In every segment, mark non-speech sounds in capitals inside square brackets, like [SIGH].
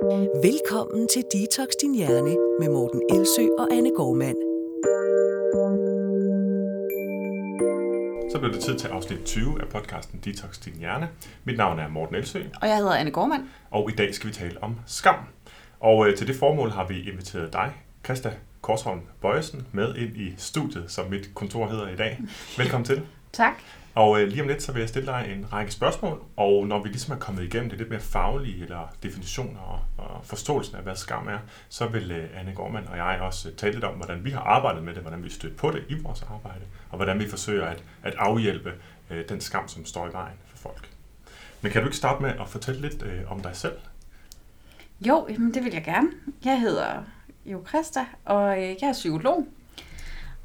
Velkommen til Detox Din Hjerne med Morten Elsø og Anne Gormand. Så blev det tid til afsnit 20 af podcasten Detox Din Hjerne. Mit navn er Morten Elsø, Og jeg hedder Anne Gormand. og i dag skal vi tale om skam. Og øh, til det formål har vi inviteret dig, Christa Korsholm Bøjesen, med ind i studiet, som mit kontor hedder i dag. Velkommen til. Tak. Og øh, lige om lidt, så vil jeg stille dig en række spørgsmål, og når vi ligesom er kommet igennem det lidt mere faglige, eller definitioner og, og forståelsen af, hvad skam er, så vil øh, Anne Gormand og jeg også øh, tale lidt om, hvordan vi har arbejdet med det, hvordan vi støtter på det i vores arbejde, og hvordan vi forsøger at, at afhjælpe øh, den skam, som står i vejen for folk. Men kan du ikke starte med at fortælle lidt øh, om dig selv? Jo, jamen det vil jeg gerne. Jeg hedder jo Christa, og øh, jeg er psykolog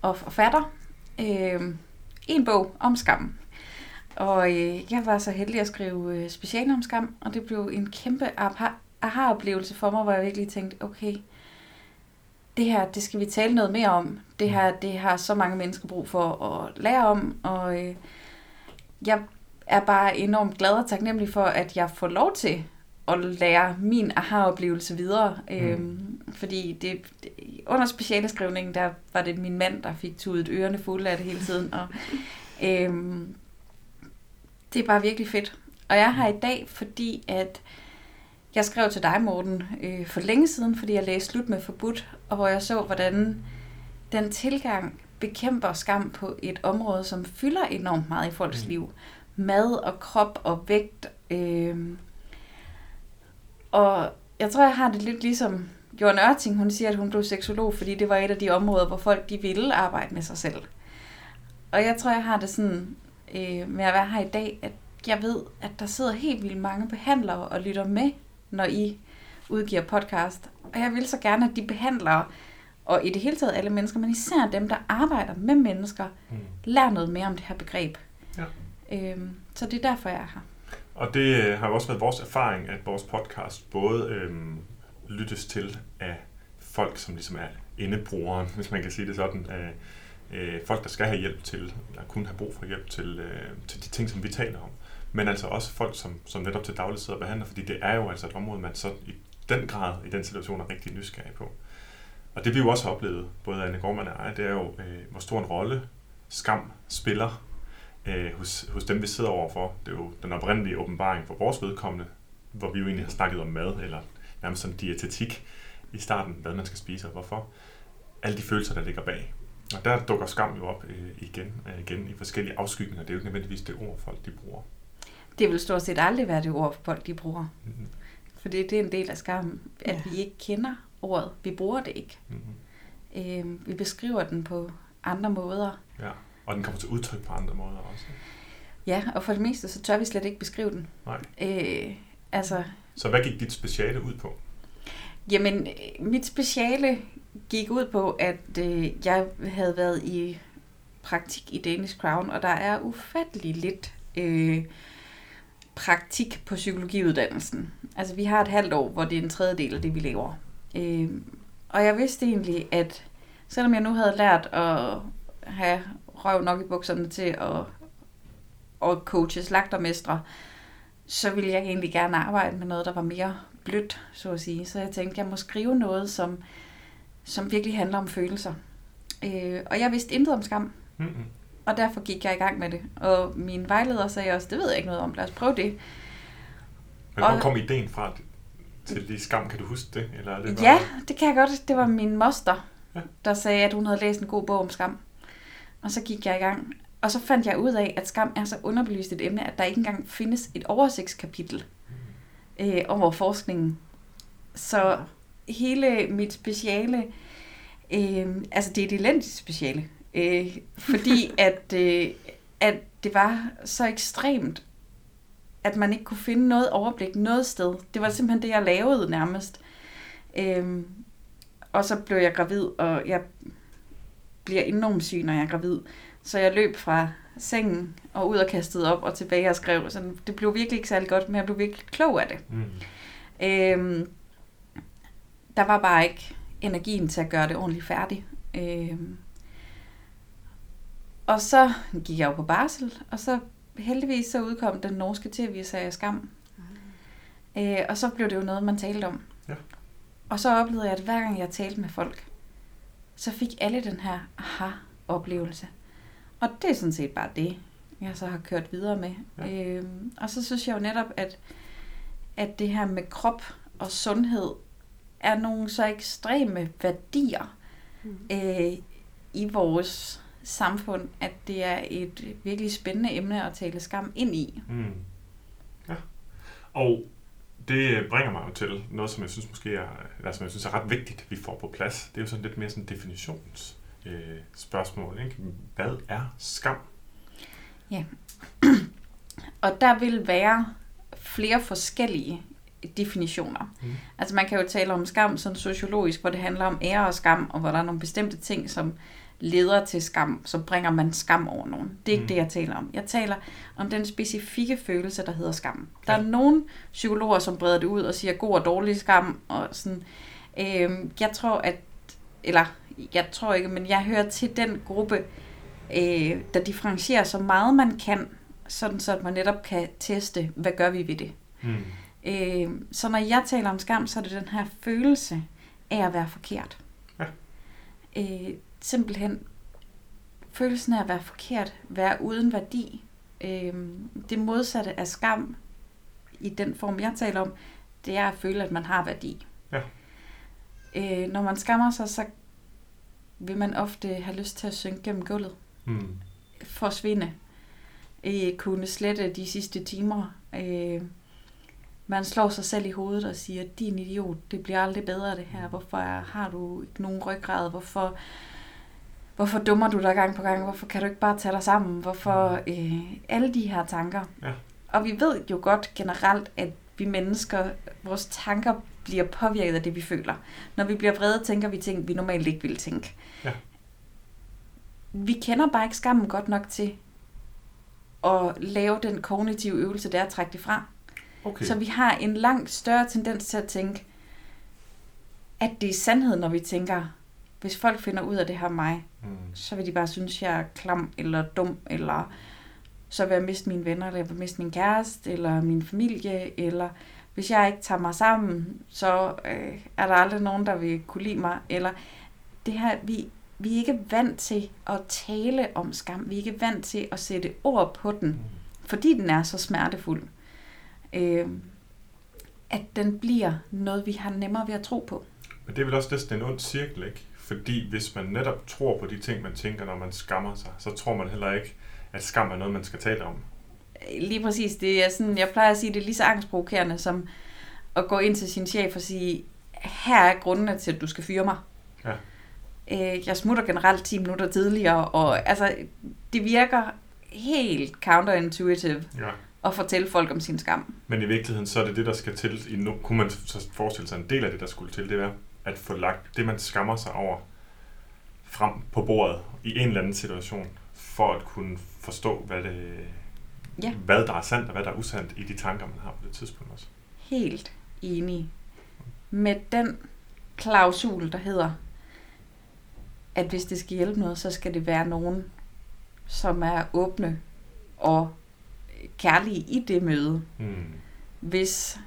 og forfatter. Øh, en bog om skam. Og øh, jeg var så heldig at skrive øh, speciale om skam, og det blev en kæmpe aha- aha-oplevelse for mig, hvor jeg virkelig tænkte, okay, det her, det skal vi tale noget mere om. Det her, det har så mange mennesker brug for at lære om, og øh, jeg er bare enormt glad og taknemmelig for, at jeg får lov til at lære min aha-oplevelse videre. Mm. Øhm, fordi det, det, under specialeskrivningen, der var det min mand, der fik tudet ørerne fulde af det hele tiden. Og, [LAUGHS] øhm, det er bare virkelig fedt. Og jeg er her i dag, fordi at jeg skrev til dig, Morten, øh, for længe siden, fordi jeg læste Slut med Forbudt, og hvor jeg så, hvordan den tilgang bekæmper skam på et område, som fylder enormt meget i folks Mm. liv. Mad og krop og vægt. Øh, og jeg tror, jeg har det lidt ligesom Jørgen Ørting, hun siger, at hun blev seksolog, fordi det var et af de områder, hvor folk de ville arbejde med sig selv. Og jeg tror, jeg har det sådan øh, med at være her i dag, at jeg ved, at der sidder helt vildt mange behandlere og lytter med, når I udgiver podcast. Og jeg vil så gerne, at de behandlere, og i det hele taget alle mennesker, men især dem, der arbejder med mennesker, Mm. lærer noget mere om det her begreb. Ja. Øhm, så det er derfor, jeg er her. Og det øh, har jo også været vores erfaring, at vores podcast både øhm, lyttes til af folk, som ligesom er indebrugeren, hvis man kan sige det sådan, af øh, folk, der skal have hjælp til, eller kun have brug for hjælp til, øh, til de ting, som vi taler om. Men altså også folk, som, som netop til daglig sidder og behandler, fordi det er jo altså et område, man så i den grad, i den situation, er rigtig nysgerrig på. Og det vi jo også har oplevet, både Anne Gormand og jeg, det er jo, øh, hvor stor en rolle skam spiller øh, hos, hos dem, vi sidder overfor. Det er jo den oprindelige åbenbaring for vores vedkommende, hvor vi jo egentlig har snakket om mad, eller nærmest som diætetik i starten, hvad man skal spise og hvorfor. Alle de følelser, der ligger bag. Og der dukker skam jo op øh, igen og igen i forskellige afskygninger. Det er jo ikke nødvendigvis det ord, folk de bruger. Det vil stort set aldrig være det ord, folk de bruger. Mm-hmm. For det, det er en del af skammen, at Ja. vi ikke kender ordet. Vi bruger det ikke. Mm-hmm. Øhm, vi beskriver den på andre måder. Ja. Og den kommer til udtryk på andre måder også. Ja, og for det meste, så tør vi slet ikke beskrive den. Nej. Øh, altså, Så hvad gik dit speciale ud på? jamen, mit speciale gik ud på, at øh, jeg havde været i praktik i Danish Crown, og der er ufattelig lidt øh, praktik på psykologiuddannelsen. Altså, vi har et halvt år, hvor det er en tredjedel af det, vi laver. Øh, og jeg vidste egentlig, at selvom jeg nu havde lært at have røv nok i bukserne til at, at coache slagtermestre, så ville jeg egentlig gerne arbejde med noget, der var mere blødt, så at sige. Så jeg tænkte, jeg må skrive noget, som, som virkelig handler om følelser. Øh, og jeg vidste intet om skam, Mm-hmm. og derfor gik jeg i gang med det. Og min vejleder sagde også, det ved jeg ikke noget om, lad os prøve det. Men hvor Og- kom ideen fra til de skam? Kan du huske det? Eller er det Ja, det kan jeg godt. Det var min moster, Ja. der sagde, at hun havde læst en god bog om skam. Og så gik jeg i gang. Og så fandt jeg ud af, at skam er så underbelyst et emne, at der ikke engang findes et oversigtskapitel øh, over forskningen. Så hele mit speciale, øh, altså det er et elendigt speciale, øh, fordi [LAUGHS] at, øh, at det var så ekstremt, at man ikke kunne finde noget overblik noget sted. Det var simpelthen det, jeg lavede nærmest. Øhm, og så blev jeg gravid, og jeg bliver enormt syg, når jeg er gravid. Så jeg løb fra sengen og ud og kastede op og tilbage og skrev. Så det blev virkelig ikke særlig godt, men jeg blev virkelig klog af det. Mm. Øhm, der var bare ikke energien til at gøre det ordentligt færdigt. Øhm, og så gik jeg jo på barsel, og så heldigvis så udkom den norske tv-serie Skam. Øh, og så blev det jo noget, man talte om. Ja. Og så oplevede jeg, at hver gang jeg talte med folk, så fik alle den her aha-oplevelse. Og det er sådan set bare det, jeg så har kørt videre med. Ja. Øhm, og så synes jeg jo netop, at, at det her med krop og sundhed er nogle så ekstreme værdier Mm. øh, i vores samfund, at det er et virkelig spændende emne at tale skam ind i. Mm. Ja. Og det bringer mig jo til noget, som jeg synes måske er, eller som jeg synes er ret vigtigt, vi får på plads. Det er jo sådan lidt mere sådan definitions øh, spørgsmål. Ikke? Hvad er skam? [CLEARS THROAT] Og der vil være flere forskellige definitioner. Mm. Altså man kan jo tale om skam sådan sociologisk, hvor det handler om ære og skam, og hvor der er nogle bestemte ting, som leder til skam, så bringer man skam over nogen. Det er ikke Mm. det, jeg taler om. Jeg taler om den specifikke følelse, der hedder skam. Der Ja. er nogle psykologer, som breder det ud og siger god og dårlig skam, og sådan. Øhm, jeg tror, at, eller jeg tror ikke, men jeg hører til den gruppe, øh, der differentierer så meget man kan, sådan så at man netop kan teste, hvad gør vi ved det. Mm. Øh, så når jeg taler om skam, så er det den her følelse af at være forkert. Ja. Øh, simpelthen følelsen af at være forkert, være uden værdi. Øh, det modsatte af skam, i den form jeg taler om, det er at føle, at man har værdi. Ja. Øh, når man skammer sig, så vil man ofte have lyst til at synke gennem gulvet Mm. forsvinde. Øh, kunne slette de sidste timer. Øh, man slår sig selv i hovedet og siger, din idiot, det bliver aldrig bedre det her. Hvorfor har du ikke nogen ryggrad? Hvorfor, hvorfor dummer du dig gang på gang? Hvorfor kan du ikke bare tage dig sammen? Hvorfor øh, alle de her tanker? Ja. Og vi ved jo godt generelt, at vi mennesker, vores tanker bliver påvirket af det, vi føler. Når vi bliver vrede, tænker vi ting, vi normalt ikke ville tænke. Ja. Vi kender bare ikke skammen godt nok til at lave den kognitive øvelse, der er at trække det fra. Okay. Så vi har en langt større tendens til at tænke, at det er sandhed, når vi tænker, hvis folk finder ud af det her mig, Mm. så vil de bare synes, jeg er klam eller dum, eller så vil jeg miste mine venner, eller jeg vil miste min kæreste, eller min familie, eller hvis jeg ikke tager mig sammen, så øh, er der aldrig nogen, der vil kunne lide mig, eller det her, vi, vi er ikke vant til at tale om skam, vi er ikke vant til at sætte ord på den, Mm. fordi den er så smertefuld, øh, at den bliver noget, vi har nemmere ved at tro på. Men det er vel også næsten en ond cirkel, ikke? Fordi hvis man netop tror på de ting, man tænker, når man skammer sig, så tror man heller ikke, at skam er noget, man skal tale om. Lige præcis. Det er sådan, jeg plejer at sige, det er lige så angstprovokerende som at gå ind til sin chef og sige, her er grundene til, at du skal fyre mig. Ja. Øh, jeg smutter generelt 10 minutter tidligere, og altså, det virker helt counterintuitive Ja. At fortælle folk om sin skam. Men i virkeligheden, så er det det, der skal til. I no, kunne man så forestille sig, en del af det, der skulle til, det er at få lagt det, man skammer sig over, frem på bordet i en eller anden situation, for at kunne forstå, hvad, det, Ja. hvad der er sandt og hvad der er usandt i de tanker, man har på det tidspunkt også. Helt enig. Med den klausul, der hedder, at hvis det skal hjælpe noget, så skal det være nogen, som er åbne og kærlige i det møde. Hmm. Hvis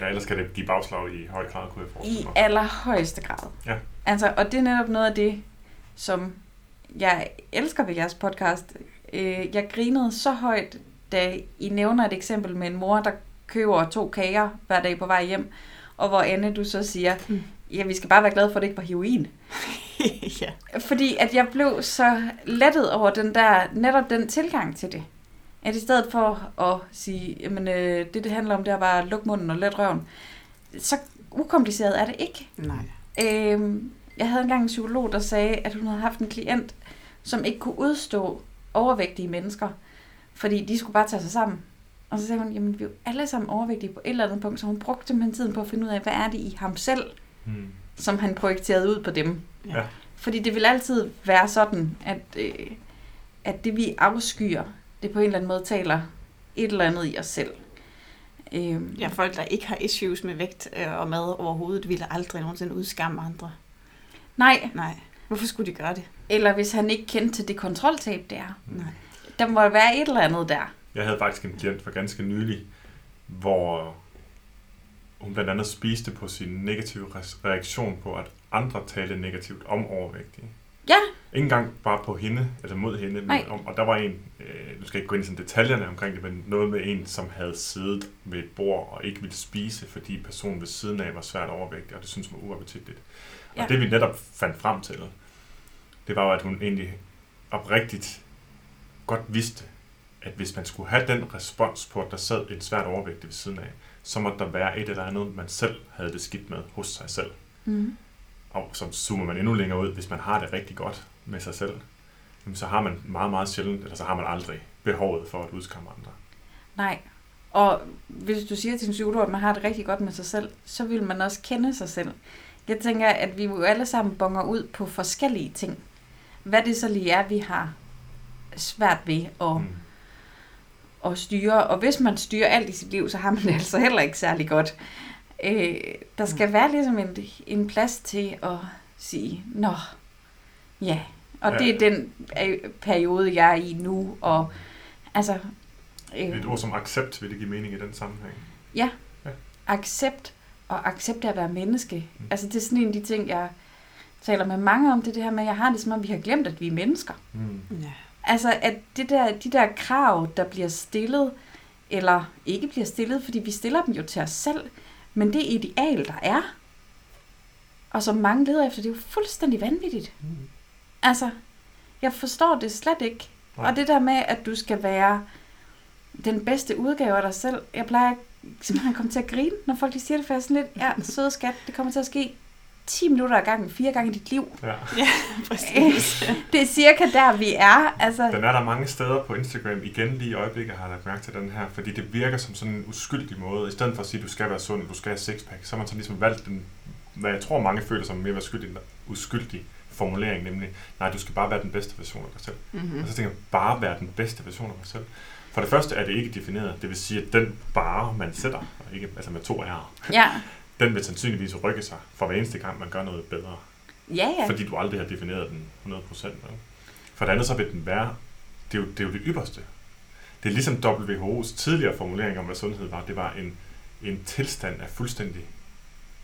Ja, ellers kan det give bagslag i høj grad, kunne jeg forestille I mig. allerhøjeste grad. Ja. Altså, og det er netop noget af det, som jeg elsker ved jeres podcast. Øh, jeg grinede så højt, da I nævner et eksempel med en mor, der køber to kager hver dag på vej hjem, og hvor Anne, du så siger, Mm. ja, vi skal bare være glade for, at det ikke var heroin. [LAUGHS] ja. Fordi at jeg blev så lettet over den der, netop den tilgang til det. At i stedet for at sige, jamen øh, det det handler om, det er bare at lukke munden og let røven, så ukompliceret er det ikke. Nej. Øhm, jeg havde engang en psykolog, der sagde, at hun havde haft en klient, som ikke kunne udstå overvægtige mennesker, fordi de skulle bare tage sig sammen. Og så sagde hun, jamen vi er jo alle sammen overvægtige på et eller andet punkt, så hun brugte simpelthen tiden på at finde ud af, hvad er det i ham selv, Hmm. som han projekterede ud på dem. Ja. Fordi det vil altid være sådan, at, øh, at det vi afskyer, det på en eller anden måde taler et eller andet i os selv. Øhm, ja, folk, der ikke har issues med vægt øh, og mad overhovedet, ville aldrig nogensinde udskamme andre. Nej, Nej. Hvorfor skulle de gøre det? eller hvis han ikke kendte til det kontroltab, det er. Nej. Der må være et eller andet der. Jeg havde faktisk en klient for ganske nylig, hvor hun blandt andet spiste på sin negative reaktion på, at andre talte negativt om overvægtige. Ja. Ikke engang bare på hende, eller mod hende, men Nej. om, og der var en, øh, nu skal jeg ikke gå ind i sådan detaljerne omkring det, men noget med en, som havde siddet ved et bord og ikke ville spise, fordi personen ved siden af var svært overvægtig, og det synes hun var uappetitligt. Og Ja. det vi netop fandt frem til, det var jo, at hun egentlig oprigtigt godt vidste, at hvis man skulle have den respons på, at der sad en svært overvægtig ved siden af, så måtte der være et eller andet, man selv havde det skidt med hos sig selv. Mm. Og så zoomer man endnu længere ud, hvis man har det rigtig godt med sig selv, jamen, så har man meget, meget sjældent, eller så har man aldrig behovet for at udskamme andre. Nej. Og hvis du siger til sin psykolog, at man har det rigtig godt med sig selv, så vil man også kende sig selv. Jeg tænker, at vi jo alle sammen bonger ud på forskellige ting. Hvad det så lige er, vi har svært ved at, Mm. at styre. Og hvis man styrer alt i sit liv, så har man det altså heller ikke særlig godt. Øh, der skal være ligesom en, en plads til at sige, nå, ja. Og Ja. det er den øh, periode, jeg er i nu. Og altså... Øh, Et ord som accept vil det give mening i den sammenhæng. accept og accept at være menneske. Mm. Altså det er sådan en af de ting, jeg taler med mange om, det, er det her med, at jeg har det som om, vi har glemt, at vi er mennesker. Mm. Ja. Altså at det der, de der krav, der bliver stillet, eller ikke bliver stillet, fordi vi stiller dem jo til os selv, men det ideal, der er, og som mange leder efter, det er jo fuldstændig vanvittigt. Mm. Altså, jeg forstår det slet ikke. Nej. Og det der med, at du skal være den bedste udgave af dig selv, jeg plejer simpelthen at komme til at grine, når folk siger det, for jeg er sådan lidt, ja, søde skat, det kommer til at ske 10 minutter ad gangen, fire gange i dit liv. Ja. [LAUGHS] Præcis. [LAUGHS] Det er cirka der, vi er. Altså, Den er der mange steder på Instagram. Igen lige i øjeblikket har jeg lagt mærke til den her, fordi det virker som sådan en uskyldig måde. I stedet for at sige, at du skal være sund, du skal have sixpack, så har man så ligesom valgt den, hvad jeg tror mange føler som mere uskyldig, uskyldig formulering, nemlig, nej, du skal bare være den bedste version af dig selv. Mm-hmm. Og så tænker jeg, bare være den bedste version af mig selv. For det første er det ikke defineret, det vil sige, at den bare, man sætter, ikke, altså med to R'er, ja, [LAUGHS] den vil sandsynligvis rykke sig for hver eneste gang, man gør noget bedre. ja, ja. Fordi du aldrig har defineret den 100%. Vel? For det andet så vil den være, det er, jo, det er jo det ypperste. Det er ligesom WHO's tidligere formulering om, hvad sundhed var. Det var en, en tilstand af fuldstændig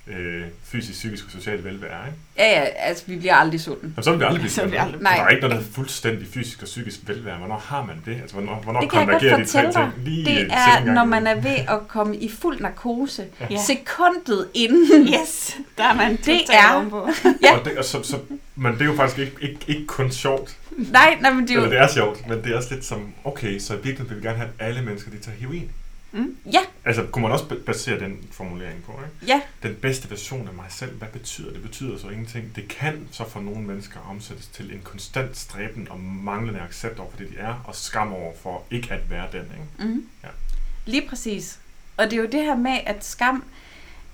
øh, fysisk, psykisk og social velvære. Ikke? Ja, ja, altså vi bliver aldrig sulten. Jamen, så vil det aldrig blive sådan. aldrig blive- Der er ikke noget, der er fuldstændig fysisk og psykisk velvære. Hvornår har man det? Altså, hvornår, hvornår Det kan jeg godt fortælle dig. Lige Det et er, når man er ved at komme i fuld narkose. Ja. Sekundet inden. Yes, der er man Det er-. [LAUGHS] Ja. Og det, og så, så, men det er jo faktisk ikke, ikke, ikke kun sjovt. Nej, nej, men det er Eller jo... det er sjovt, men det er også lidt som, okay, så i virkeligheden vil vi gerne have, at alle mennesker de tager heroin. Mm. Ja, Altså, kunne man også ba- basere den formulering på, ikke? ja, Den bedste version af mig selv, hvad betyder det? Det betyder så ingenting. Det kan så for nogle mennesker omsættes til en konstant stræben og manglende accept over for det, de er, og skam over for ikke at være den, ikke? Mm. Ja. Lige præcis. Og det er jo det her med, at skam,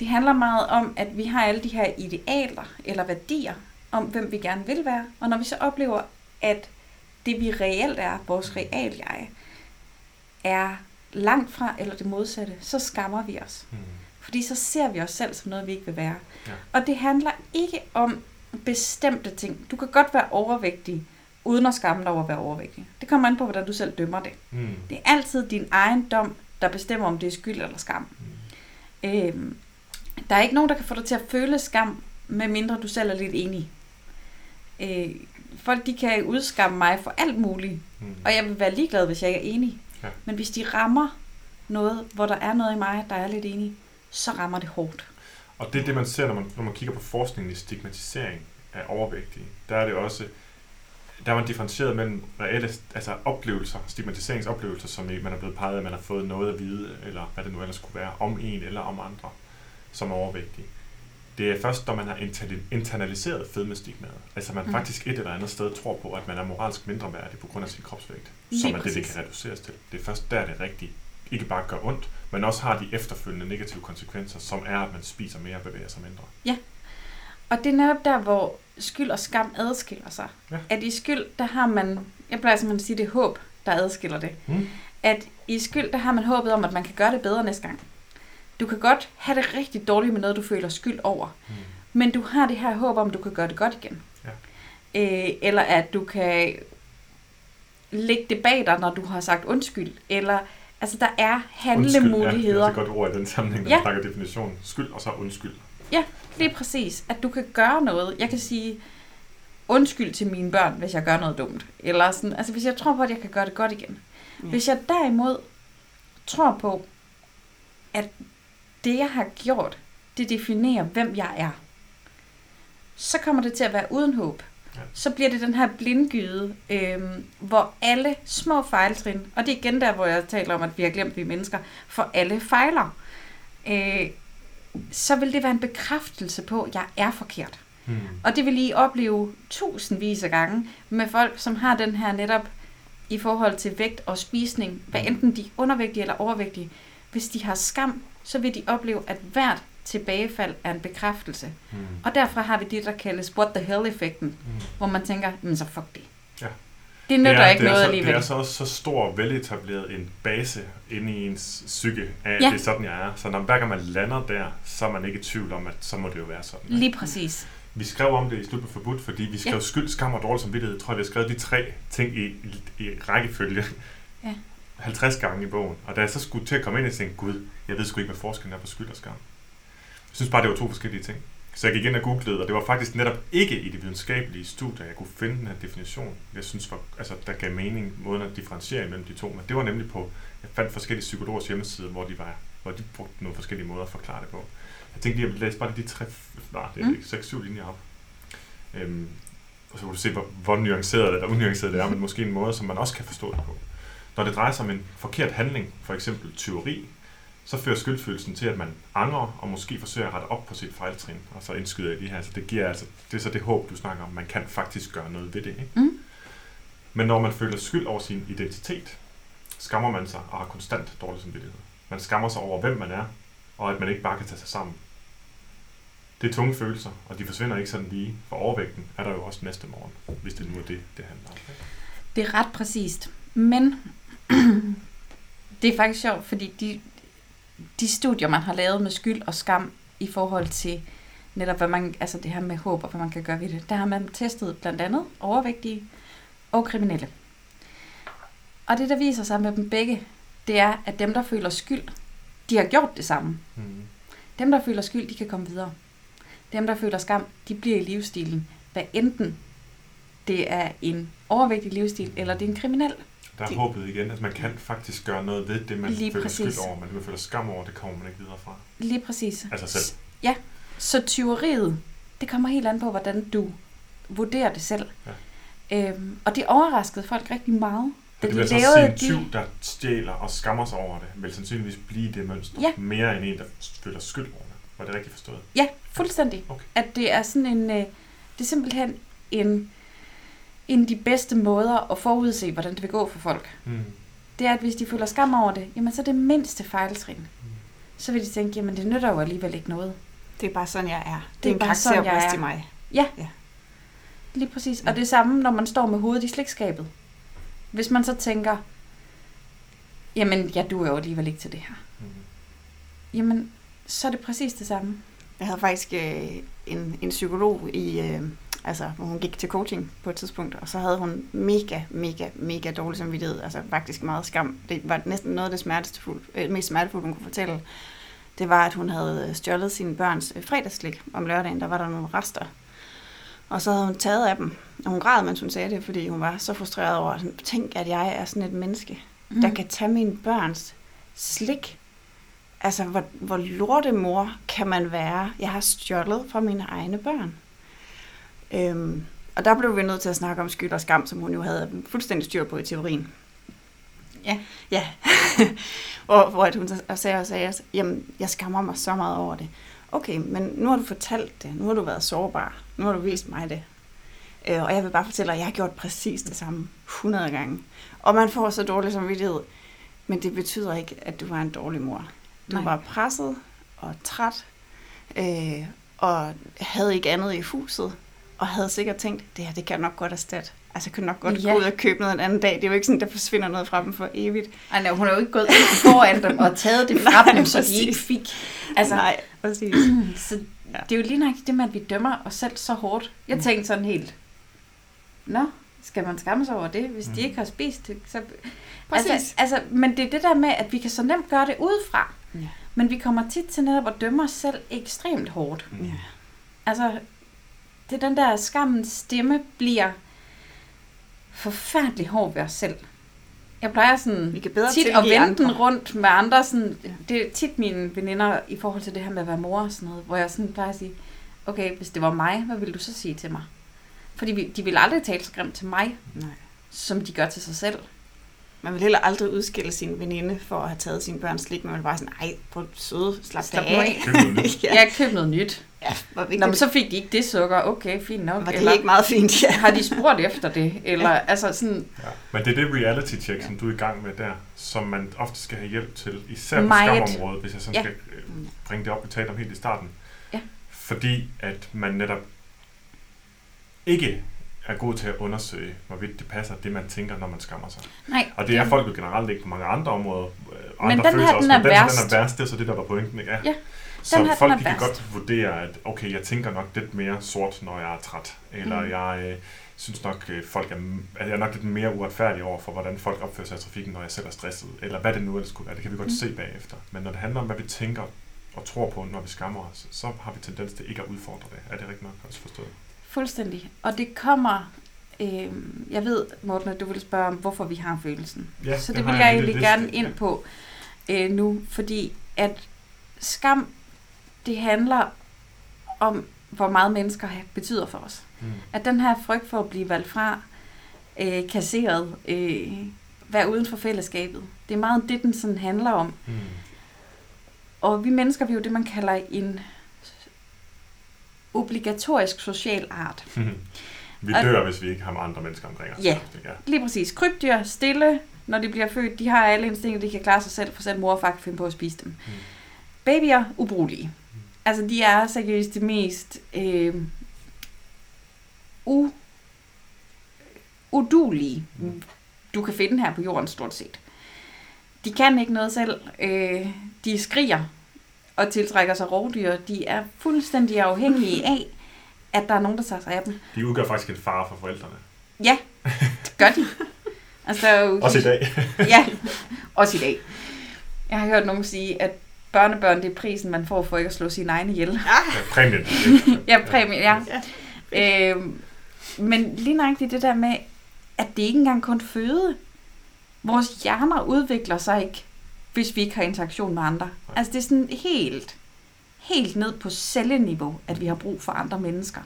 det handler meget om, at vi har alle de her idealer eller værdier om, hvem vi gerne vil være. Og når vi så oplever, at det vi reelt er, vores real jeg, er langt fra eller det modsatte, så skammer vi os. Hmm. Fordi så ser vi os selv som noget, vi ikke vil være. Ja. Og det handler ikke om bestemte ting. Du kan godt være overvægtig, uden at skamme dig over at være overvægtig. Det kommer an på, hvordan du selv dømmer det. Hmm. Det er altid din egen dom, der bestemmer, om det er skyld eller skam. Hmm. Øhm, der er ikke nogen, der kan få dig til at føle skam, medmindre du selv er lidt enig. Øh, folk de kan udskamme mig for alt muligt, Hmm. og jeg vil være ligeglad, hvis jeg ikke er enig. Ja. Men hvis de rammer noget, hvor der er noget i mig, der er lidt enig, så rammer det hårdt. Og det er det, man ser, når man, når man kigger på forskningen i stigmatisering af overvægtige. Der er det også, der er man differentieret mellem reelle altså oplevelser, stigmatiseringsoplevelser, som man er blevet peget af, at man har fået noget at vide, eller hvad det nu ellers kunne være, om en eller om andre, som er overvægtige. Det er først, når man har internaliseret fedmestigmaet, altså man Mm. faktisk et eller andet sted tror på, at man er moralsk mindre værdig på grund af sin kropsvægt, Lige som er det, det præcis. kan reduceres til. Det er først der, det rigtigt ikke bare gør ondt, men også har de efterfølgende negative konsekvenser, som er, at man spiser mere og bevæger sig mindre. Og det er netop der, hvor skyld og skam adskiller sig. Ja. At i skyld, der har man, jeg plejer simpelthen at sige, det er håb, der adskiller det. Mm. At i skyld, der har man håbet om, at man kan gøre det bedre næste gang. Du kan godt have det rigtig dårligt med noget, du føler skyld over. Mm. Men du har det her håb om, du kan gøre det godt igen. Ja. Øh, eller at du kan lægge det bag dig, når du har sagt undskyld. Eller Altså, der er Undskyld, Ja, det er handlemuligheder. også et godt ord i den sammenhæng, når Ja. man snakker definition. Skyld og så undskyld. Lige præcis. At du kan gøre noget. Jeg kan sige undskyld til mine børn, hvis jeg gør noget dumt. Eller sådan, altså hvis jeg tror på, at jeg kan gøre det godt igen. Ja. Hvis jeg derimod tror på, at det, jeg har gjort, det definerer, hvem jeg er, så kommer det til at være uden håb. Ja. Så bliver det den her blindgyde, øhm, hvor alle små fejltrin, og det er igen der, hvor jeg taler om, at vi har glemt, at vi er mennesker, for alle fejler. Øh, så vil det være en bekræftelse på, at jeg er forkert. Hmm. Og det vil I opleve tusindvis af gange med folk, som har den her netop i forhold til vægt og spisning, hvad enten de er undervægtige eller overvægtige. Hvis de har skam, så vil de opleve, at hvert tilbagefald er en bekræftelse. Hmm. Og derfra har vi det, der kaldes what the hell-effekten, Hmm. hvor man tænker, men så fuck det. Ja. Det nytter er, ikke det er noget så, alligevel. Det er så også så stor veletableret en base inde i ens psyke, af at Ja. det er sådan, jeg er. Så når hver gang man lander der, så er man ikke i tvivl om, at så må det jo være sådan. Lige præcis. Vi skrev om det i Slut på Forbudt, fordi vi skrev Ja. skyld, skam og dårlig samvittighed. Jeg tror, vi har skrevet de tre ting i, i rækkefølge. Ja. 50 gange i bogen. Og da jeg så skulle til at komme ind, jeg tænkte, gud, jeg ved sgu ikke, hvad forskellen er på skyld og skam. Jeg synes bare, det var to forskellige ting. Så jeg gik ind og googlede, og det var faktisk netop ikke i de videnskabelige studier, jeg kunne finde den her definition. Jeg synes, var, altså, der gav mening måden at differentiere imellem de to. Men det var nemlig på, jeg fandt forskellige psykologers hjemmesider, hvor de, var, hvor de brugte nogle forskellige måder at forklare det på. Jeg tænkte lige, at jeg ville læse bare de tre, nej, det er Mm. ikke, 6-7 linjer op. Øhm, og så kan du se, hvor, hvor nuanceret eller unuanceret det er, men måske en måde, som man også kan forstå det på. Når det drejer sig om en forkert handling, for eksempel tyveri, så fører skyldfølelsen til, at man angrer og måske forsøger at rette op på sit fejltrin, og så indskyder jeg de her. Så det giver altså, det er så det håb, du snakker om, man kan faktisk gøre noget ved det. Ikke? Mm. Men når man føler skyld over sin identitet, skammer man sig og har konstant dårlig samvittighed. Man skammer sig over, hvem man er, og at man ikke bare kan tage sig sammen. Det er tunge følelser, og de forsvinder ikke sådan lige. For overvægten er der jo også næste morgen, hvis det nu er det, det handler om. Det er ret præcist. Men det er faktisk sjovt, fordi de, de studier, man har lavet med skyld og skam i forhold til netop, hvad man, altså det her med håb og hvad man kan gøre ved det, der har man testet blandt andet overvægtige og kriminelle. Og det, der viser sig med dem begge, det er, at dem, der føler skyld, de har gjort det samme. Mm. Dem, der føler skyld, de kan komme videre. Dem, der føler skam, de bliver i livsstilen. Hvad enten det er en overvægtig livsstil, eller det er en kriminel. Der er Det- håbet igen, at man kan faktisk gøre noget ved det, man Lige føler præcis. skyld over, men det man føler skam over, det kommer man ikke videre fra. Lige præcis. Altså selv. Ja, så tyveriet, det kommer helt an på, hvordan du vurderer det selv. Ja. Øhm, og det overraskede folk rigtig meget. Da Det de vil så sige, lavede en tyv, der stjæler og skammer sig over det, vil sandsynligvis blive det mønster, Ja. mere end en, der føler skyld over det. Var det rigtigt forstået? Ja, fuldstændig. Okay. At det er sådan en, øh, det er simpelthen en, en af de bedste måder at forudse, hvordan det vil gå for folk. Mm. Det er, at hvis de føler skam over det, jamen så er det mindste fejltrin. Så vil de tænke, jamen det nytter jo alligevel ikke noget. Det er bare sådan, jeg er. Det, Det er er en bare sådan, jeg er. i mig. Lige præcis. Ja. Og det samme, når man står med hovedet i slikskabet. Hvis man så tænker, jamen jeg duer jo alligevel ikke til det her. Mm. Jamen, så er det præcis det samme. Jeg havde faktisk øh, en, en psykolog i, øh, altså hvor hun gik til coaching på et tidspunkt, og så havde hun mega, mega, mega dårlig samvittighed, altså faktisk meget skam. Det var næsten noget af det smertefulde, øh, mest smertefulde, hun kunne fortælle. Det var, at hun havde stjålet sine børns øh, fredagslik om lørdagen, der var der nogle rester. Og så havde hun taget af dem, og hun græd, mens hun sagde det, fordi hun var så frustreret over, sådan, tænk, at jeg er sådan et menneske, mm. der kan tage mine børns slik. Altså, hvor, hvor lortemor kan man være? Jeg har stjålet fra mine egne børn. Øhm, og der blev vi nødt til at snakke om skyld og skam, som hun jo havde fuldstændig styr på i teorien. Ja. Ja. [LAUGHS] hvor, hvor at hun sagde og sagde, jamen, jeg skammer mig så meget over det. Okay, men nu har du fortalt det. Nu har du været sårbar. Nu har du vist mig det. Øh, og jeg vil bare fortælle dig, at jeg har gjort præcis det samme 100 gange. Og man får så dårlig samvittighed. Men det betyder ikke, at du var en dårlig mor. Du. Nej. var presset og træt, øh, og havde ikke andet i huset, og havde sikkert tænkt, det her, det kan jeg nok godt erstatte. Altså, jeg kunne nok godt Ja. gå ud og købe noget en anden dag. Det er jo ikke sådan, der forsvinder noget fra dem for evigt. Ej, nej, hun har jo ikke gået ind foran dem og taget det fra [LAUGHS] Nej, dem, så de præcis. ikke fik. Altså, Nej, præcis. [CLEARS THROAT] så Ja. det er jo lige nok det med, at vi dømmer os selv så hårdt. Jeg Mm. tænkte sådan helt, nå, skal man skamme sig over det, hvis mm. de ikke har spist det? Så, Præcis. altså, altså, men det er det der med, at vi kan så nemt gøre det udefra. Ja. Men vi kommer tit til netop at dømme os selv ekstremt hårdt. Mm. Ja. Altså, det er den der skammens stemme bliver forfærdelig hård ved os selv. Jeg plejer sådan Vi kan bedre tit at vende andre. den rundt med andre. Sådan, Ja. Det er tit mine veninder i forhold til det her med at være mor og sådan noget, hvor jeg sådan plejer at sige, okay, hvis det var mig, hvad ville du så sige til mig? Fordi vi, de vil aldrig tale så grimt til mig, Nej. som de gør til sig selv. Man vil heller aldrig udskille sin veninde for at have taget sine børns slik. Man vil bare sådan, ej, på søde, slap, Slap af. af. Køb noget nyt. [LAUGHS] ja. Jeg har købt noget nyt. Ja, hvor vigtigt. Nå, men så fik de ikke det sukker. Okay, fint nok. var det Eller ikke meget fint, ja. har de spurgt efter det? Eller altså sådan, Ja. Men det er det reality check, som du er i gang med der, som man ofte skal have hjælp til, især på skamområdet, hvis jeg sådan Ja. skal øh, bringe det op, vi talte om helt i starten. Ja. Fordi at man netop ikke er god til at undersøge, hvorvidt det passer det, man tænker, når man skammer sig. nej. Og det er folk jo generelt ikke på mange andre områder. og Men andre den her, følelser den også, er men den, her, værst. den er værst. Det er så det, der var pointen, ikke? Ja, Så her, den folk er de kan godt vurdere, at okay, jeg tænker nok lidt mere sort, når jeg er træt. Eller Mm. jeg øh, synes nok, øh, folk er, at jeg er nok lidt mere uretfærdig over for, hvordan folk opfører sig i trafikken, når jeg selv er stresset. Eller hvad det nu ellers skulle være. Det kan vi godt Mm. se bagefter. Men når det handler om, hvad vi tænker og tror på, når vi skammer os, så har vi tendens til ikke at udfordre det. Er det rigtigt nok også forstået? Fuldstændig. Og det kommer... Øh, jeg ved, Morten, at du vil spørge om, hvorfor vi har følelsen. Ja, så det det vil jeg jeg en egentlig lille gerne liste, ind på øh, nu, fordi at skam, det handler om, hvor meget mennesker betyder for os. Mm. At den her frygt for at blive valgt fra, øh, kasseret, øh, være uden for fællesskabet, det er meget det, den sådan handler om. Mm. Og vi mennesker, vi er jo det, man kalder en obligatorisk social art. [LAUGHS] vi Og- dør, hvis vi ikke har andre mennesker omkring os. Ja. ja. Lige præcis. Krybdyr, stille, når de bliver født, de har alle instinkter, de kan klare sig selv, for selv mor og far kan finde på at spise dem. Mm. Babyer, ubrugelige. Altså, de er seriøst det mest øh, u, udulige, Mm. du kan finde her på jorden stort set. De kan ikke noget selv. Øh, de skriger og tiltrækker sig rovdyr. De er fuldstændig afhængige [LAUGHS] af, at der er nogen, der tager sig af dem. De udgør faktisk en fare for forældrene. Ja, det gør de. Altså, Også i dag. Ja, også i dag. Jeg har hørt nogen sige, at børnebørn, det er prisen, man får for ikke at slå sine egne ihjel. Ja, præmien. Ja, præmie, ja. Ja. Øhm, men lige nøjagtigt det der med, at det ikke engang kun føde. Vores hjerner udvikler sig ikke, hvis vi ikke har interaktion med andre. Nej. Altså det er sådan helt, helt ned på celleniveau, at vi har brug for andre mennesker.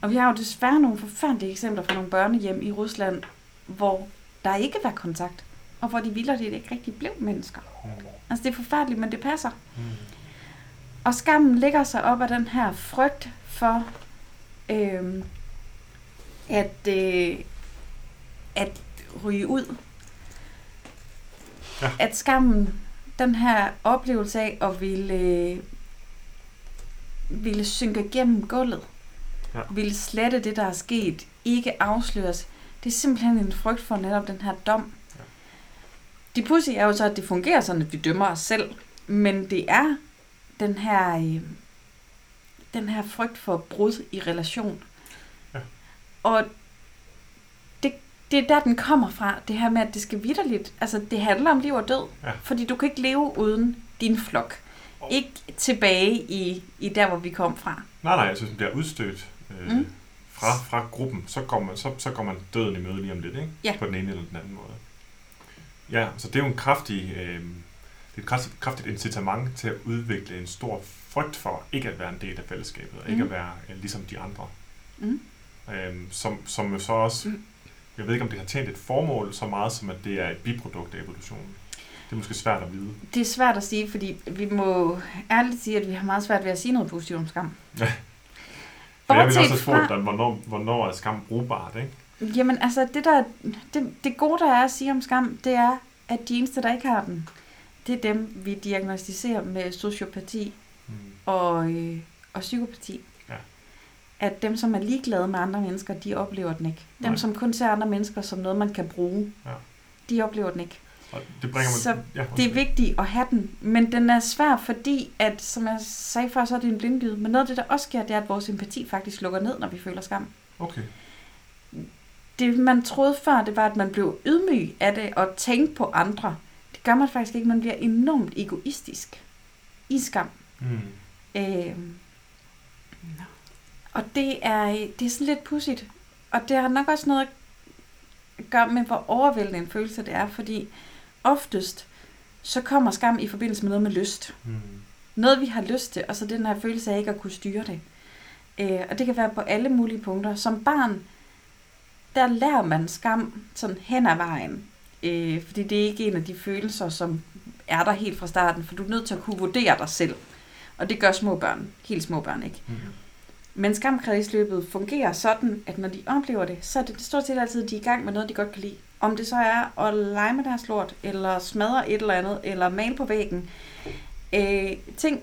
Og vi har jo desværre nogle forfærdelige eksempler fra nogle børnehjem i Rusland, hvor der ikke var kontakt, og hvor de vildt ikke rigtig blev mennesker. Altså det er forfærdeligt, men det passer. Mm. Og skammen ligger sig op af den her frygt for, øhm, at, øh, at ryge ud. Ja. At skammen, den her oplevelse af at ville, øh, ville synke gennem gulvet, Ja. ville slette det, der er sket, ikke afsløres, det er simpelthen en frygt for netop den her dom. Ja. Det pussy er jo så, at det fungerer sådan, at vi dømmer os selv, men det er den her, øh, den her frygt for brud i relation. Ja. Og det, det er der, den kommer fra, det her med, at det skal vidderligt, altså det handler om liv og død, Ja. fordi du kan ikke leve uden din flok. Og- Ikke tilbage i, i der, hvor vi kom fra. Nej, nej, synes, man bliver udstødt øh, mm. fra, fra gruppen. Så går, man, så, så går man døden i møde lige om lidt, ikke? Ja. På den ene eller den anden måde. Ja, så det er jo en kraftig, øh, det er et kraftigt, kraftigt incitament til at udvikle en stor frygt for ikke at være en del af fællesskabet, og ikke Mhm. at være øh, ligesom de andre. Mm. Øhm, som, som jo så også, Mm. jeg ved ikke om det har tjent et formål så meget, som at det er et biprodukt af evolutionen. Det er måske svært at vide. Det er svært at sige, fordi vi må ærligt sige, at vi har meget svært ved at sige noget positivt om skam. [LAUGHS] For jeg vil også have spurgt dig, hvornår, hvornår er skam brugbart, ikke? Jamen altså, det, der, det, det gode, der er at sige om skam, det er, at de eneste, der ikke har den, det er dem, vi diagnostiserer med sociopati Mm. og, øh, og psykopati. Ja. At dem, som er ligeglade med andre mennesker, de oplever den ikke. Dem, Nej. som kun ser andre mennesker som noget, man kan bruge, Ja. de oplever den ikke. Og det bringer mig... Så ja, Det er vigtigt at have den, men den er svær, fordi at, som jeg sagde før, så er det en blindgyde. Men noget af det, der også sker, det er, at vores empati faktisk lukker ned, når vi føler skam. Okay. Det, man troede før, det var, at man blev ydmyg af det og tænkte på andre. Det gør man faktisk ikke. Man bliver enormt egoistisk i skam. Mm. Øh, og det er, det er sådan lidt pudsigt. Og det har nok også noget at gøre med, hvor overvældende en følelse det er, fordi oftest så kommer skam i forbindelse med noget med lyst. Mm. Noget, vi har lyst til, og så den her følelse af ikke at kunne styre det. Øh, og det kan være på alle mulige punkter. Som barn, der lærer man skam sådan hen ad vejen. Øh, fordi det er ikke en af de følelser, som er der helt fra starten, for du er nødt til at kunne vurdere dig selv. Og det gør små børn, helt små børn ikke. Mm. Men skamkredsløbet fungerer sådan, at når de oplever det, så er det stort set altid, at de er i gang med noget, de godt kan lide. Om det så er at lege med deres lort, eller smadre et eller andet, eller male på væggen. Øh, ting,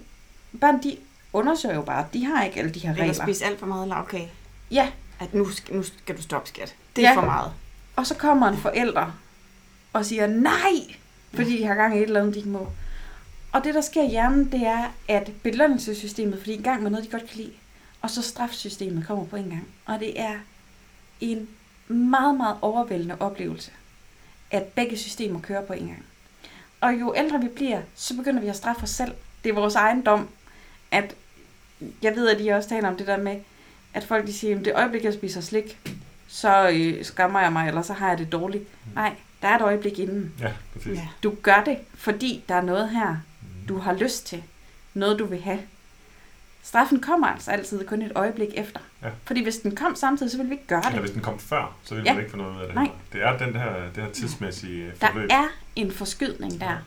børn de undersøger jo bare, de har ikke alle de her Eller regler. spise alt for meget lavkage. Ja, At nu skal, nu skal du stoppe, skat. Det er Ja. for meget. og så kommer en forælder og siger nej, fordi de har gang i et eller andet, de ikke må. Og det, der sker i hjernen, det er, at belønningssystemet, fordi i gang med noget, de godt kan lide, og så strafsystemet kommer på en gang. Og det er en meget, meget overvældende oplevelse, at begge systemer kører på en gang. Og jo ældre vi bliver, så begynder vi at straffe os selv. Det er vores egen dom, at jeg ved, at I også taler om det der med, at folk de siger, at det øjeblik, jeg spiser slik, så øh, skammer jeg mig, eller så har jeg det dårligt. Nej, der er et øjeblik inden. Ja, præcis. Ja. Du gør det, fordi der er noget her, Mm. du har lyst til. Noget, du vil have. Straffen kommer altså altid kun et øjeblik efter. Ja. Fordi hvis den kom samtidig, så ville vi ikke gøre Eller det. hvis den kom før, så ville Ja. man ikke få noget ud af det. Nej. Det er den her, det her tidsmæssige øh, Der forløb. er en forskydning der.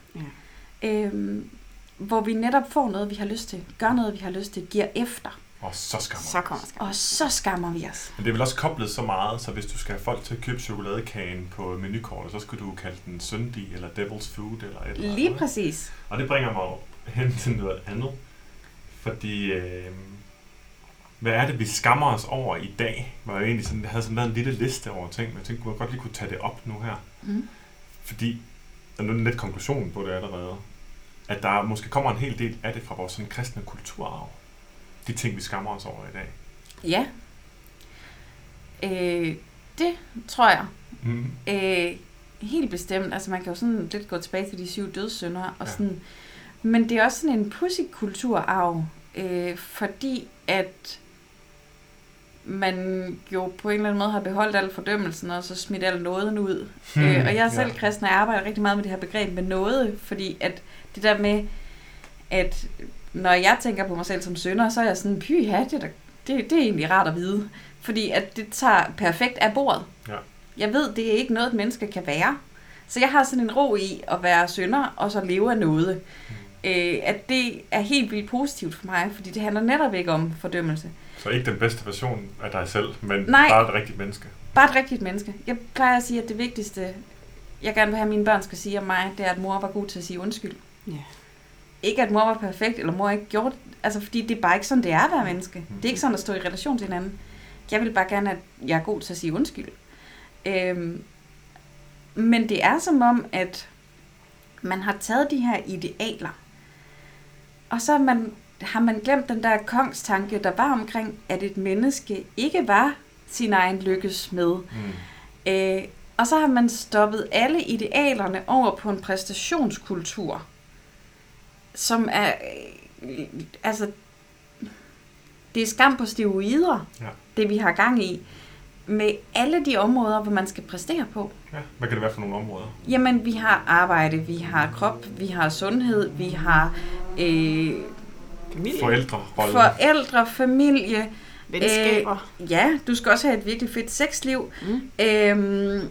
Ja. Øhm, hvor vi netop får noget, vi har lyst til. Gør noget, vi har lyst til. Giver efter. Og så skammer Så kommer skam. Og så skammer vi os. Men det er vel også koblet så meget, så hvis du skal have folk til at købe chokoladekagen på menukortet, så skal du kalde den syndig eller devil's food eller et eller andet. Lige præcis. Og det bringer mig hen til noget andet. Fordi, øh, hvad er det, vi skammer os over i dag? Var jo egentlig sådan, jeg havde sådan lavet en lille liste over ting, men jeg tænkte, kunne jeg godt lige kunne tage det op nu her. Mm. Fordi, og nu er det lidt konklusionen på det allerede, at der måske kommer en hel del af det fra vores sådan, kristne kulturarv. De ting, vi skammer os over i dag. Ja. Øh, det tror jeg. Mm. Øh, helt bestemt. Altså man kan jo sådan lidt gå tilbage til de syv dødssynder. Og Ja. sådan, men det er også sådan en pussy kulturarv, øh, fordi at man jo på en eller anden måde har beholdt al fordømmelsen, og så smidt al nåden ud. Hmm, øh, og jeg er selv ja. kristen, og jeg arbejder rigtig meget med det her begreb med nåde, fordi at det der med, at når jeg tænker på mig selv som sønder, så er jeg sådan, py, ja, det, er det, det er egentlig rart at vide. Fordi at det tager perfekt af bordet. Ja. Jeg ved, det er ikke noget, et menneske kan være. Så jeg har sådan en ro i at være sønder, og så leve af noget. Mm. Øh, at det er helt vildt positivt for mig, fordi det handler netop ikke om fordømmelse. Så ikke den bedste version af dig selv, men Nej. bare et rigtigt menneske. Bare et rigtigt menneske. Jeg plejer at sige, at det vigtigste, jeg gerne vil have, at mine børn skal sige om mig, det er, at mor var god til at sige undskyld. Ja. Ikke at mor var perfekt, eller mor ikke gjorde. Altså, fordi det er bare ikke sådan, det er at være menneske. Det er ikke sådan at stå i relation til hinanden. Jeg vil bare gerne, at jeg er god til at sige undskyld. Øhm, men det er som om, at man har taget de her idealer, og så har man, har man glemt den der kongstanke, der var omkring, at et menneske ikke var sin egen lykkes med. Mm. Øh, og så har man stoppet alle idealerne over på en præstationskultur, som er, øh, altså, det er skam på steroider, Ja. det vi har gang i, med alle de områder, hvor man skal præstere på. Ja, hvad kan det være for nogle områder? Jamen, vi har arbejde, vi har krop, vi har sundhed, vi har øh, Familie. Forældrerollen. forældre, familie, Venskaber. Ja, du skal også have et virkelig fedt sexliv. Mm. Øhm,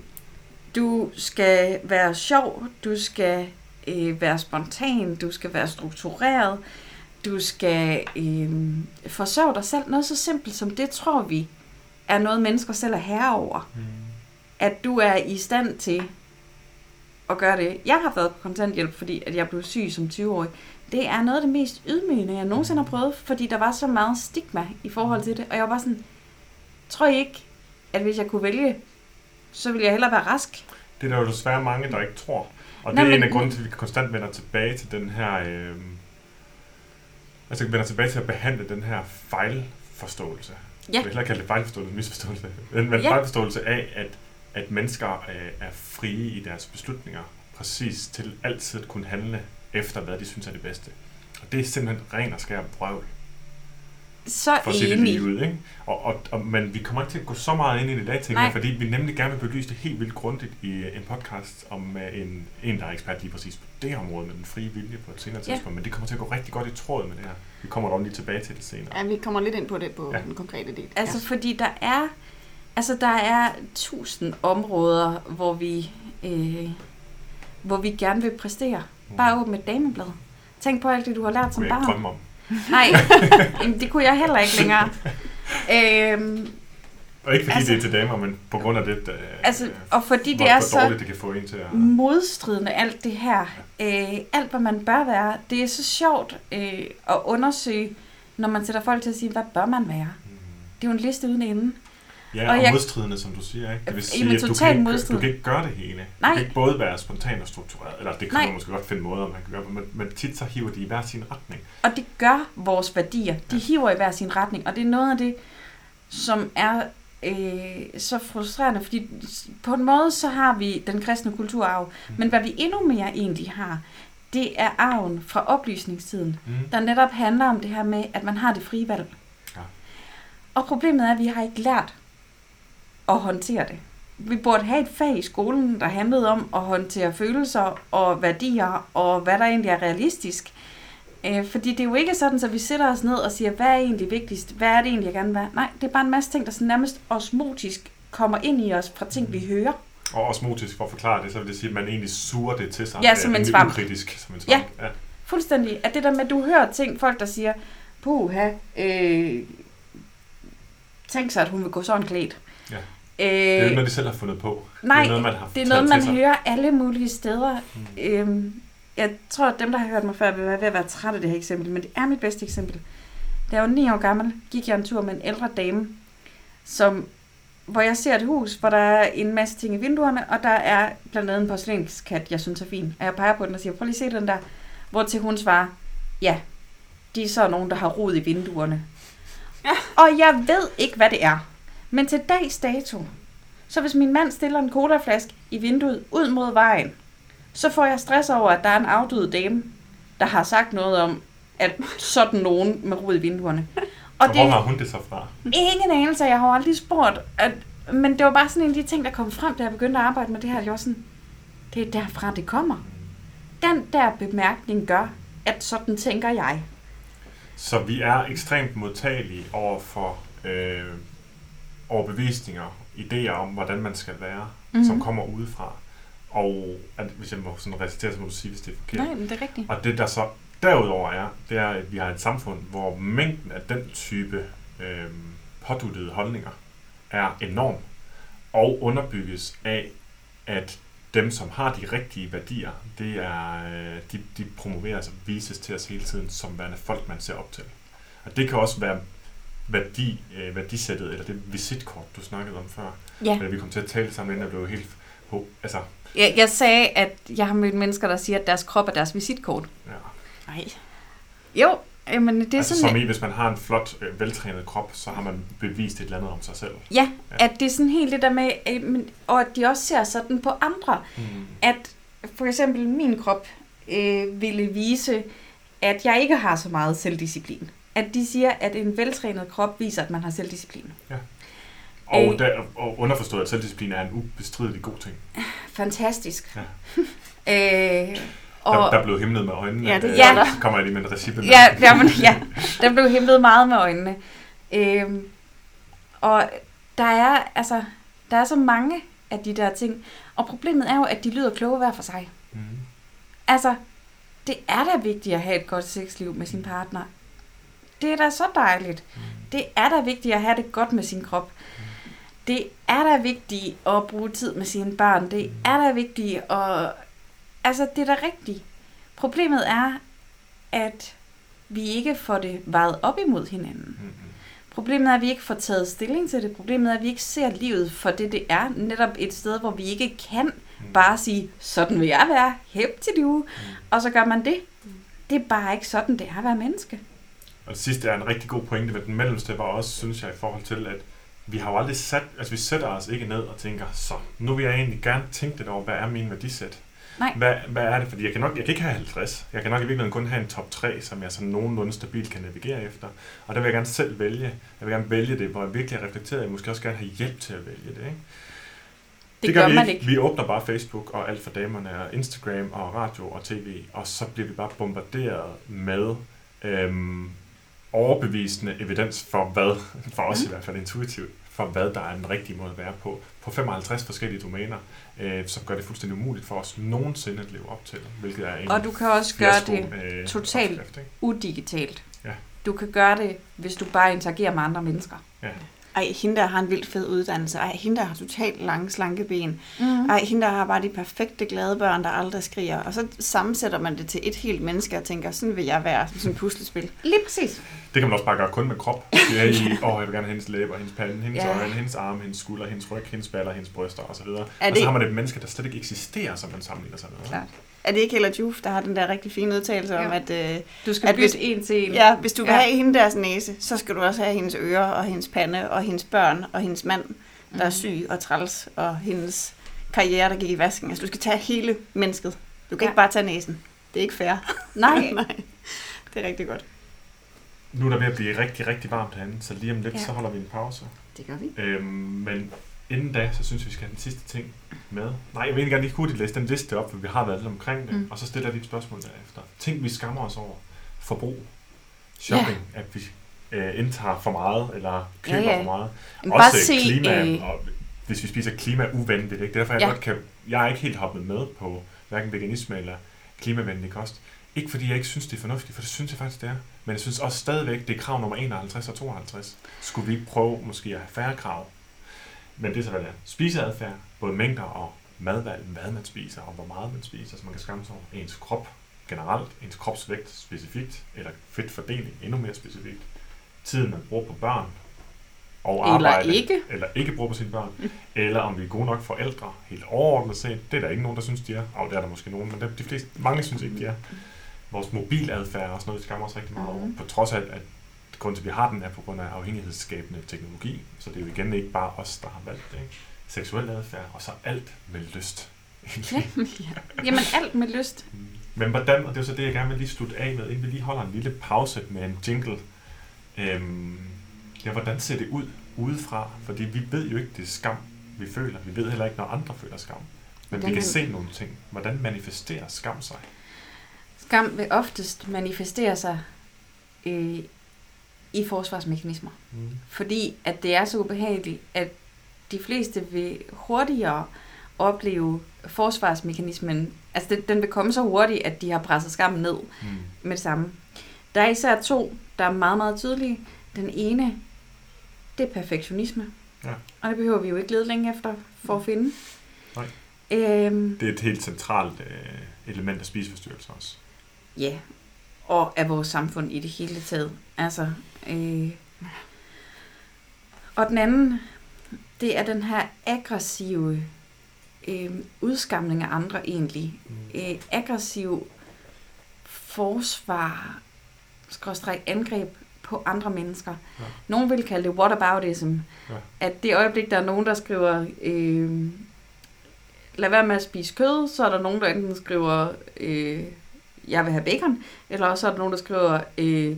du skal være sjov, du skal øh, være spontan, du skal være struktureret, du skal øh, forsørge dig selv. Noget så simpelt som det, tror vi, er noget, mennesker selv er herre over. Mm. At du er i stand til at gøre det. Jeg har været på kontanthjælp, fordi at jeg blev syg som 20-årig. Det er noget af det mest ydmygende, jeg nogensinde har prøvet, fordi der var så meget stigma i forhold til det. Og jeg var bare sådan, tror I ikke, at hvis jeg kunne vælge, så ville jeg hellere være rask? Det er der jo desværre mange, der ikke tror. Og Nå, det er en af grunden til, at vi konstant vender tilbage til den her... Øh, altså vender tilbage til at behandle den her fejlforståelse. Ja. Jeg vil hellere kalde det fejlforståelse, misforståelse. Men, men Ja. fejlforståelse af, at, at mennesker øh, er frie i deres beslutninger, præcis til altid at kunne handle efter, hvad de synes er det bedste. Og det er simpelthen ren og skær brøvl, Så for enig. lige ud. Ikke? Og, og, og, men vi kommer ikke til at gå så meget ind i det i dag, tænker jeg, fordi vi nemlig gerne vil belyse det helt vildt grundigt i øh, en podcast om øh, en, en, der er ekspert lige præcis på det område med den frie vilje på et senere Ja. tidspunkt. Men det kommer til at gå rigtig godt i tråd med det her. Vi kommer dog lige tilbage til det senere. Ja, vi kommer lidt ind på det på Ja. ja. den konkrete del. Altså, fordi der er, altså, der er tusind områder, hvor vi, øh, hvor vi gerne vil præstere. Bare åbne et dameblad. Tænk på alt det, du har lært som jeg barn. drømme om. Nej, jamen, det kunne jeg heller ikke længere. Øhm, Og ikke fordi Altså- det er til damer, men på grund af det, øh, altså, og fordi det er så dårligt det kan få en til at... modstridende alt det her, øh, alt hvad man bør være, det er så sjovt øh, at undersøge, når man sætter folk til at sige, hvad bør man være? Mm. Det er jo en liste uden ende. Ja, Og og, jeg- modstridende, som du siger. Ikke? Det vil sige, at du kan, ikke, du kan ikke gøre det hele. Nej. Du kan ikke både være spontan og struktureret, eller det kan Nej. man måske godt finde måder, man kan gøre, men, men tit så hiver de i hver sin retning. Og det gør vores værdier. De Ja. hiver i hver sin retning. Og det er noget af det, som er øh, så frustrerende. Fordi på en måde, så har vi den kristne kulturarv. Men hvad vi endnu mere egentlig har, det er arven fra oplysningstiden. Mm. Der netop handler om det her med, at man har det frie valg. Ja. Og problemet er, at vi har ikke lært at håndtere det. Vi burde have et fag i skolen, der handlede om at håndtere følelser og værdier, og hvad der egentlig er realistisk. Øh, fordi det er jo ikke sådan, at vi sætter os ned og siger, hvad er egentlig vigtigst? Hvad er det egentlig, jeg gerne vil være? Nej, det er bare en masse ting, der sådan nærmest osmotisk kommer ind i os fra ting, vi hører. Og osmotisk, for at forklare det, så vil det sige, at man egentlig suger det til sig. Ja, som en svamp. Ukritisk, som en svamp. Ja. ja. Fuldstændig. At det der med, at du hører ting, folk der siger, puha, øh, tænk sig, at hun vil gå sådan klædt. Ja. Øh, Det er ikke noget, de selv har fundet på. nej, det er noget, man har det er noget, man hører alle mulige steder. Mm. Øhm, jeg tror, at dem, der har hørt mig før, vil være ved at være trætte af det her eksempel, men det er mit bedste eksempel. Da jeg var ni år gammel, gik jeg en tur med en ældre dame, som, hvor jeg ser et hus, hvor der er en masse ting i vinduerne, og der er blandt andet en porcelænskat, jeg synes er fin. Og jeg peger på den og siger, prøv lige at se den der. Hvor til hun svarer, ja, de er så nogen, der har rod i vinduerne. Ja. Og jeg ved ikke, hvad det er. Men til dags dato, så hvis min mand stiller en colaflaske i vinduet ud mod vejen, så får jeg stress over, at der er en afdød dame, der har sagt noget om, at sådan nogen med rod i vinduerne. Og, Og hvor det har hun det så fra? ingen anelse, jeg har aldrig spurgt. At, men det var bare sådan en af de ting, der kom frem, da jeg begyndte at arbejde med det her. Det var sådan, det er derfra, det kommer. Den der bemærkning gør, at sådan tænker jeg. Så vi er ekstremt modtagelige over for øh, overbevisninger, idéer om, hvordan man skal være, Mhm. mm-hmm. som kommer udefra. Og at, hvis jeg må sådan recitere, så må du sige, hvis det er forkert. Nej, men det er rigtigt. Og det der så derudover er, det er, at vi har et samfund, hvor mængden af den type øh, påduttede holdninger er enorm, og underbygges af, at dem, som har de rigtige værdier, det er, øh, de, de promoveres og vises til os hele tiden som værende folk, man ser op til. Og det kan også være værdi, øh, værdisættet, eller det visitkort, du snakkede om før. Ja. Øh, vi kom til at tale sammen, inden jeg blev helt... ho- Altså, Jeg, jeg sagde, at jeg har mødt mennesker, der siger, at deres krop er deres visitkort. ja. Nej. Jo, men det er altså, sådan... som i, hvis man har en flot, øh, veltrænet krop, så har man bevist et eller andet om sig selv. Ja, Ja. at det er sådan helt det der med, øh, men, og at de også ser sådan på andre. Mm. At for eksempel min krop øh, ville vise, at jeg ikke har så meget selvdisciplin. At de siger, at en veltrænet krop viser, at man har selvdisciplin. Og, Øh. der, og underforstået, at selvdisciplin er en ubestridelig god ting. Fantastisk. Ja. [LAUGHS] øh, Og, der, der blev himlet med øjnene. Ja, det øh, gør der. Så kommer jeg lige med en recipe. Ja, jamen, ja, der blev himlet meget med øjnene. Øhm, og der er, altså, der er så mange af de der ting. Og problemet er jo, at de lyder kloge hver for sig. Mm. Altså, det er da vigtigt at have et godt sexliv med sin partner. Det er da så dejligt. Mm. Det er da vigtigt at have det godt med sin krop. Det er da vigtigt at bruge tid med sine børn. Det er da vigtigt at... Altså, det er da rigtigt. Problemet er, at vi ikke får det vejet op imod hinanden. Mm. Problemet er, at vi ikke får taget stilling til det. Problemet er, at vi ikke ser livet for det, det er. Netop et sted, hvor vi ikke kan Mm. bare sige, sådan vil jeg være, hæb til du, Mm. og så gør man det. Det er bare ikke sådan, det er at være menneske. Og det sidste er en rigtig god pointe, men den mellemste var også, synes jeg, i forhold til, at vi har jo aldrig sat, altså vi sætter os ikke ned og tænker, så nu vil jeg egentlig gerne tænke lidt over, hvad er min værdisæt? Nej. Hvad, hvad er det? Fordi jeg kan nok, jeg kan ikke have 50. Jeg kan nok i virkeligheden kun have en top 3, som jeg sådan nogenlunde stabilt kan navigere efter. Og der vil jeg gerne selv vælge. Jeg vil gerne vælge det, hvor jeg virkelig har reflekteret. Jeg måske også gerne have hjælp til at vælge det. Ikke? Det, det gør vi man ikke. Vi åbner bare Facebook og alt for damerne og Instagram og radio og tv, og så bliver vi bare bombarderet med øhm, overbevisende evidens for hvad, for os Mm. i hvert fald intuitivt, for hvad der er den rigtige måde at være på, på 55 forskellige domæner, øh, som gør det fuldstændig umuligt for os nogensinde at leve op til, hvilket er en Og du kan også gøre det øh, totalt opskrift, udigitalt. Ja. Du kan gøre det, hvis du bare interagerer med andre mennesker. Ej, hende der har en vildt fed uddannelse. Ej, hende der har totalt lange, slanke ben. Mm. Ej, hende der har bare de perfekte, glade børn, der aldrig skriger. Og så sammensætter man det til et helt menneske og tænker, sådan vil jeg være, som sådan et puslespil. Lige præcis. Det kan man også bare gøre kun med krop. Det er i, åh, jeg vil gerne have hendes læber, hendes pande, hendes Ja. ja. øjne, hendes arme, hendes skulder, hendes ryg, hendes baller, hendes bryster osv. Og så det- har man et menneske, der slet ikke eksisterer, som man sammenligner sig med. Klart. Er det ikke Hella Juf, der har den der rigtig fine udtalelse om, at øh, Du skal At bytte hvis- en til en. ja, hvis du vil Ja. have hende deres næse, så skal du også have hendes ører og hendes pande og hendes børn og hendes mand, der er Mhm. syg og træls, og hendes karriere, der gik i vasken. Altså, du skal tage hele mennesket. Du kan Ja. ikke bare tage næsen. Det er ikke fair. [LAUGHS] Nej, [LAUGHS] Nej. Det er rigtig godt. Nu er der ved at blive rigtig, rigtig varmt herinde, så lige om lidt, ja. så holder vi en pause. det gør vi. Øhm, men inden da, så synes jeg, vi skal have den sidste ting med. Nej, jeg vil egentlig gerne lige hurtigt læse den liste op, for vi har været lidt omkring det, Mm. og så stiller vi et spørgsmål derefter. Ting, vi skammer os over. Forbrug. Shopping. Ja. At vi øh, indtager for meget, eller køber Ja, ja, for meget. Men Også bare se, klima, øh, og hvis vi spiser klimauvenligt. Ikke? Er derfor, jeg ja. godt kan... Jeg er ikke helt hoppet med på hverken veganisme eller klimavenlig kost. Ikke fordi jeg ikke synes, det er fornuftigt, for det synes jeg faktisk, det er. Men jeg synes også stadigvæk, det er krav nummer 51 og 52. Skulle vi ikke prøve måske at have færre krav? Men det er så, hvad det er. Spiseadfærd, både mængder og madvalg, hvad man spiser og hvor meget man spiser, så man kan skamme sig over ens krop generelt, ens kropsvægt specifikt, eller fedtfordeling endnu mere specifikt. Tiden, man bruger på børn og Eller arbejde, ikke. eller ikke bruger på sine børn, eller om vi er gode nok forældre, helt overordnet set. Det er der ikke nogen, der synes, de er. Og det er der måske nogen, men de fleste, mange synes ikke, de er. Vores mobiladfærd er også noget, vi skammer os rigtig meget over. Mhm. På trods af, at grunden til, at vi har den, er på grund af afhængighedsskabende teknologi. Så det er jo igen ikke bare os, der har valgt det. Ikke? Seksuel adfærd, og så alt med lyst. Ja. Jamen alt med lyst. Men hvordan, og det er så det, jeg gerne vil lige slutte af med, inden vi lige holder en lille pause med en jingle. Øhm, ja, hvordan ser det ud udefra? Fordi vi ved jo ikke, det er skam, vi føler. Vi ved heller ikke, når andre føler skam. Men Hvordan vi kan kan- se nogle ting. Hvordan manifesterer skam sig? Skam vil oftest manifestere sig øh, i forsvarsmekanismer. Mm. Fordi at det er så ubehageligt, at de fleste vil hurtigere opleve forsvarsmekanismen. Altså den, den vil komme så hurtigt, at de har presset skammen ned Mm. med det samme. Der er især to, der er meget, meget tydelige. Den ene, det er perfektionisme. Ja. Og det behøver vi jo ikke lede længe efter for at finde. Nej. Øhm, Det er et helt centralt øh, element af spiseforstyrrelser også. Ja, og af vores samfund i det hele taget. Altså, øh, og den anden, det er den her aggressive øh, udskamning af andre egentlig. Mm. Øh, aggressiv forsvar, skråstreg angreb på andre mennesker. Ja. Nogen vil kalde det whataboutism. Ja. At det øjeblik, der er nogen, der skriver, øh, lad være med at spise kød, så er der nogen, der enten skriver, øh, jeg vil have bacon, eller også er der nogen, der skriver, øh,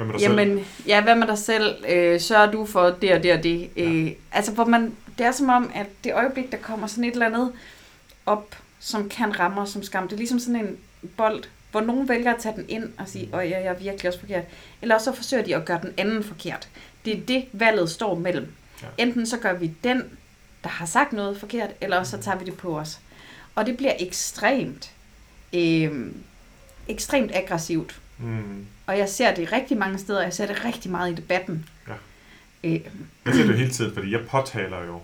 Hvad med dig selv? jamen, ja, hvad med dig selv, øh, sørger du for det og det og det. Øh, altså, hvor man, det er som om, at det øjeblik, der kommer sådan et eller andet op, som kan ramme os som skam, det er ligesom sådan en bold, hvor nogen vælger at tage den ind og sige, åh, ja, jeg er virkelig også forkert. Eller også så forsøger de at gøre den anden forkert. Det er det, valget står mellem. Ja. Enten så gør vi den, der har sagt noget forkert, eller også så tager vi det på os. Og det bliver ekstremt, øh, ekstremt aggressivt. Mm. Og jeg ser det rigtig mange steder, jeg ser det rigtig meget i debatten. Ja. Øh, Jeg ser det jo hele tiden, fordi jeg påtaler jo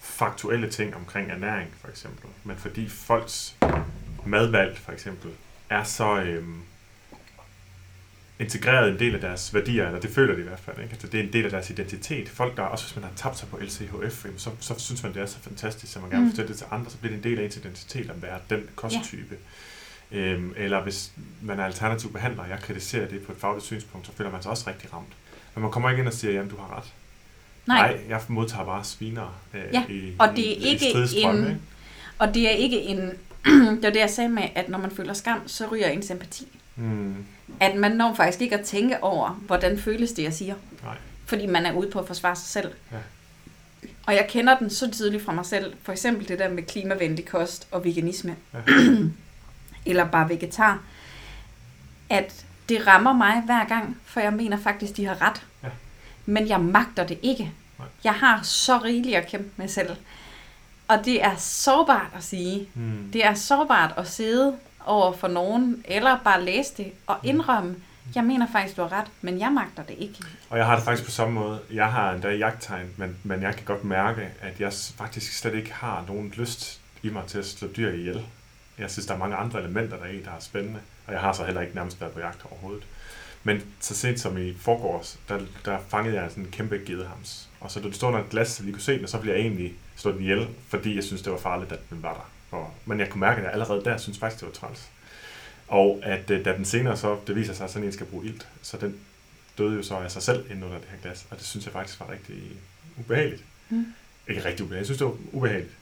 faktuelle ting omkring ernæring, for eksempel. Men fordi folks madvalg, for eksempel, er så øhm, integreret en del af deres værdier, eller det føler de i hvert fald. Ikke? Altså, det er en del af deres identitet. Folk, der også hvis man har tabt sig på LCHF, så, så synes man, det er så fantastisk, så man gerne vil Mm. fortælle det til andre, så bliver det en del af ens identitet at være den kosttype. Øhm, eller hvis man er alternativ behandler, og jeg kritiserer det på et fagligt synspunkt, så føler man sig også rigtig ramt. Men man kommer ikke ind og siger, jamen du har ret. Nej. Nej jeg modtager bare sviner øh, Ja, i, og det er i, ikke i en- ikke? Og det er ikke en... [CLEARS THROAT] det var det, jeg sagde med, at når man føler skam, så ryger en sympati. Mm, At man når faktisk ikke at tænke over, hvordan føles det, jeg siger. nej. Fordi man er ude på at forsvare sig selv. Ja. Og jeg kender den så tydeligt fra mig selv. For eksempel det der med klimavenlig kost og veganisme. Ja. [CLEARS THROAT] Eller bare vegetar. At det rammer mig hver gang, for jeg mener faktisk, de har ret. Ja. Men jeg magter det ikke. Nej. Jeg har så rigeligt at kæmpe med selv. Og det er sårbart at sige. Mm. Det er sårbart at sidde over for nogen, eller bare læse det og indrømme, jeg mener faktisk, du har ret, men jeg magter det ikke. Og jeg har det faktisk på samme måde. Jeg har endda jagttegn, men, men jeg kan godt mærke, at jeg faktisk slet ikke har nogen lyst i mig til at slå dyr ihjel. Jeg synes, der er mange andre elementer der er i, der er spændende. Og jeg har så heller ikke nærmest været på jagt overhovedet. Men så sent som i forgårs, der, der fangede jeg sådan en kæmpe gedehams. Og så da det stod under et glas, så lige kunne se den, og så blev jeg egentlig slået den ihjel, fordi jeg synes, det var farligt, at den var der. Og, men jeg kunne mærke, at jeg allerede der synes faktisk, det var træls. Og at øh, da den senere så, det viser sig, at sådan en skal bruge ilt, så den døde jo så af sig selv inde under det her glas, og det synes jeg faktisk var rigtig ubehageligt. Mm. Ikke rigtig ubehageligt, jeg synes det var ubehageligt.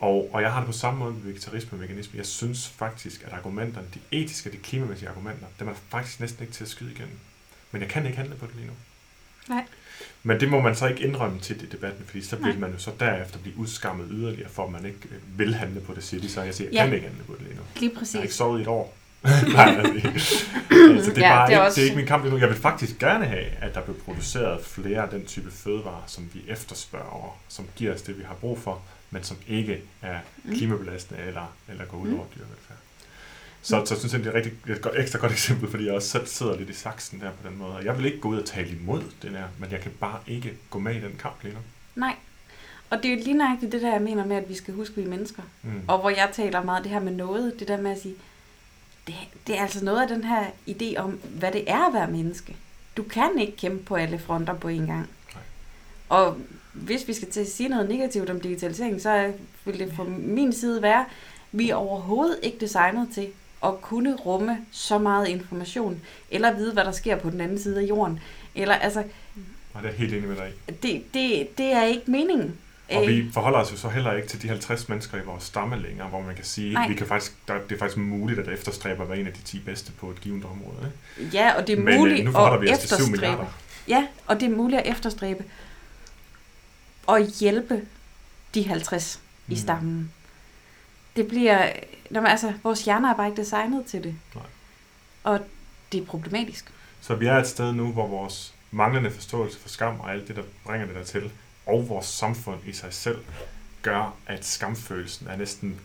Og, og jeg har det på samme måde med vegetarisme og veganisme. Jeg synes faktisk, at argumenterne, de etiske og de klimamæssige argumenter, dem er faktisk næsten ikke til at skyde igennem. Men jeg kan ikke handle på det lige nu. Nej. Men det må man så ikke indrømme til i debatten, fordi så vil man jo så derefter blive udskammet yderligere, for at man ikke øh, vil handle på det, siger de. Så jeg siger, jeg Ja. kan ikke handle på det lige nu. Lige Jeg har ikke præcis. sovet i et år. [LAUGHS] Nej, altså, altså, det, er Ja, bare det er ikke, også- det er ikke min kamp lige nu. Jeg vil faktisk gerne have, at der bliver produceret flere af den type fødevarer, som vi efterspørger, som giver os det, vi har brug for, men som ikke er Mm. klimabelastende eller, eller går ud Mm. over dyrevelfærd. Så, så synes jeg, det er et rigtig, et godt, ekstra godt eksempel, fordi jeg også selv sidder lidt i saksen der på den måde. Og jeg vil ikke gå ud og tale imod det der, men jeg kan bare ikke gå med i den kamp lige nu. Nej. Og det er jo lige nøjagtigt det der, jeg mener med, at vi skal huske, at vi er mennesker. Mm. Og hvor jeg taler meget det her med noget, det der med at sige, det, det er altså noget af den her idé om, hvad det er at være menneske. Du kan ikke kæmpe på alle fronter på en gang. Nej. Og hvis vi skal til at sige noget negativt om digitalisering, så vil det fra min side være, vi er overhovedet ikke designet til at kunne rumme så meget information, eller vide, hvad der sker på den anden side af jorden. Eller altså, Og det er helt enig med dig det, det, det er ikke meningen. Og Øh, vi forholder os jo så heller ikke til de 50 mennesker i vores stamme længere, hvor man kan sige, Nej. vi kan faktisk, der, det er faktisk muligt at efterstræbe at være en af de 10 bedste på et givet område. Ikke? Ja, og det er Men muligt øh, nu at vi os til 7 efterstræbe. milliarder. Ja, og det er muligt at efterstræbe og hjælpe de 50 i Mm. stammen. Det bliver, når man, altså, vores hjerner er bare ikke designet til det. Nej. Og det er problematisk. Så vi er et sted nu, hvor vores manglende forståelse for skam og alt det, der bringer det dertil, og vores samfund i sig selv, gør, at skamfølelsen er næsten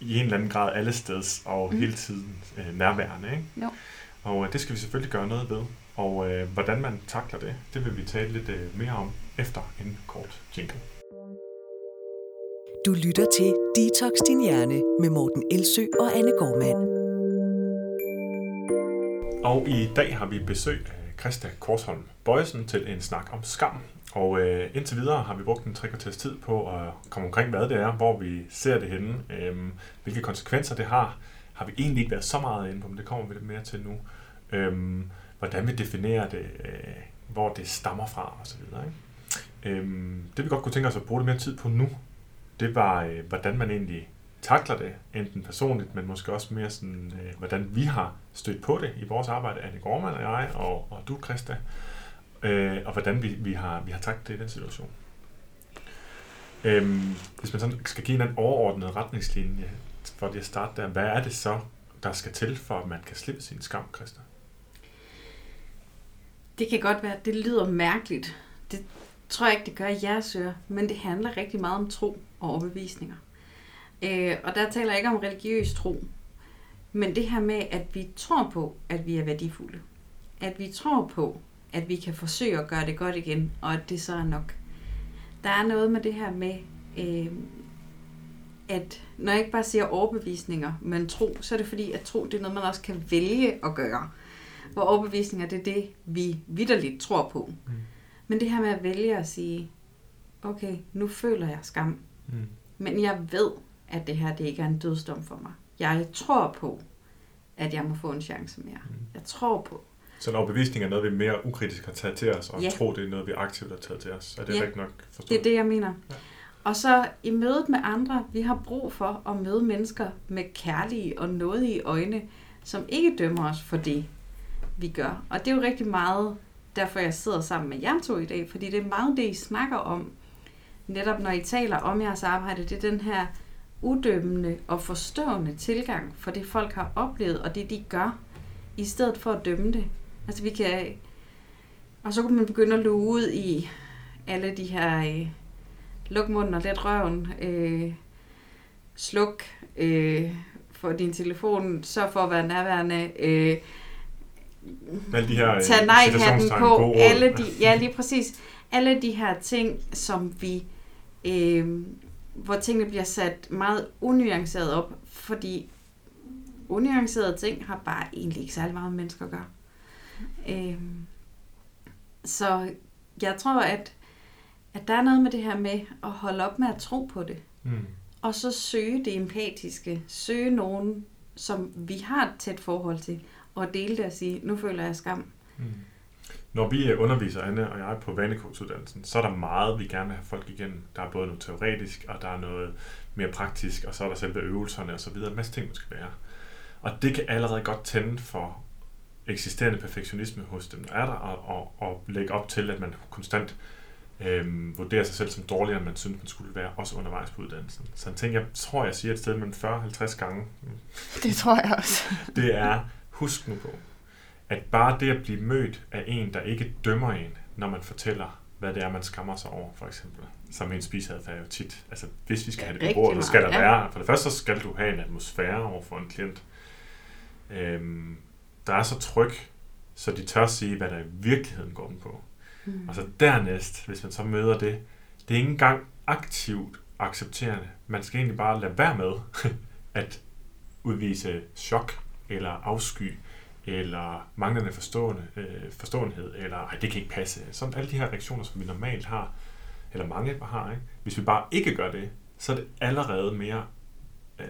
i en eller anden grad alle steds og mm. hele tiden øh, nærværende. Ikke? Jo. Og øh, det skal vi selvfølgelig gøre noget ved. Og øh, hvordan man takler det, det vil vi tale lidt øh, mere om efter en kort jingle. Du lytter til Detox Din Hjerne med Morten Elsø og Anne Gormand. Og i dag har vi besøg af Christa Korsholm Bøjsen til en snak om skam. Og øh, indtil videre har vi brugt en tre kvarters tid på at komme omkring, hvad det er, hvor vi ser det henne, øh, hvilke konsekvenser det har. Har vi egentlig ikke været så meget inde på, men det kommer vi lidt mere til nu. Øh, hvordan vi definerer det, øh, hvor det stammer fra osv. Ikke? Øhm, det vi godt kunne tænke os at bruge lidt mere tid på nu, det var, øh, hvordan man egentlig takler det, enten personligt, men måske også mere sådan, øh, hvordan vi har stødt på det i vores arbejde, Anne Gormand og jeg, og, og du, Christa, øh, og hvordan vi, vi har, vi har taklet det i den situation. Øhm, hvis man sådan skal give en overordnet retningslinje, for det at starte der, hvad er det så, der skal til, for at man kan slippe sin skam, Christa? Det kan godt være, at det lyder mærkeligt. Det tror jeg ikke, det gør i jeres ører, men det handler rigtig meget om tro og overbevisninger. Øh, og der taler jeg ikke om religiøs tro, men det her med, at vi tror på, at vi er værdifulde. At vi tror på, at vi kan forsøge at gøre det godt igen, og at det så er nok. Der er noget med det her med, øh, at når jeg ikke bare siger overbevisninger, men tro, så er det fordi, at tro det er noget, man også kan vælge at gøre. Hvor overbevisninger, det er det, vi vidderligt tror på. Mm. Men det her med at vælge at sige, okay, nu føler jeg skam, Mm. men jeg ved, at det her det ikke er en dødsdom for mig. Jeg tror på, at jeg må få en chance mere. Mm. Jeg tror på. Så en overbevisning er noget, vi mere ukritisk har taget til os, og Ja. tro, det er noget, vi aktivt har taget til os. Er det Ja. rigtigt nok forstået? Det er det, jeg mener. Ja. Og så i mødet med andre, vi har brug for at møde mennesker med kærlige og nådige øjne, som ikke dømmer os for det, vi gør. Og det er jo rigtig meget derfor, jeg sidder sammen med jer to i dag, fordi det er meget det, I snakker om, netop når I taler om jeres arbejde, det er den her udømmende og forstående tilgang for det, folk har oplevet, og det, de gør, i stedet for at dømme det. Altså vi kan... Og så kunne man begynde at luge ud i alle de her... Øh, luk munden og let røven, øh, sluk øh, for din telefon, sørg for at være nærværende, øh, alle de her øh, tag nej-hatten på, råd. alle de, ja lige præcis, alle de her ting, som vi, øh, hvor tingene bliver sat meget unuanceret op, fordi unuancerede ting har bare egentlig ikke særlig meget med mennesker at gøre. Øh, så jeg tror, at, at der er noget med det her med at holde op med at tro på det, Mm. og så søge det empatiske, søge nogen, som vi har et tæt forhold til, og dele det og sige, nu føler jeg skam. Mm. Når vi øh, underviser, Anne og jeg, på vanecoach-uddannelsen, så er der meget, vi gerne vil have folk igennem. Der er både noget teoretisk, og der er noget mere praktisk, og så er der selve øvelserne og så videre. En masse ting, man skal være. Og det kan allerede godt tænde for eksisterende perfektionisme hos dem, der er der, og, og, og lægge op til, at man konstant øhm, vurderer sig selv som dårligere, end man synes, man skulle være, også undervejs på uddannelsen. Så en ting, jeg tror, jeg siger et sted mellem 40 og 50 gange, Det tror jeg også. [LAUGHS] det er, husk nu på, at bare det at blive mødt af en, der ikke dømmer en, når man fortæller, hvad det er, man skammer sig over, for eksempel. Som en spiseadfærd er jo tit. Altså, hvis vi skal Ja, have det på bordet, så skal der ja. være, for det første, så skal du have en atmosfære over for en klient, øhm, der er så tryg, så de tør sige, hvad der i virkeligheden går den på. Mm. Og så dernæst, hvis man så møder det, det er ikke engang aktivt accepterende. Man skal egentlig bare lade være med [LAUGHS] at udvise chok eller afsky eller manglende forstående, øh, forståenhed, eller ej, det kan ikke passe. Sådan alle de her reaktioner, som vi normalt har, eller mange har, ikke? hvis vi bare ikke gør det, så er det allerede mere øh,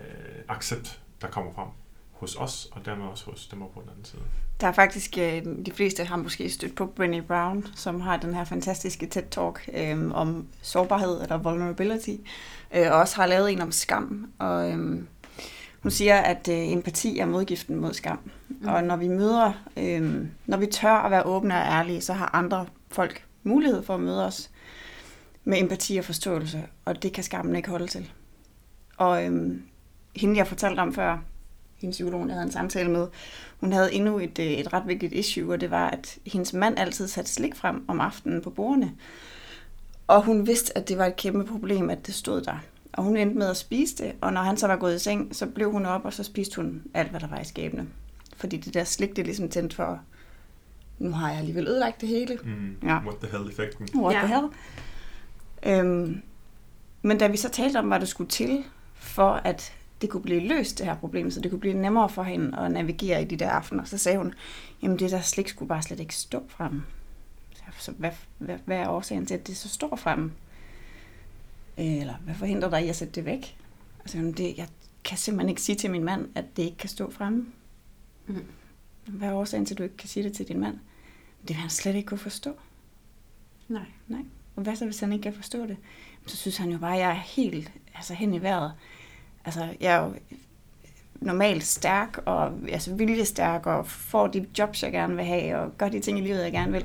accept, der kommer frem hos os, og dermed også hos dem på den anden side. Der er faktisk, øh, de fleste har måske stødt på Brené Brown, som har den her fantastiske TED-talk øh, om sårbarhed eller vulnerability, øh, og også har lavet en om skam. Og øh, hun siger, at øh, empati er modgiften mod skam. Mm. Og når vi møder, øh, når vi tør at være åbne og ærlige, så har andre folk mulighed for at møde os med empati og forståelse, og det kan skammen ikke holde til. Og øh, hende, jeg fortalte om før, hende psykologen, jeg havde en samtale med, hun havde endnu et, øh, et ret vigtigt issue, og det var, at hendes mand altid satte slik frem om aftenen på bordene. Og hun vidste, at det var et kæmpe problem, at det stod der. Og hun endte med at spise det, og når han så var gået i seng, så blev hun op, og så spiste hun alt, hvad der var i skabene. Fordi det der slik, det er ligesom tændt for, nu har jeg alligevel ødelagt det hele. Mm. Ja. What the hell-effekten. What Ja. the hell? Øhm, men da vi så talte om, hvad der skulle til, for at det kunne blive løst, det her problem, så det kunne blive nemmere for hende at navigere i de der aftener, så sagde hun, jamen det der slik skulle bare slet ikke stå frem. Så hvad, hvad, hvad er årsagen til, at det så står frem? Eller hvad forhindrer dig i at sætte det væk? Altså, det, jeg kan simpelthen ikke sige til min mand, at det ikke kan stå fremme. Mm. Hvad er årsagen til, at du ikke kan sige det til din mand? Det vil han slet ikke kunne forstå. Nej. Nej. Og hvad så, hvis han ikke kan forstå det? Så synes han jo bare, at jeg er helt altså, hen i vejret. Altså, jeg er jo normalt stærk og altså, viljestærk og får de jobs, jeg gerne vil have og gør de ting i livet, jeg gerne vil.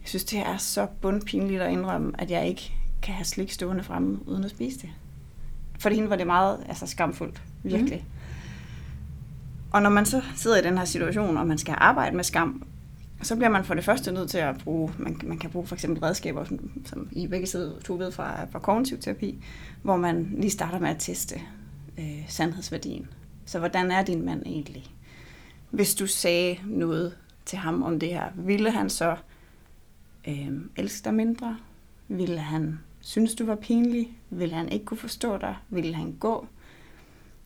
Jeg synes, det er så bundpinligt at indrømme, at jeg ikke kan have slik stående fremme uden at spise det. For hende var det meget altså, skamfuldt, virkelig. Mm. Og når man så sidder i den her situation, og man skal arbejde med skam, så bliver man for det første nødt til at bruge, man, man kan bruge for eksempel redskaber, som, som I begge sidder to ved fra, fra kognitiv terapi, hvor man lige starter med at teste øh, sandhedsværdien. Så hvordan er din mand egentlig? Hvis du sagde noget til ham om det her, ville han så øh, elske dig mindre? Ville han synes, du var pinlig? Ville han ikke kunne forstå dig? Ville han gå?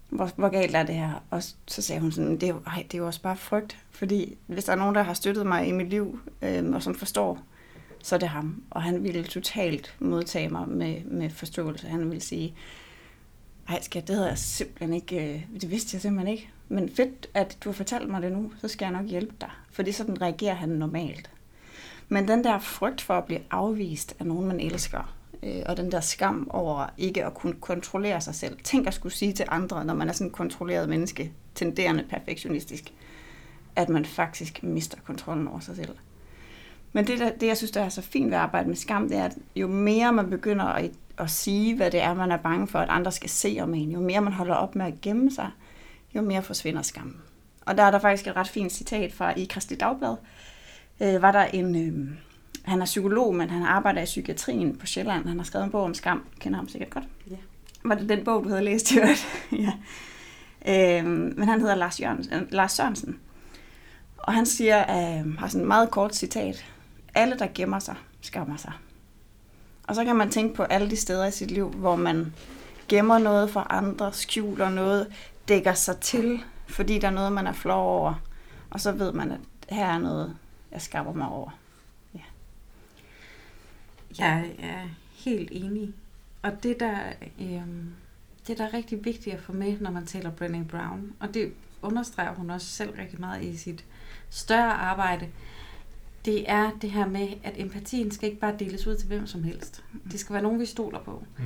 Hvor, hvor galt er det her? Og så sagde hun sådan, det er, jo, ej, det er jo også bare frygt. Fordi hvis der er nogen, der har støttet mig i mit liv, øh, og som forstår, så er det ham. Og han ville totalt modtage mig med, med forståelse. Han ville sige, Ej, skat, det havde jeg simpelthen ikke, øh, det vidste jeg simpelthen ikke. Men fedt, at du har fortalt mig det nu, så skal jeg nok hjælpe dig. Fordi sådan reagerer han normalt. Men den der frygt for at blive afvist af nogen, man elsker, øh, og den der skam over ikke at kunne kontrollere sig selv. Tænk at skulle sige til andre, når man er sådan en kontrolleret menneske, tenderende perfektionistisk, at man faktisk mister kontrollen over sig selv. Men det, der, det, jeg synes, der er så fint ved at arbejde med skam, det er, at jo mere man begynder at, at sige, hvad det er, man er bange for, at andre skal se om en, jo mere man holder op med at gemme sig, jo mere forsvinder skammen. Og der er der faktisk et ret fint citat fra i Kristi Dagblad. Øh, var der en, øh, han er psykolog, men han arbejder i psykiatrien på Sjælland. Han har skrevet en bog om skam. Kender ham sikkert godt. Ja. Var det den bog, du havde læst, i øvrigt? [LAUGHS] ja. Øh, men han hedder Lars, Jørgensen, Lars Sørensen. Og han siger, øh, har sådan et meget kort citat. Alle, der gemmer sig, skammer sig. Og så kan man tænke på alle de steder i sit liv, hvor man gemmer noget for andre, skjuler noget, dækker sig til, fordi der er noget, man er flov over. Og så ved man, at her er noget, jeg skammer mig over. Jeg er helt enig. Og det der, øhm, det der er rigtig vigtigt at få med, når man taler Brené Brown, og det understreger hun også selv rigtig meget i sit større arbejde, det er det her med, at empatien skal ikke bare deles ud til hvem som helst. Det skal være nogen, vi stoler på. Mm.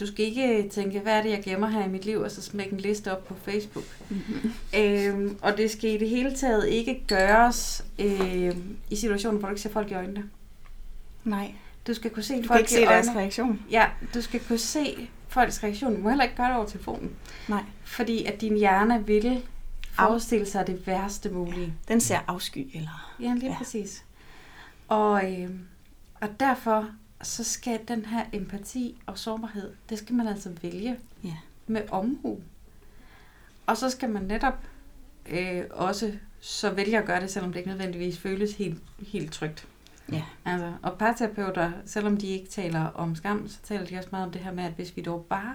Du skal ikke tænke, hvad er det, jeg gemmer her i mit liv, og så smække en liste op på Facebook. Mm-hmm. [LAUGHS] Øhm, og det skal i det hele taget ikke gøres øh, i situationer, hvor du ikke ser folk i øjnene. Nej. Du skal kunne se Du folk kan ikke se deres øjnene. reaktion. Ja, du skal kunne se folks reaktion. Du må heller ikke gøre det over telefonen. Nej. Fordi at din hjerne vil forestille sig det værste mulige. Den ser afsky, eller... Ja, lige Ja. ja. præcis. Og, øh, og derfor så skal den her empati og sårbarhed, det skal man altså vælge Ja. med omhu. Og så skal man netop øh, også så vælge at gøre det, selvom det ikke nødvendigvis føles helt, helt trygt. Ja. Altså, og parterapeuter, selvom de ikke taler om skam, så taler de også meget om det her med, at hvis vi dog bare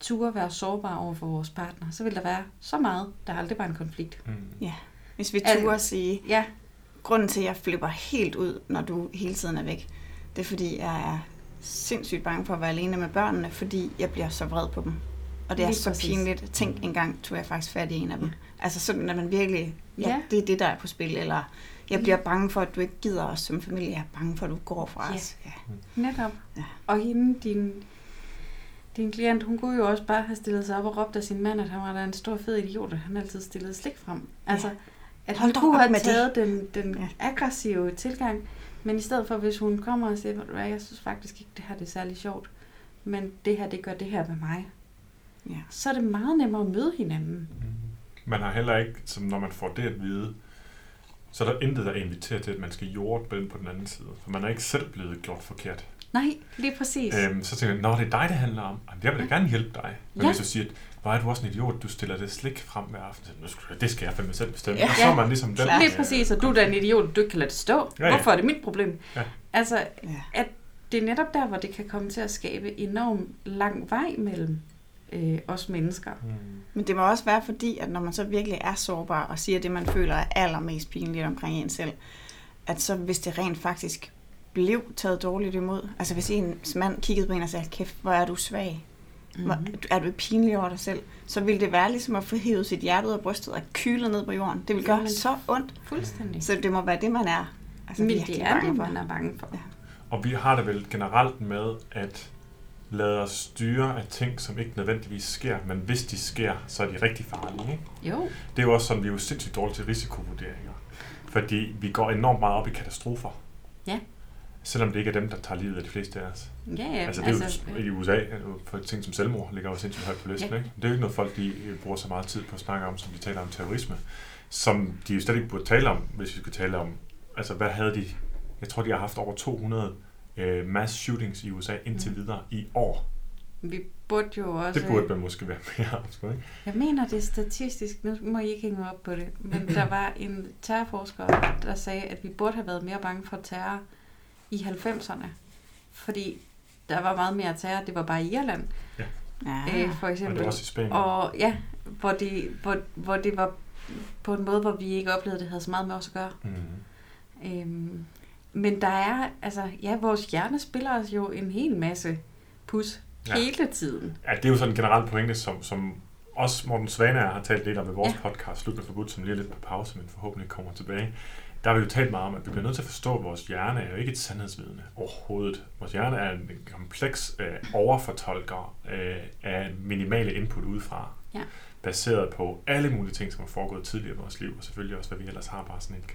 turde være sårbare over for vores partner, så vil der være så meget, der aldrig var en konflikt. Mm. Ja. Hvis vi Altså- turde sige, Ja, grunden til, at jeg flipper helt ud, når du hele tiden er væk, det er, fordi jeg er sindssygt bange for at være alene med børnene, fordi jeg bliver så vred på dem. Og det er Lige så præcis. pinligt. Tænk engang, tog jeg faktisk fat i en af dem. Altså sådan, at man virkelig, ja, Ja. det er det, der er på spil. Eller jeg bliver bange for, at du ikke gider os som familie. Jeg er bange for, at du går fra Ja. os. Ja. netop. Ja. Og hende, din, din klient, hun kunne jo også bare have stillet sig op og råbt af sin mand, at han var da en stor fed idiot, at han altid stillede slik frem. Altså, at Hold hun kunne have med det. taget den, den Ja. aggressive tilgang, men i stedet for, hvis hun kommer og siger, "Ved du hvad, jeg synes faktisk ikke, det her det er særlig sjovt, men det her, det gør det her med mig, Ja. så er det meget nemmere at møde hinanden. Man har heller ikke, som når man får det at vide, så er der intet, der inviterer til, at man skal jorde den på den anden side. For man er ikke selv blevet gjort forkert. Nej, lige præcis. Øhm, så tænker jeg, når det er dig, det handler om. Jamen, jeg vil da gerne hjælpe dig. Men Ja. hvis du siger, at hvor er du også en idiot, du stiller det slik frem hver aften. "Nu skal Det skal jeg fandme selv bestemme. Ja. Og så er man ligesom den. Lige præcis, og du er en idiot, du ikke kan lade det stå. Ja, ja. Hvorfor er det mit problem? Ja. Altså, Ja. at det er netop der, hvor det kan komme til at skabe enorm lang vej mellem øh, os mennesker. Mm. Men det må også være fordi, at når man så virkelig er sårbar og siger det, man føler er allermest pinligt omkring en selv, at så hvis det rent faktisk blev taget dårligt imod, altså hvis ens mand kiggede på en og sagde, kæft, hvor er du svag, hvor, Mhm. er du pinlig over dig selv, så ville det være ligesom at få hævet sit hjerte ud af brystet og kylet ned på jorden. Det vil gøre Jamen. så ondt, Fuldstændig. så det må være det, man er. Altså, Men det er det, for. man er bange for. Ja. Og vi har det vel generelt med at lade os styre af ting, som ikke nødvendigvis sker, men hvis de sker, så er de rigtig farlige. Ikke? Jo, Det er jo også sådan, vi er jo sindssygt dårlige til risikovurderinger. Fordi vi går enormt meget op i katastrofer. Ja. Selvom det ikke er dem, der tager livet af de fleste af os. ja, ja. Altså, det er altså, jo, i USA, er jo for ting som selvmord ligger jo sindssygt højt på listen. Ja. Ikke? Det er jo ikke noget, folk de øh, bruger så meget tid på at snakke om, som de taler om terrorisme. Som de jo slet ikke burde tale om, hvis vi skal tale om, altså hvad havde de, jeg tror de har haft over 200 øh, mass shootings i USA indtil Mhm. videre i år. vi burde jo også... Det burde man måske være mere om, sgu, ikke? Jeg mener det er statistisk, nu må I ikke hænge mig op på det, men der [CLEARS THROAT] var en terrorforsker, der sagde, at vi burde have været mere bange for terror i 90'erne. Fordi der var meget mere terror, det var bare i Irland, Ja. øh, for Og eksempel. det er også i Spanien. Og ja, hvor det, hvor, hvor det var på en måde, hvor vi ikke oplevede, at det havde så meget med os at gøre. Mm. Øhm, men der er, altså, ja, vores hjerne spiller os jo en hel masse pus Ja. Hele tiden. Ja, det er jo sådan en generel pointe, som, som også Morten Svane har talt lidt om i vores Ja. podcast, Slut med Forbudt, som lige er lidt på pause, men forhåbentlig kommer tilbage. Der har vi jo talt meget om, at vi bliver nødt til at forstå, at vores hjerne er jo ikke et sandhedsvidne overhovedet. Vores hjerne er en kompleks øh, overfortolker øh, af minimale input udefra. Ja. Baseret på alle mulige ting, som er foregået tidligere i vores liv, og selvfølgelig også, hvad vi ellers har bare sådan helt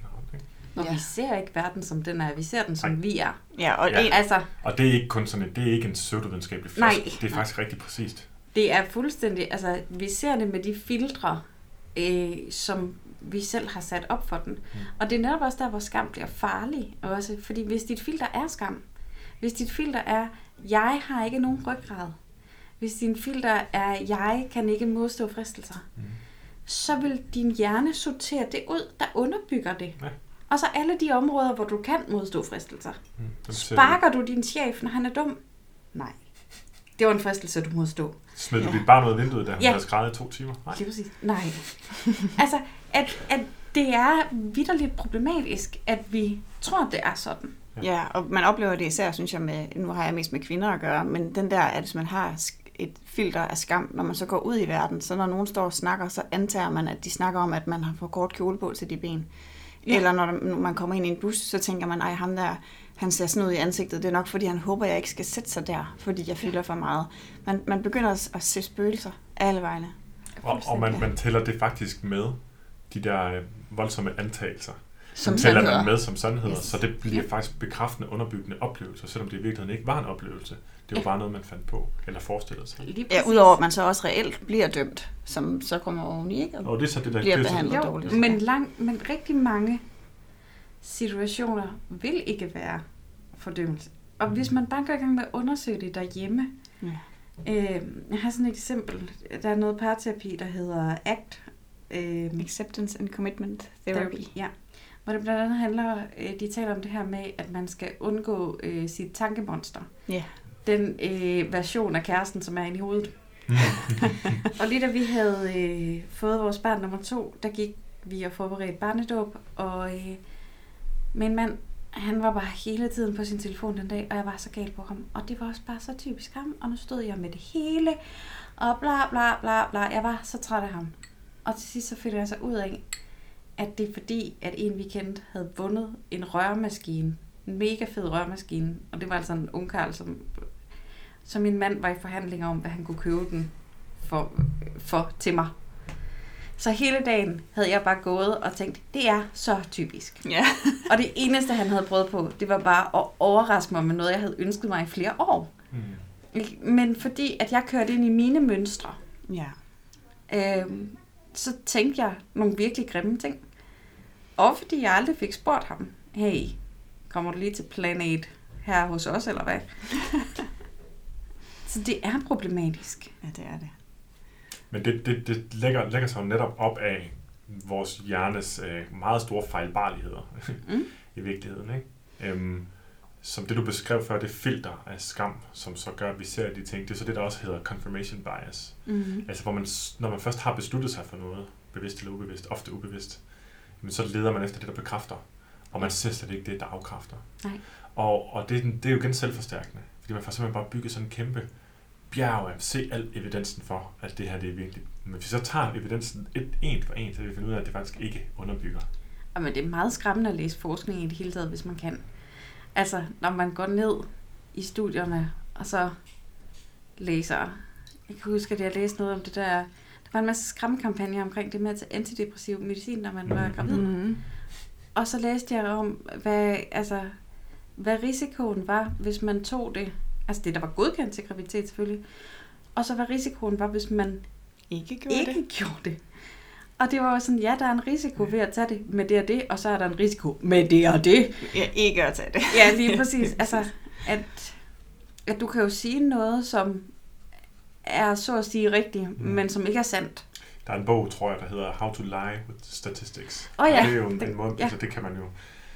Og Ja. vi ser ikke verden som den er, vi ser den som Nej. vi er. Ja, og Ja. en, Altså, Og det er ikke kun sådan det er ikke en pseudovidenskabelig Nej. Det er faktisk rigtig præcist. det er fuldstændig, altså vi ser det med de filtre, øh, som vi selv har sat op for den. Mm. Og det er netop også der, hvor skam bliver farlig også. Fordi hvis dit filter er skam, hvis dit filter er, jeg har ikke nogen ryggrad, hvis din filter er, jeg kan ikke modstå fristelser, Mm. så vil din hjerne sortere det ud, der underbygger det. Ja. Og så alle de områder, hvor du kan modstå fristelser. Mm. Sparker du din chef, når han er dum? Nej. Det var en fristelse, du modstå. Smed du Ja. dit barn ud af vinduet, da hun Ja. havde skrevet i to timer? Nej. Lige præcis. Nej. [LAUGHS] altså, at, at det er vidderligt problematisk, at vi tror, det er sådan. Ja, og man oplever det især, synes jeg, med, nu har jeg mest med kvinder at gøre, men den der, at hvis man har et filter af skam, når man så går ud i verden, så når nogen står og snakker, så antager man, at de snakker om, at man har for kort kjole på til de ben. Ja. Ja. Eller når man kommer ind i en bus, så tænker man, ej, ham der, han ser sådan ud i ansigtet. Det er nok, fordi han håber, jeg ikke skal sætte sig der, fordi jeg fylder for meget. Man, man begynder at, at se spøgelser alle vegne. Og, og man, man tæller det faktisk med, de der øh, voldsomme antagelser. Som tæller sandheder. man med som sandheder, Yes. så det bliver Ja. faktisk bekræftende, underbyggende oplevelser, selvom det i virkeligheden ikke var en oplevelse. Det var bare noget, man fandt på, eller forestillede sig. Lige Ja, udover at man så også reelt bliver dømt, som så kommer oveni, ikke? Og det er så det, der Bliver det er behandlet. Jo, dårligt. men, lang, men rigtig mange situationer vil ikke være fordømmelse. Og hvis man bare går i gang med at undersøge det derhjemme, Ja. øh, jeg har sådan et eksempel, der er noget parterapi, der hedder ACT, øh, Acceptance and Commitment Therapy. Ja, hvor det blandt andet handler, øh, de taler om det her med, at man skal undgå øh, sit tankemonster. Ja. Den øh, version af kæresten, som er inde i hovedet. [LAUGHS] og lige da vi havde øh, fået vores barn nummer to, der gik vi og forberedte barnedåb, og øh, min mand, han var bare hele tiden på sin telefon den dag, og jeg var så gal på ham. Og det var også bare så typisk ham, og nu stod jeg med det hele, og bla bla bla bla. Jeg var så træt af ham. Og til sidst så finder jeg så ud af, at det er fordi, at en weekend havde vundet en rørmaskine. En mega fed rørmaskine. Og det var altså en ungkarl, som, som min mand var i forhandlinger om, hvad han kunne købe den for, for til mig. Så hele dagen havde jeg bare gået og tænkt, det er så typisk. Ja. [LAUGHS] Og det eneste, han havde prøvet på, det var bare at overraske mig med noget, jeg havde ønsket mig i flere år. Mm. Men fordi, at jeg kørte ind i mine mønstre, Ja. øhm, så tænkte jeg nogle virkelig grimme ting. Og fordi jeg aldrig fik spurgt ham, hey, kommer du lige til plan 8 her hos os, eller hvad? [LAUGHS] så det er problematisk. Ja, det er det. Men det, det, det lægger, lægger sig jo netop op af vores hjernes øh, meget store fejlbarligheder Mm. [LAUGHS] i virkeligheden. Ikke? Øhm, som det, du beskrev før, det filter af skam, som så gør, at vi ser de ting, det er så det, der også hedder confirmation bias. Mm-hmm. Altså, hvor man, når man først har besluttet sig for noget, bevidst eller ubevidst, ofte ubevidst, men så leder man efter det, der bekræfter. Og man ser slet ikke det, der afkræfter. Nej. Og, og det, er det er jo igen selvforstærkende. Fordi man får simpelthen bare bygget sådan en kæmpe bjerg af se al evidensen for, at det her det er virkelig. Men hvis vi så tager evidensen et, en for en, så vil vi finde ud af, at det faktisk ikke underbygger. Men det er meget skræmmende at læse forskning i det hele taget, hvis man kan. Altså, når man går ned i studierne, og så læser... Jeg kan huske, at jeg læste noget om det der... Der var en masse skræmmekampagner omkring det med at tage antidepressiv medicin, når man var gravid. Mm-hmm. Og så læste jeg om, hvad, altså, hvad risikoen var, hvis man tog det. Altså det, der var godkendt til graviditet selvfølgelig. Og så hvad risikoen var, hvis man Ikke gjorde ikke det. gjorde det. Og det var jo sådan, ja, der er en risiko ved at tage det med det og det, og så er der en risiko med det og det. Ja, ikke at tage det. Ja, lige [LAUGHS] præcis. Altså, at, at du kan jo sige noget, som er så at sige rigtigt, Mm. men som ikke er sandt. Der er en bog, tror jeg, der hedder How to Lie with Statistics. Åh ja, Og det er jo en, det- en måde, ja. altså det kan man jo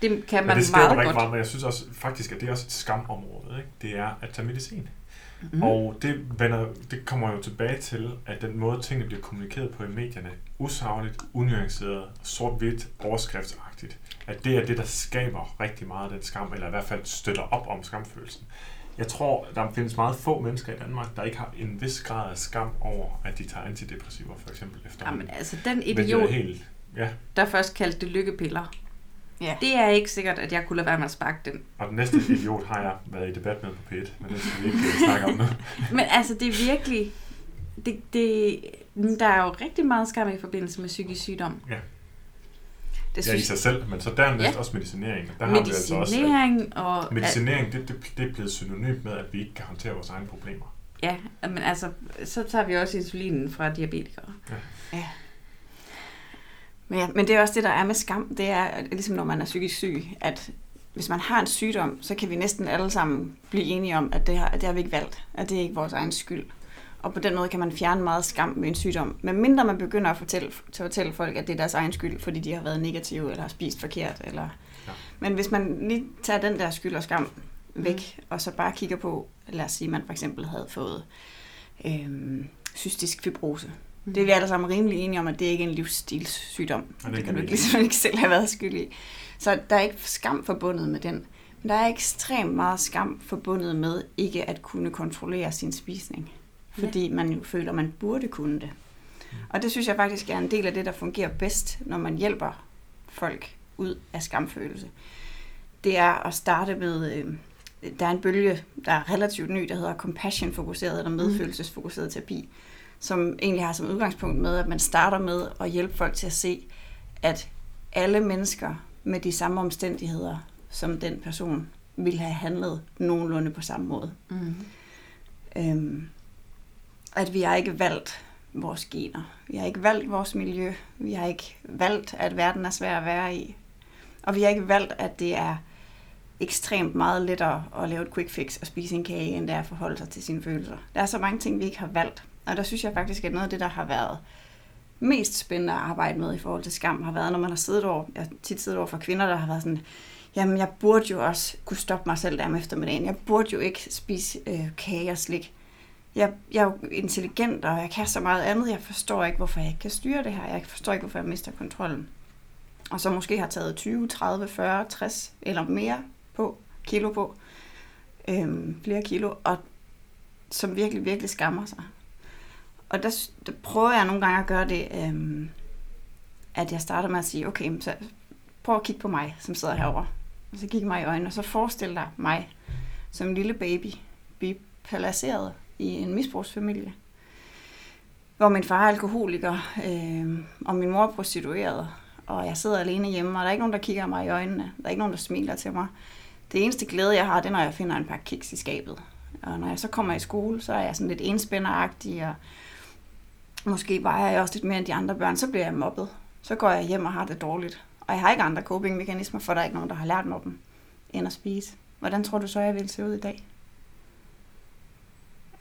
Det kan Men man det skaber meget rigtig godt. meget, men jeg synes også faktisk, at det er også et skamområde. Ikke? Det er at tage medicin. Mm. Og det, vender, det kommer jo tilbage til, at den måde, tingene bliver kommunikeret på i medierne, usagligt, unuanceret, sort-hvidt, overskriftsagtigt, at det er det, der skaber rigtig meget af den skam, eller i hvert fald støtter op om skamfølelsen. Jeg tror, der findes meget få mennesker i Danmark, der ikke har en vis grad af skam over, at de tager antidepressiver, for eksempel efter. Jamen, altså den Men det idiot, helt, ja. der først kaldte det lykkepiller, Ja. det er ikke sikkert, at jeg kunne lade være med at sparke den. Og den næste idiot har jeg været i debat med på P1, men det skal vi ikke øh, snakke om nu. [LAUGHS] Men altså, det er virkelig... Det, det, der er jo rigtig meget skam i forbindelse med psykisk sygdom. Det Ja, i synes, sig selv, men så dernæst Ja. ja. også medicinering. Der har vi altså også, at Medicinering og... medicinering, det, det, det er blevet synonymt med, at vi ikke kan håndtere vores egne problemer. Ja, men altså, så tager vi også insulinen fra diabetikere. Men, ja, men det er også det, der er med skam. Det er ligesom, når man er psykisk syg, at hvis man har en sygdom, så kan vi næsten alle sammen blive enige om, at det, har, at det har vi ikke valgt. At det er ikke vores egen skyld. Og på den måde kan man fjerne meget skam med en sygdom. Men mindre man begynder at fortælle, til at fortælle folk, at det er deres egen skyld, fordi de har været negative eller har spist forkert. Eller... Ja. Ja. Men hvis man lige tager den der skyld og skam væk, mm. og så bare kigger på, lad os sige, at man for eksempel havde fået øhm, cystisk fibrose. Mm. Det er vi alle sammen rimelig enige om, at det ikke er en livsstilssygdom. det Det, det kan du ikke, ligesom ikke selv have været skyld i. Så der er ikke skam forbundet med den. Men der er ekstremt meget skam forbundet med ikke at kunne kontrollere sin spisning. Fordi man jo føler, at man burde kunne det. Og det synes jeg faktisk er en del af det, der fungerer bedst, når man hjælper folk ud af skamfølelse. Det er at starte med, øh, der er en bølge, der er relativt ny, der hedder compassion-fokuseret eller medfølelsesfokuseret terapi, som egentlig har som udgangspunkt med, at man starter med at hjælpe folk til at se, at alle mennesker med de samme omstændigheder, som den person ville have handlet nogenlunde på samme måde. Mm. Øhm, at vi har ikke valgt vores gener. Vi har ikke valgt vores miljø. Vi har ikke valgt, at verden er svær at være i. Og vi har ikke valgt, at det er ekstremt meget lettere at lave et quick fix og spise en kage, end det er at forholde sig til sine følelser. Der er så mange ting, vi ikke har valgt. Og der synes jeg faktisk, at noget af det, der har været mest spændende at arbejde med i forhold til skam, har været, når man har siddet over, jeg har tit siddet over for kvinder, der har været sådan, jamen jeg burde jo også kunne stoppe mig selv der om eftermiddagen. Jeg burde jo ikke spise øh, kage og slik jeg, jeg er jo intelligent, og jeg kan så meget andet. Jeg forstår ikke, hvorfor jeg ikke kan styre det her. Jeg forstår ikke, hvorfor jeg mister kontrollen. Og så måske har taget 20, 30, 40, 60 eller mere på, kilo på. Øhm, flere kilo, og som virkelig, virkelig skammer sig. Og der, der prøver jeg nogle gange at gøre det, øhm, at jeg starter med at sige, okay, så prøv at kigge på mig, som sidder herovre. Og så kigge mig i øjnene, og så forestil dig mig som en lille baby, blive placeret i en misbrugsfamilie, hvor min far er alkoholiker, øh, og min mor er prostitueret, og jeg sidder alene hjemme, og der er ikke nogen, der kigger mig i øjnene. Der er ikke nogen, der smiler til mig. Det eneste glæde, jeg har, det er, når jeg finder en pakke kiks i skabet. Og når jeg så kommer i skole, så er jeg sådan lidt enspænderagtig, og måske vejer jeg også lidt mere end de andre børn. Så bliver jeg mobbet. Så går jeg hjem og har det dårligt. Og jeg har ikke andre coping-mekanismer, for der er ikke nogen, der har lært mig dem, end at spise. Hvordan tror du så, jeg vil se ud i dag?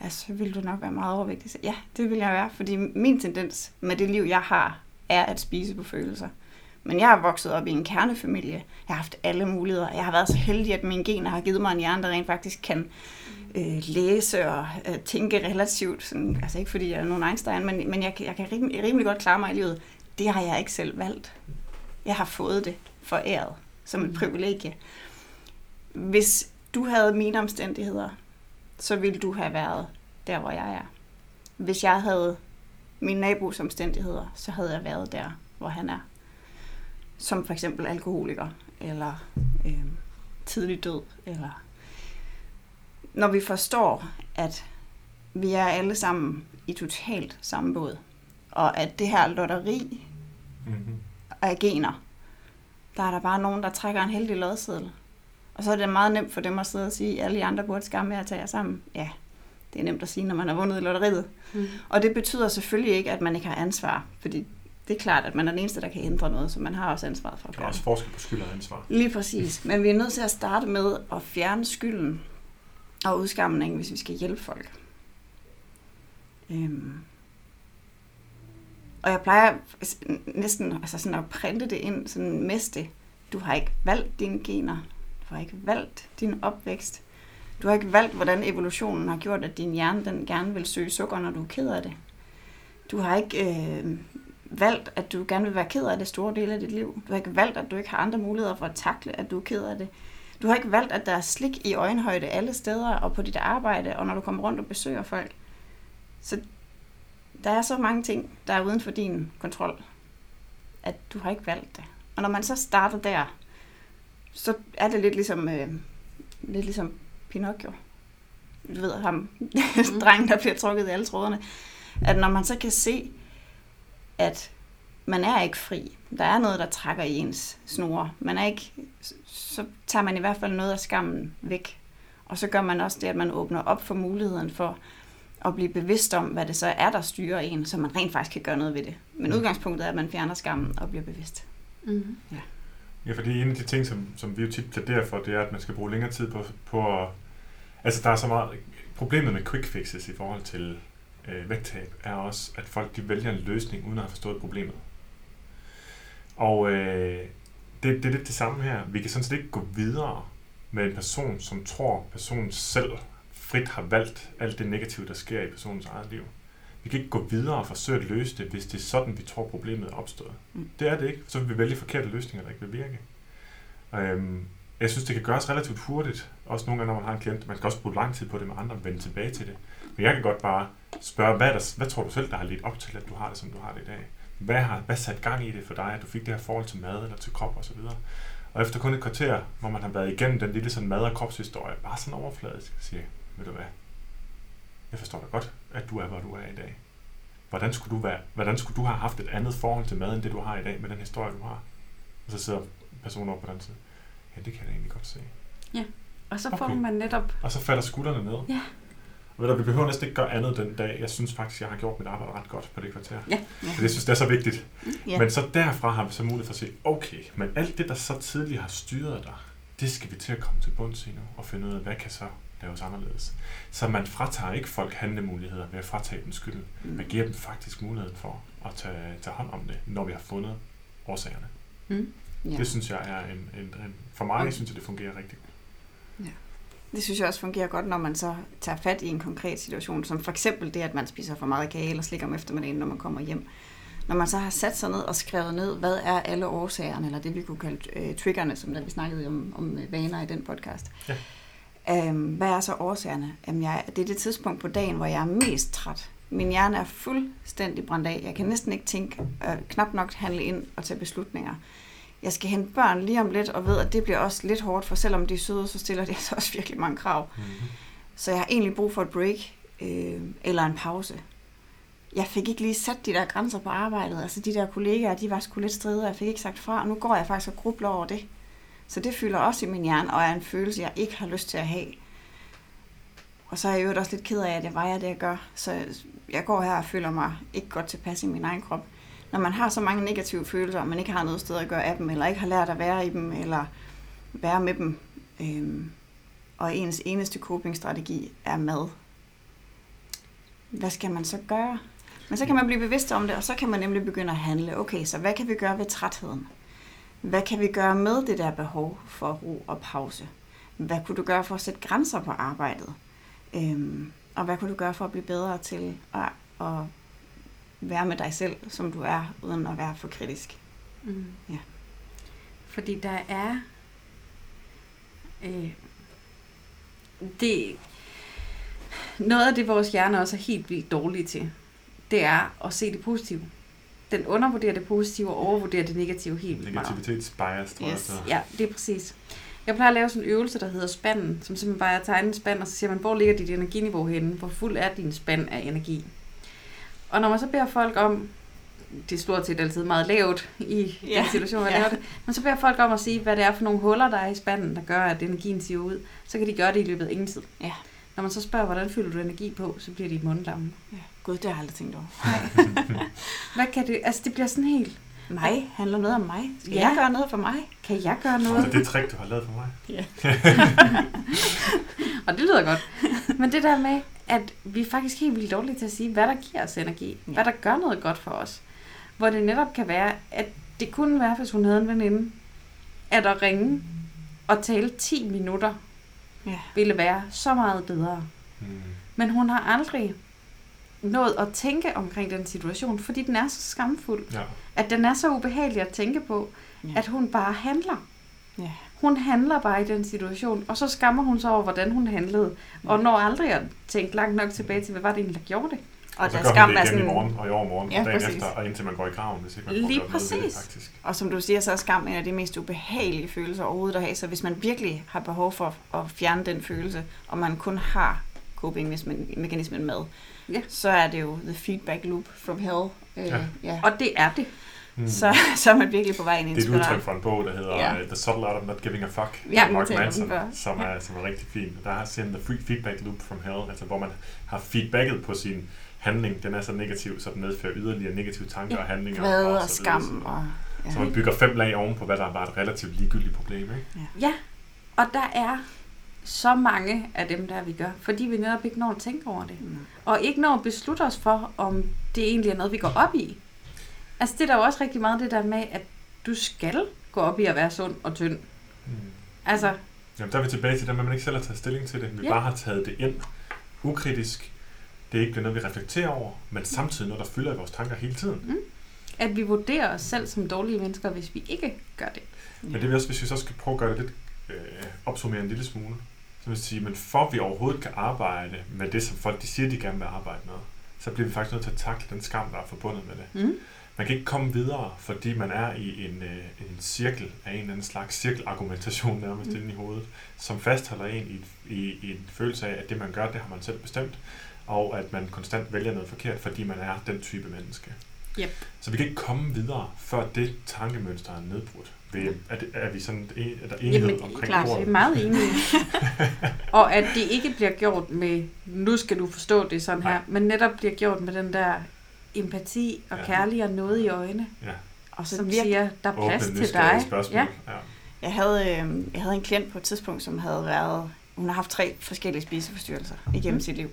Ja, så ville du nok være meget overvægtig. Ja, det vil jeg være, fordi min tendens med det liv, jeg har, er at spise på følelser. Men jeg er vokset op i en kernefamilie. Jeg har haft alle muligheder. Jeg har været så heldig, at mine gener har givet mig en hjerne, der rent faktisk kan øh, læse og øh, tænke relativt. Sådan, altså ikke fordi jeg er nogen Einstein, men, men jeg, jeg kan rimelig, rimelig godt klare mig i livet. Det har jeg ikke selv valgt. Jeg har fået det foræret som et privilegie. Hvis du havde mine omstændigheder, så ville du have været der, hvor jeg er. Hvis jeg havde min nabos omstændigheder, så havde jeg været der, hvor han er. Som for eksempel alkoholiker, eller øh, tidlig død, eller... Når vi forstår, at vi er alle sammen i totalt samme båd, og at det her lotteri Mm-hmm. af gener, der er der bare nogen, der trækker en heldig lodseddel. Og så er det meget nemt for dem at sidde og sige, at alle de andre burde skamme med at tage jer sammen. Ja, det er nemt at sige, når man har vundet i lotteriet. Mm. Og det betyder selvfølgelig ikke, at man ikke har ansvar, fordi det er klart, at man er den eneste, der kan ændre noget, så man har også ansvaret for at Der er gøre også det. forskel på skyld og ansvar. Lige præcis. Men vi er nødt til at starte med at fjerne skylden og udskamningen, hvis vi skal hjælpe folk. Øhm. Og jeg plejer næsten altså sådan at printe det ind, sådan meste. Du har ikke valgt dine gener. Du har ikke valgt din opvækst. Du har ikke valgt, hvordan evolutionen har gjort, at din hjerne den gerne vil søge sukker, når du er ked af det. Du har ikke øh, valgt, at du gerne vil være ked af det store del af dit liv. Du har ikke valgt, at du ikke har andre muligheder for at takle, at du er ked af det. Du har ikke valgt, at der er slik i øjenhøjde alle steder og på dit arbejde, og når du kommer rundt og besøger folk. Så der er så mange ting, der er uden for din kontrol, at du har ikke valgt det. Og når man så starter der, så er det lidt ligesom, øh, lidt ligesom Pinocchio. Du ved ham, [LAUGHS] drengen, der bliver trukket i alle tråderne. At når man så kan se, at man er ikke fri. Der er noget, der trækker i ens snore. Man er ikke, så tager man i hvert fald noget af skammen væk. Og så gør man også det, at man åbner op for muligheden for at blive bevidst om, hvad det så er, der styrer en, så man rent faktisk kan gøre noget ved det. Men Mm. udgangspunktet er, at man fjerner skammen og bliver bevidst. Mm. Ja, fordi en af de ting, som, som vi jo tit plæderer for, det er, at man skal bruge længere tid på, på at... Altså, der er så meget... Problemet med quick fixes i forhold til øh, vægttab, er også, at folk de vælger en løsning, uden at have forstået problemet. Og øh, det, det er lidt det samme her. Vi kan sådan set ikke gå videre med en person, som tror, personen selv frit har valgt alt det negative, der sker i personens eget liv. Vi kan ikke gå videre og forsøge at løse det, hvis det er sådan, vi tror, problemet er opstået. Mm. Det er det ikke. Så vil vi vælge forkerte løsninger, der ikke vil virke. Øhm, jeg synes, det kan gøres relativt hurtigt. Også nogle gange, når man har en klient. Man skal også bruge lang tid på det med andre og vende tilbage til det. Men jeg kan godt bare spørge, hvad, er der, hvad tror du selv, der har lidt op til, at du har det, som du har det i dag? Hvad har hvad sat gang i det for dig, at du fik det her forhold til mad eller til krop osv.? Og efter kun et kvarter, hvor man har været igennem den lille sådan mad- og kropshistorie, bare sådan overfladisk, siger, ved du hvad, jeg forstår da godt, at du er, hvor du er i dag. Hvordan skulle, du være, hvordan skulle du have haft et andet forhold til mad, end det du har i dag, med den historie, du har? Og så sidder personen over på den side. Ja, det kan jeg da egentlig godt se. Og så får Okay. man netop... Og så falder skuldrene ned. Ja. Ved du, vi behøver næsten ikke gøre andet den dag. Jeg synes faktisk, jeg har gjort mit arbejde ret godt på det kvarter. Ja. Ja. For det synes, det er så vigtigt. Ja. Men så derfra har vi så mulighed for at se, okay, men alt det, der så tidligere har styret dig, det skal vi til at komme til bunds i nu, og finde ud af, hvad kan så laves anderledes. Så man fratager ikke folk handlemuligheder ved at fratage dem skyld. Mm. Man giver dem faktisk muligheden for at tage, tage hånd om det, når vi har fundet årsagerne. Mm. Ja. Det synes jeg er en, en, en for mig Og- synes jeg, det fungerer rigtig godt. Det synes jeg også fungerer godt, når man så tager fat i en konkret situation, som for eksempel det, at man spiser for meget kage eller slikker om eftermiddagen, når man kommer hjem. Når man så har sat sig ned og skrevet ned, hvad er alle årsagerne, eller det vi kunne kalde øh, triggerne, som da vi snakkede om, om øh, vaner i den podcast. Ja. Øhm, hvad er så årsagerne? Jamen, jeg, det er det tidspunkt på dagen, hvor jeg er mest træt. Min hjerne er fuldstændig brændt af. Jeg kan næsten ikke tænke, øh, knap nok handle ind og tage beslutninger. Jeg skal hente børn lige om lidt, og ved, at det bliver også lidt hårdt, for selvom de er søde, så stiller det [LAUGHS] altså også virkelig mange krav. Mm-hmm. Så jeg har egentlig brug for et break øh, eller en pause. Jeg fik ikke lige sat de der grænser på arbejdet. Altså de der kollegaer, de var sgu lidt stride, og jeg fik ikke sagt fra. Og nu går jeg faktisk og grubler over det. Så det fylder også i min hjerne, og er en følelse, jeg ikke har lyst til at have. Og så er jeg jo også lidt ked af, at jeg vejer det, jeg gør. Så jeg går her og føler mig ikke godt tilpas i min egen krop. Når man har så mange negative følelser, og man ikke har noget sted at gøre af dem, eller ikke har lært at være i dem, eller være med dem, øhm, og ens eneste copingstrategi er mad. Hvad skal man så gøre? Men så kan man blive bevidst om det, og så kan man nemlig begynde at handle. Okay, så hvad kan vi gøre ved trætheden? Hvad kan vi gøre med det der behov for ro og pause? Hvad kunne du gøre for at sætte grænser på arbejdet? Øhm, og hvad kunne du gøre for at blive bedre til at, at være med dig selv, som du er, uden at være for kritisk? Mm. Ja. Fordi der er... Øh, det, noget af det, vores hjerne også er helt vildt dårlige til, det er at se det positive. Den undervurderer det positive og overvurderer det negative helt vildt meget. Negativitetsbias, tror Yes. jeg. Så. Ja, det er præcis. Jeg plejer at lave sådan en øvelse, der hedder spanden, som simpelthen bare er at tegne en spand, og så siger man, hvor ligger dit energiniveau henne? Hvor fuld er din spand af energi? Og når man så beder folk om, det er stort set altid meget lavt i ja. Den situation, jeg Ja. laver det, men så beder folk om at sige, hvad det er for nogle huller, der er i spanden, der gør, at energien siver ud. Så kan de gøre det i løbet af ingen tid. Ja. Når man så spørger, hvordan fylder du energi på, så bliver de mundlamme. Ja. Gud, det har jeg aldrig tænkt over. [LAUGHS] Hvad kan det? Altså, det bliver sådan helt, Mig? Handler noget om mig? Skal Ja. ja. jeg gøre noget for mig? kan jeg gøre noget? Så det er trick, du har lavet for mig. [LAUGHS] Og det lyder godt. Men det der med, at vi er faktisk helt vildt dårlige til at sige, hvad der giver os energi. Ja. Hvad der gør noget godt for os. Hvor det netop kan være, at det kunne være, hvis hun havde en veninde, at at ringe og tale 10 minutter Ja. ville være så meget bedre. Mm. Men hun har aldrig nået at tænke omkring den situation, fordi den er så skamfuld, Ja. at den er så ubehagelig at tænke på, Ja. at hun bare handler. Ja. Hun handler bare i den situation, og så skammer hun sig over, hvordan hun handlede, og når aldrig at tænke langt nok tilbage til, hvad var det egentlig, der gjorde det. Og, Og så der gør skam hun er det igen sådan, i morgen, og i overmorgen, Ja, og dagen præcis. efter, og indtil man går i graven, hvis ikke man får Lige gjort noget ved det, præcis. faktisk. Og som du siger, så er skam en af de mest ubehagelige følelser overhovedet at have. Så hvis man virkelig har behov for at fjerne den følelse, og man kun har coping-mekanismen med, Ja. så er det jo the feedback loop from hell. Øh, Ja. ja. Og det er det. Mm. Så, [LAUGHS] så er man virkelig på vej ind i en Det er et udtryk for en bog, der hedder Ja. ja. The Subtle Art of Not Giving a Fuck Ja, af Mark Manson, som er, som er rigtig fin. Der har sådan The free feedback loop from hell, altså hvor man har feedbacket på sin handling, den er så negativ, så den medfører yderligere negative tanker Ja, og handlinger. Vrede og så videre. skam. Og, ja. Så man bygger fem lag oven på, hvad der var et relativt ligegyldigt problem. Ikke? Ja, og der er så mange af dem, der vi gør, fordi vi netop ikke når at tænke over det. Mm. Og ikke når at beslutte os for, om det egentlig er noget, vi går op i. Altså det er der jo også rigtig meget det der med, at du skal gå op i at være sund og tynd. Mm. Altså, Jamen, der er vi tilbage til det, at man ikke selv har taget stilling til det. Vi Ja. bare har taget det ind, ukritisk. Det er ikke noget, vi reflekterer over, men samtidig noget, der fylder i vores tanker hele tiden. at vi vurderer os selv som dårlige mennesker, hvis vi ikke gør det. Men det er også, hvis vi så skal prøve at gøre det lidt øh, opsummere en lille smule. Så jeg sige, men for at vi overhovedet kan arbejde med det, som folk de siger, de gerne vil arbejde med, så bliver vi faktisk nødt til at takle den skam, der er forbundet med det. Mm. Man kan ikke komme videre, fordi man er i en, øh, en cirkel af en eller anden slags cirkelargumentation nærmest mm. inde i hovedet, som fastholder en i, i, i en følelse af, at det man gør, det har man selv bestemt, og at man konstant vælger noget forkert, fordi man er den type menneske. Yep. Så vi kan ikke komme videre, før det tankemønster er nedbrudt. Ved, er, det, er vi sådan en, er der enighed Jamen, omkring klart, bordet? jeg er meget enig. [LAUGHS] og at det ikke bliver gjort med, nu skal du forstå det sådan her, Nej. men netop bliver gjort med den der empati og Ja. kærlighed og noget i øjnene, Ja, Og så som virkelig, siger, der er plads åbne, til dig. spørgsmål. Ja. Ja. jeg, havde, øh, jeg havde en klient på et tidspunkt, som havde været... Hun har haft tre forskellige spiseforstyrrelser igennem Mhm. sit liv.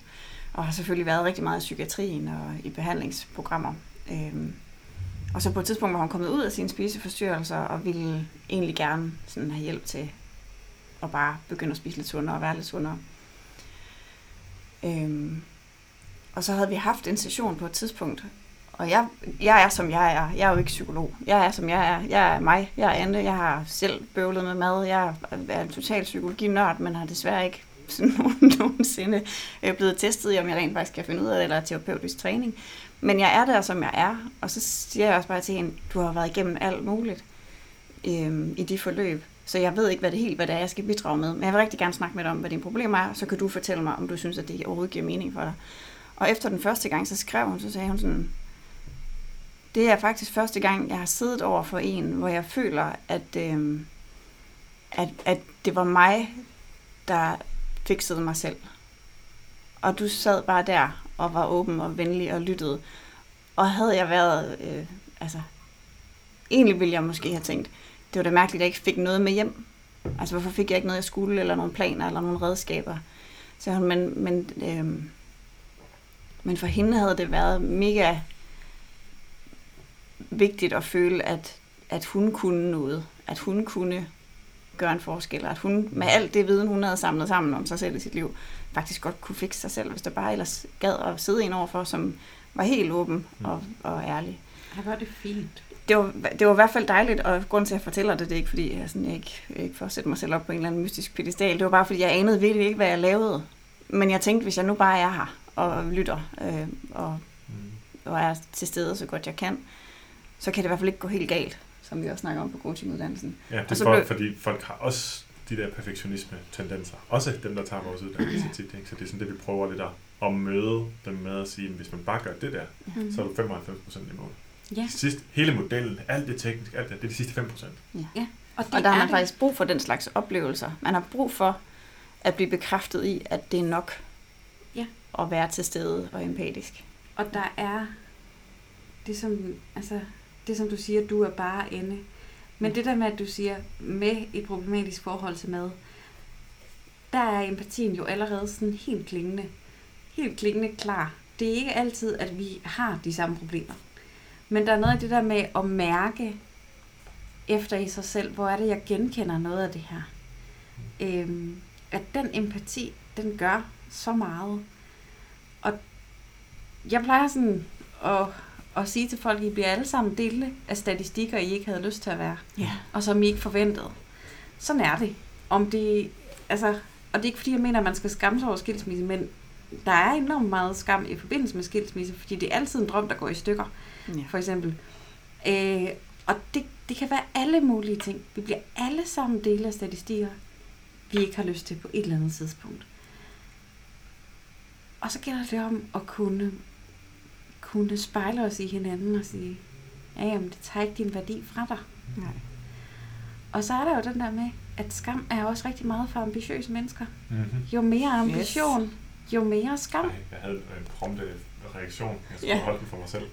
Og har selvfølgelig været rigtig meget i psykiatrien og i behandlingsprogrammer. Øhm, og så på et tidspunkt var hun kommet ud af sine spiseforstyrrelser og ville egentlig gerne sådan have hjælp til at bare begynde at spise lidt sundere og være lidt sundere. Øhm, og så havde vi haft en session på et tidspunkt, og jeg, jeg er som jeg er. Jeg er jo ikke psykolog. Jeg er som jeg er. Jeg er mig. Jeg er Ante. Jeg har selv bøvlet med mad. Jeg er en total psykologinørd, men har desværre ikke [LAUGHS] sådan nogen- nogensinde øh, blevet testet i, om jeg rent faktisk kan finde ud af det, eller er terapeutisk træning. Men jeg er der, som jeg er. Og så siger jeg også bare til hende, du har været igennem alt muligt øhm, i de forløb. Så jeg ved ikke, hvad det helt hvad det er, jeg skal bidrage med. Men jeg vil rigtig gerne snakke med dig om, hvad dine problemer er. Så kan du fortælle mig, om du synes, at det overhovedet giver mening for dig. Og efter den første gang, så skrev hun, så sagde hun sådan, det er faktisk første gang, jeg har siddet over for en, hvor jeg føler, at, øhm, at, at det var mig, der fikset mig selv. Og du sad bare der og var åben og venlig og lyttede. Og havde jeg været, øh, altså, egentlig ville jeg måske have tænkt, det var da mærkeligt, at jeg ikke fik noget med hjem. Altså, hvorfor fik jeg ikke noget, jeg skulle, eller nogle planer, eller nogle redskaber? Så hun, men, men, øh, men for hende havde det været mega vigtigt at føle, at, at hun kunne noget. At hun kunne gøre en forskel. At hun med alt det viden, hun havde samlet sammen om sig selv i sit liv, faktisk godt kunne fikse sig selv, hvis der bare ellers gad at sidde en overfor, som var helt åben og, og ærlig. Jeg gør det fint. Det var, det var i hvert fald dejligt, og grund til, at jeg fortæller det, det er ikke, fordi jeg, sådan, jeg ikke, ikke for at sætte mig selv op på en eller anden mystisk pedestal. Det var bare, fordi jeg anede virkelig ikke, hvad jeg lavede. Men jeg tænkte, hvis jeg nu bare er her og lytter øh, og, Mm. og er til stede så godt jeg kan, så kan det i hvert fald ikke gå helt galt, som vi også snakker om på coachinguddannelsen. Ja, det Og er så for, blev- fordi folk har også de der perfektionisme-tendenser. Også dem, der tager vores uddannelse tit. Ikke? Så det er sådan det, vi prøver lidt at, at møde dem med at sige, at hvis man bare gør det der, Mm. så er du 95 procent i mål. Ja, Sidst, hele modellen, alt det tekniske, alt det, det er de sidste 5 procent. og, det Og der har er man det. faktisk brug for den slags oplevelser. Man har brug for at blive bekræftet i, at det er nok Ja. at være til stede og empatisk. Og der er det som, altså, det som du siger, du er bare ende. Men det der med, at du siger, med et problematisk forhold til mad, der er empatien jo allerede sådan helt klingende, helt klingende klar. Det er ikke altid, at vi har de samme problemer. Men der er noget af det der med at mærke efter i sig selv, hvor er det, jeg genkender noget af det her. Øhm, at den empati, den gør så meget. Og jeg plejer sådan at, at sige til folk, at I bliver alle sammen dele af statistikker, I ikke havde lyst til at være, Ja. og som I ikke forventede. sådan er det. Om det, altså, og det er ikke fordi, jeg mener, at man skal skamme sig over skilsmisse, men der er enormt meget skam i forbindelse med skilsmisse, fordi det er altid en drøm, der går i stykker, Ja. for eksempel. Øh, og det, det kan være alle mulige ting. Vi bliver alle sammen dele af statistikker, vi ikke har lyst til på et eller andet tidspunkt. Og så gælder det om at kunne, kunne spejle os i hinanden og sige, ja, jamen, det tager ikke din værdi fra dig. Nej. Og så er der jo den der med, at skam er også rigtig meget for ambitiøse mennesker. Mm-hmm. Jo mere ambition, yes. jo mere skam. Ej, jeg havde en prompte reaktion. Jeg skulle Ja. holde den for mig selv.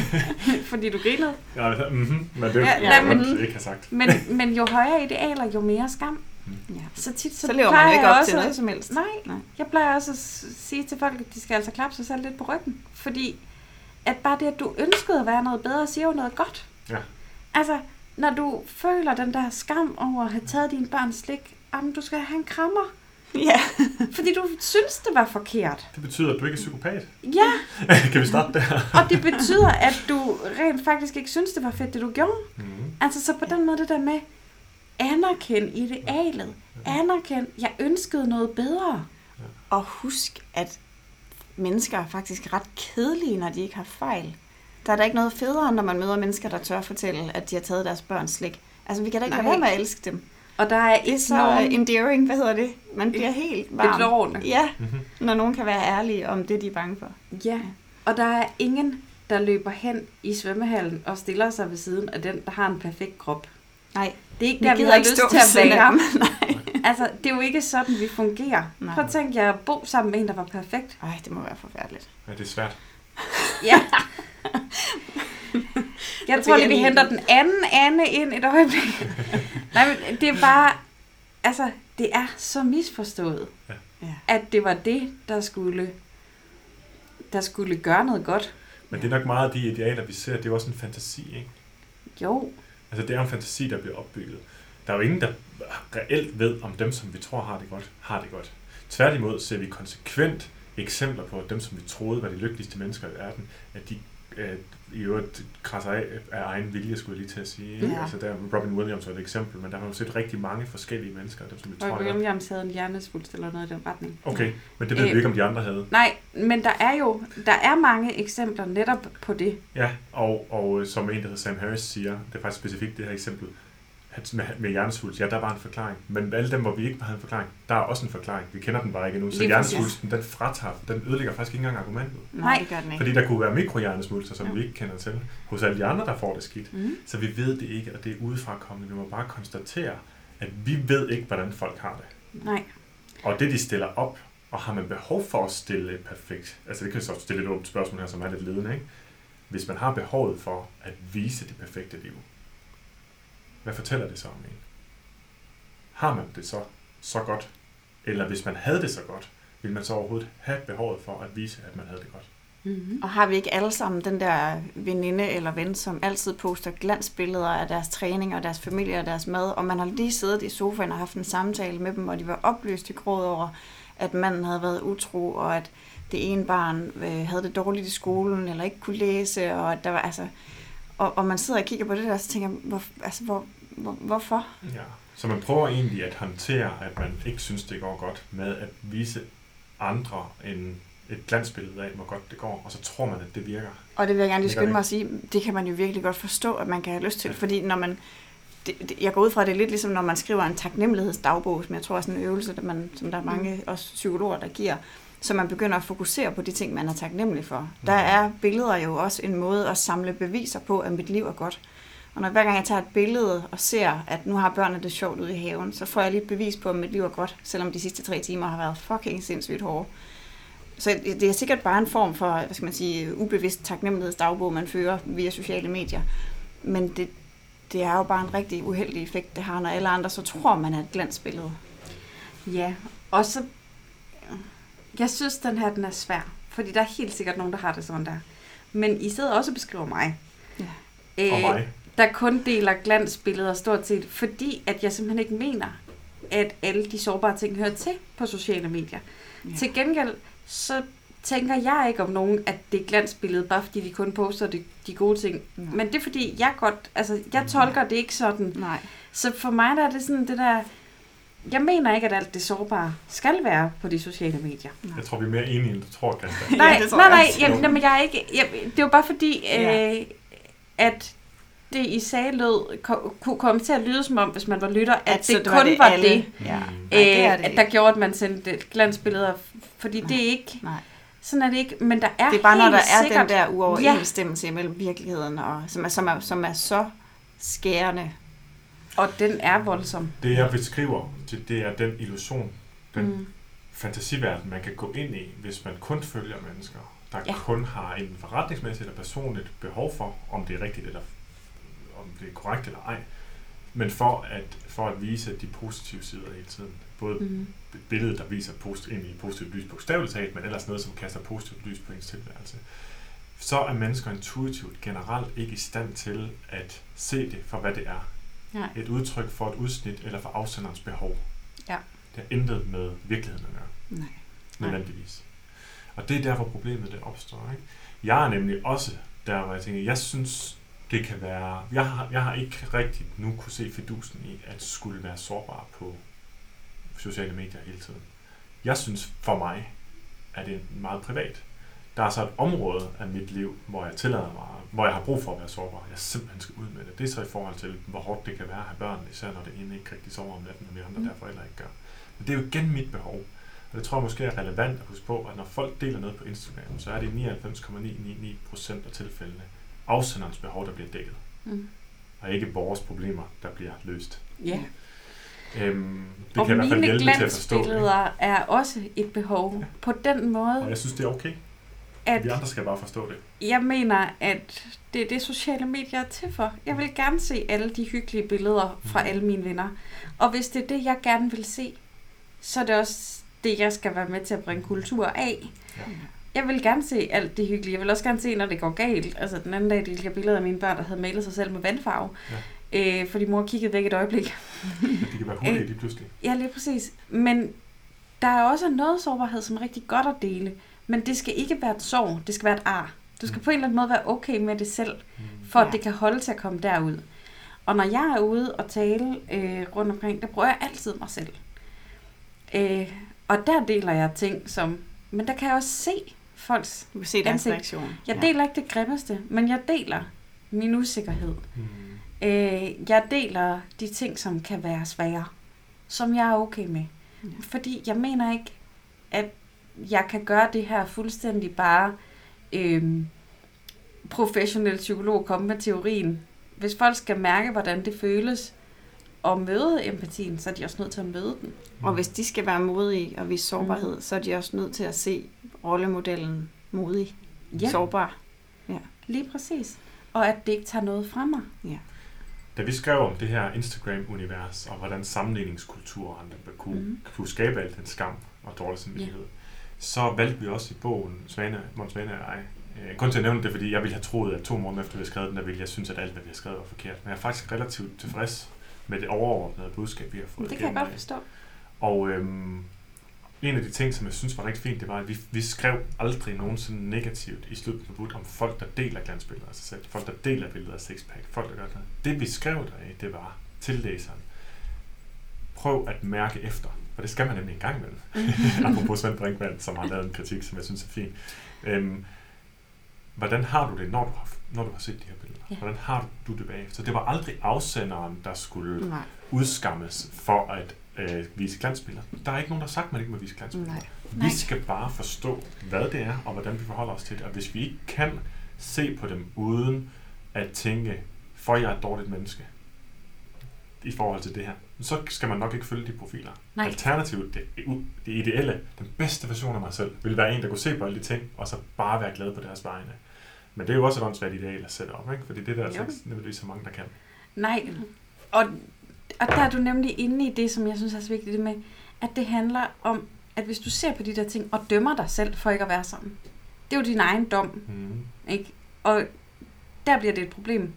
[LAUGHS] Fordi du grinede. Ja, mm-hmm, men det Ja, ja, men- godt ikke have sagt. Men, men jo højere idealer, jo mere skam. Ja. Så tit så, Så lever man ikke op også, til noget som helst. Nej, Nej. jeg plejer også at sige til folk, at de skal altså klappe sig selv lidt på ryggen. Fordi at bare det, at du ønskede at være noget bedre, siger jo noget godt. Ja. Altså, når du føler den der skam over at have taget dine børns slik, jamen, du skal have en krammer. Ja. [LAUGHS] Fordi du synes, det var forkert. Det betyder, at du ikke er psykopat. Ja, [LAUGHS] kan vi starte der? og det betyder, at du rent faktisk ikke synes, det var fedt, det du gjorde. Mm-hmm. Altså, så på den måde det der med, anerkend idealet. Anerkend, jeg ønskede noget bedre. Og husk, at mennesker er faktisk ret kedelige, når de ikke har fejl. Der er da ikke noget federe, når man møder mennesker, der tør fortælle, at de har taget deres børns slik. Altså, vi kan da ikke lade Nej. være med at elske dem. Og der er Det er ikke så nogen endearing, hvad hedder det? Man bliver helt varm. bedårende. Ja, Mm-hmm. når nogen kan være ærlige om det, de er bange for. Ja, og der er ingen, der løber hen i svømmehallen og stiller sig ved siden af den, der har en perfekt krop. Nej, Det er ikke der, vi har ikke lyst til at være. dem. [LAUGHS] Altså, det er jo ikke sådan, vi fungerer. Nej. Prøv at tænke jer at bo sammen med en, der var perfekt. Ej, det må være forfærdeligt. Ja, det er svært. Ja. [LAUGHS] Jeg tror lige, jeg vi henter den. den anden Anne ind et øjeblik. [LAUGHS] Nej, men det er bare... Altså, det er så misforstået, Ja. at det var det, der skulle, der skulle gøre noget godt. Men det er nok meget af de idealer, vi ser. Det er jo også en fantasi, ikke? Jo, Altså, det er en fantasi, der bliver opbygget. Der er jo ingen, der reelt ved, om dem, som vi tror har det godt, har det godt. Tværtimod ser vi konsekvent eksempler på, at dem, som vi troede var de lykkeligste mennesker i verden, at de øh, i øvrigt krasser af af egen vilje, skulle jeg lige til at sige. Ja. Altså, der, Robin Williams er et eksempel, men der har jo set rigtig mange forskellige mennesker, dem, som vi tror, er. Williams havde en hjernesvulst eller noget i den retning. Okay, men det ved vi Øh, ikke, om de andre havde. Nej, men der er jo der er mange eksempler netop på det. Ja, og, og øh, som en, der hedder Sam Harris siger, det er faktisk specifikt det her eksempel, med, med hjernesvulst, ja, der var en forklaring. Men alle dem, hvor vi ikke havde en forklaring, der er også en forklaring. Vi kender den bare ikke endnu. Så hjernesvulsten, den fratager, den ødelægger faktisk ikke engang argumentet. Nej, det gør den ikke. Fordi der kunne være mikrohjernesvulster, som Ja. vi ikke kender til, hos alle de andre, der får det skidt. Mm. Så vi ved det ikke, og det er udefra kommende. Vi må bare konstatere, at vi ved ikke, hvordan folk har det. Nej. Og det, de stiller op, og har man behov for at stille perfekt, altså det kan så stille et åbent spørgsmål her, som er lidt ledende, ikke? Hvis man har behovet for at vise det perfekte liv, hvad fortæller det så om en? Har man det så, så godt? Eller hvis man havde det så godt, vil man så overhovedet have behovet for at vise, at man havde det godt? Mm-hmm. Og har vi ikke alle sammen den der veninde eller ven, som altid poster glansbilleder af deres træning og deres familie og deres mad, og man har lige siddet i sofaen og haft en samtale med dem, og de var opløst i gråd over, at manden havde været utro, og at det ene barn øh, havde det dårligt i skolen, eller ikke kunne læse, og at der var, altså, og, og man sidder og kigger på det der, og så tænker man, hvor, altså, hvor, hvorfor? Ja. Så man prøver egentlig at håndtere, at man ikke synes, det går godt, med at vise andre en, et glansbillede af, hvor godt det går, og så tror man, at det virker. Og det vil jeg gerne lige skynde mig at sige, det kan man jo virkelig godt forstå, at man kan have lyst til, fordi når man, det, det, jeg går ud fra, at det er lidt ligesom, når man skriver en taknemmelighedsdagbog, som jeg tror er sådan en øvelse, der man, som der er mange også psykologer, der giver, så man begynder at fokusere på de ting, man er taknemmelig for. Der er billeder jo også en måde at samle beviser på, at mit liv er godt. Og når hver gang jeg tager et billede og ser, at nu har børnene det sjovt ude i haven, så får jeg lige et bevis på, at mit liv er godt, selvom de sidste tre timer har været fucking sindssygt hårde. Så det er sikkert bare en form for, hvad skal man sige, ubevidst taknemmelighedsdagbog, man fører via sociale medier. Men det, det er jo bare en rigtig uheldig effekt, det har, når alle andre så tror, man er et glansbillede. Ja, og så... Jeg synes, den her den er svær. Fordi der er helt sikkert nogen, der har det sådan der. Men I sidder også og beskriver mig. Ja. Og mig. Der kun deler glansbilleder stort set, fordi at jeg simpelthen ikke mener, at alle de sårbare ting hører til på sociale medier. Ja. Ja. Til gengæld, så tænker jeg ikke om nogen, at det er glansbillede, bare fordi de kun poster de, de gode ting. Ja. Men det er fordi, jeg godt, altså, jeg tolker det ikke sådan. Nej. Så for mig der er det sådan det der... Jeg mener ikke, at alt det sårbare skal være på de sociale medier. Jeg tror, vi er mere enige, end du tror, Christian. Nej, det tror nej, nej, også. jamen, jamen, jeg er ikke... Jeg, det var bare fordi, Ja. øh, at det i sagde lød, ko- kunne komme til at lyde som om, hvis man var lytter, at, så det, kun var det, var alle. det Ja. Mm. Nej, det er øh, det at der gjorde, at man sendte glansbilleder. Fordi det er ikke... Nej. Sådan er det ikke. Men der er Det er bare, når helt der er sikkert, den der uoverensstemmelse imellem virkeligheden, og, som, er, som, er, som er så skærende. Og den er voldsom. Det, jeg beskriver, det, det er den illusion, den mm. Fantasiverden, man kan gå ind i, hvis man kun følger mennesker, der ja. Ja. kun har en forretningsmæssigt eller personligt behov for, om det er rigtigt eller om det er korrekt eller ej, men for at, for at vise de positive sider hele tiden. Både mm. Et billede, der viser post, ind i positivt lys bogstaveligt talt, men ellers noget, som kaster positivt lys på ens tilværelse. Så er mennesker intuitivt generelt ikke i stand til at se det for, hvad det er. Nej. Et udtryk for et udsnit eller for afsenderens behov. Ja. Det har intet med virkeligheden at gøre, Nej. nødvendigvis. Og det er der, hvor problemet det opstår. Ikke? Jeg er nemlig også der, hvor jeg tænker, jeg synes, det kan være... Jeg har, jeg har ikke rigtigt nu kunne se fidusen i, at skulle være sårbar på sociale medier hele tiden. Jeg synes for mig, at det er meget privat. Der er så et område af mit liv, hvor jeg tillader mig, hvor jeg har brug for at være sårbar. Jeg simpelthen skal ud med det. Det er så i forhold til, hvor hårdt det kan være at have børn, især når det ene ikke rigtig sover om natten, og vi andre Mm. der forældre ikke gør. Men det er jo igen mit behov. Og det tror jeg måske er relevant at huske på, at når folk deler noget på Instagram, så er det i 99,999 procent af tilfældene afsenderens behov, der bliver dækket, Mm. og ikke vores problemer, der bliver løst. Ja. Øhm, det og kan i hvert fald mine hjælpe til at forstå det. ikke? er også et behov. På den måde, Og jeg synes, det er okay. at Vi andre skal bare forstå det. jeg mener, at det er det, sociale medier er til for. Jeg vil gerne se alle de hyggelige billeder fra Mhm. alle mine venner. Og hvis det er det, jeg gerne vil se, så er det også det, jeg skal være med til at bringe kultur af. Ja. Jeg vil gerne se alt det hyggelige. Jeg vil også gerne se, når det går galt. Altså den anden dag delte jeg billeder af mine børn, der havde malet sig selv med vandfarve. Ja. Øh, fordi mor kiggede væk et øjeblik. Det kan være hurtigt Øh. lige pludselig. Ja, lige præcis. Men der er også noget sårbarhed, som er rigtig godt at dele. Men det skal ikke være et sorg. Det skal være et ar. Du skal Mm. på en eller anden måde være okay med det selv, for at Ja. det kan holde til at komme derud. Og når jeg er ude og tale øh, rundt omkring, der bruger jeg altid mig selv. Øh, og der deler jeg ting som... Men der kan jeg også se folks... Du se deres Ansigt. reaktion. Jeg deler ikke det grimmeste, men jeg deler min usikkerhed. Mm. Øh, jeg deler de ting, som kan være svære, som jeg er okay med. Ja. Fordi jeg mener ikke, at jeg kan gøre det her fuldstændig bare øh, professionel psykolog komme med teorien. Hvis folk skal mærke, hvordan det føles og møde empatien, så er de også nødt til at møde den. Og hvis de skal være modige og vise Mm. sårbarhed, så er de også nødt til at se rollemodellen modig, Ja, sårbar. lige præcis. Og at det ikke tager noget fra mig. Da vi skrev om det her Instagram-univers, og hvordan sammenligningskulturen der kunne, Mhm. kunne skabe alt den skam og dårlig samvittighed, så valgte vi også i bogen, Svane, Måns Svane og jeg, øh, kun til at nævne det, fordi jeg ville have troet, at to måneder efter vi havde skrevet den, der ville jeg synes, at alt, hvad vi har skrevet, var forkert. Men jeg er faktisk relativt tilfreds med det overordnede budskab, vi har fået Det kan jeg godt forstå. Og øhm, en af de ting, som jeg synes var rigtig fint, det var, at vi, vi skrev aldrig nogensinde negativt i slutningen af om folk, der deler glansbilleder af sig selv. Folk, der deler billeder af sixpack. Folk, der gør det. Det vi skrev deraf, det var til læseren. Prøv at mærke efter. For det skal man nemlig en gang imellem. [LAUGHS] [LAUGHS] Apropos Svend Brinkmann, som har lavet en kritik, som jeg synes er fin. Øhm, hvordan har du det, når du har, når du har set de her billeder? Ja. Hvordan har du det bagefter? Så det var aldrig afsenderen, der skulle Nej. udskammes for at øh, vise glansbilleder. Der er ikke nogen, der har sagt, at man ikke må vise glansbilleder. Nej. Vi Nej. skal bare forstå, hvad det er, og hvordan vi forholder os til det. Og hvis vi ikke kan se på dem uden at tænke, for jeg er et dårligt menneske i forhold til det her, så skal man nok ikke følge de profiler. Nej. Alternativt, det, det ideelle, den bedste version af mig selv, vil være en, der kunne se på alle de ting, og så bare være glad på deres vegne. Men det er jo også et åndssvagt ideal at sætte op, ikke? fordi det er der altså Jo. ikke nødvendigvis så mange, der kan. Nej, og, og der er du nemlig inde i det, som jeg synes er så vigtigt, det med, at det handler om, at hvis du ser på de der ting og dømmer dig selv for ikke at være sammen, det er jo din egen dom, Mm. ikke? Og der bliver det et problem.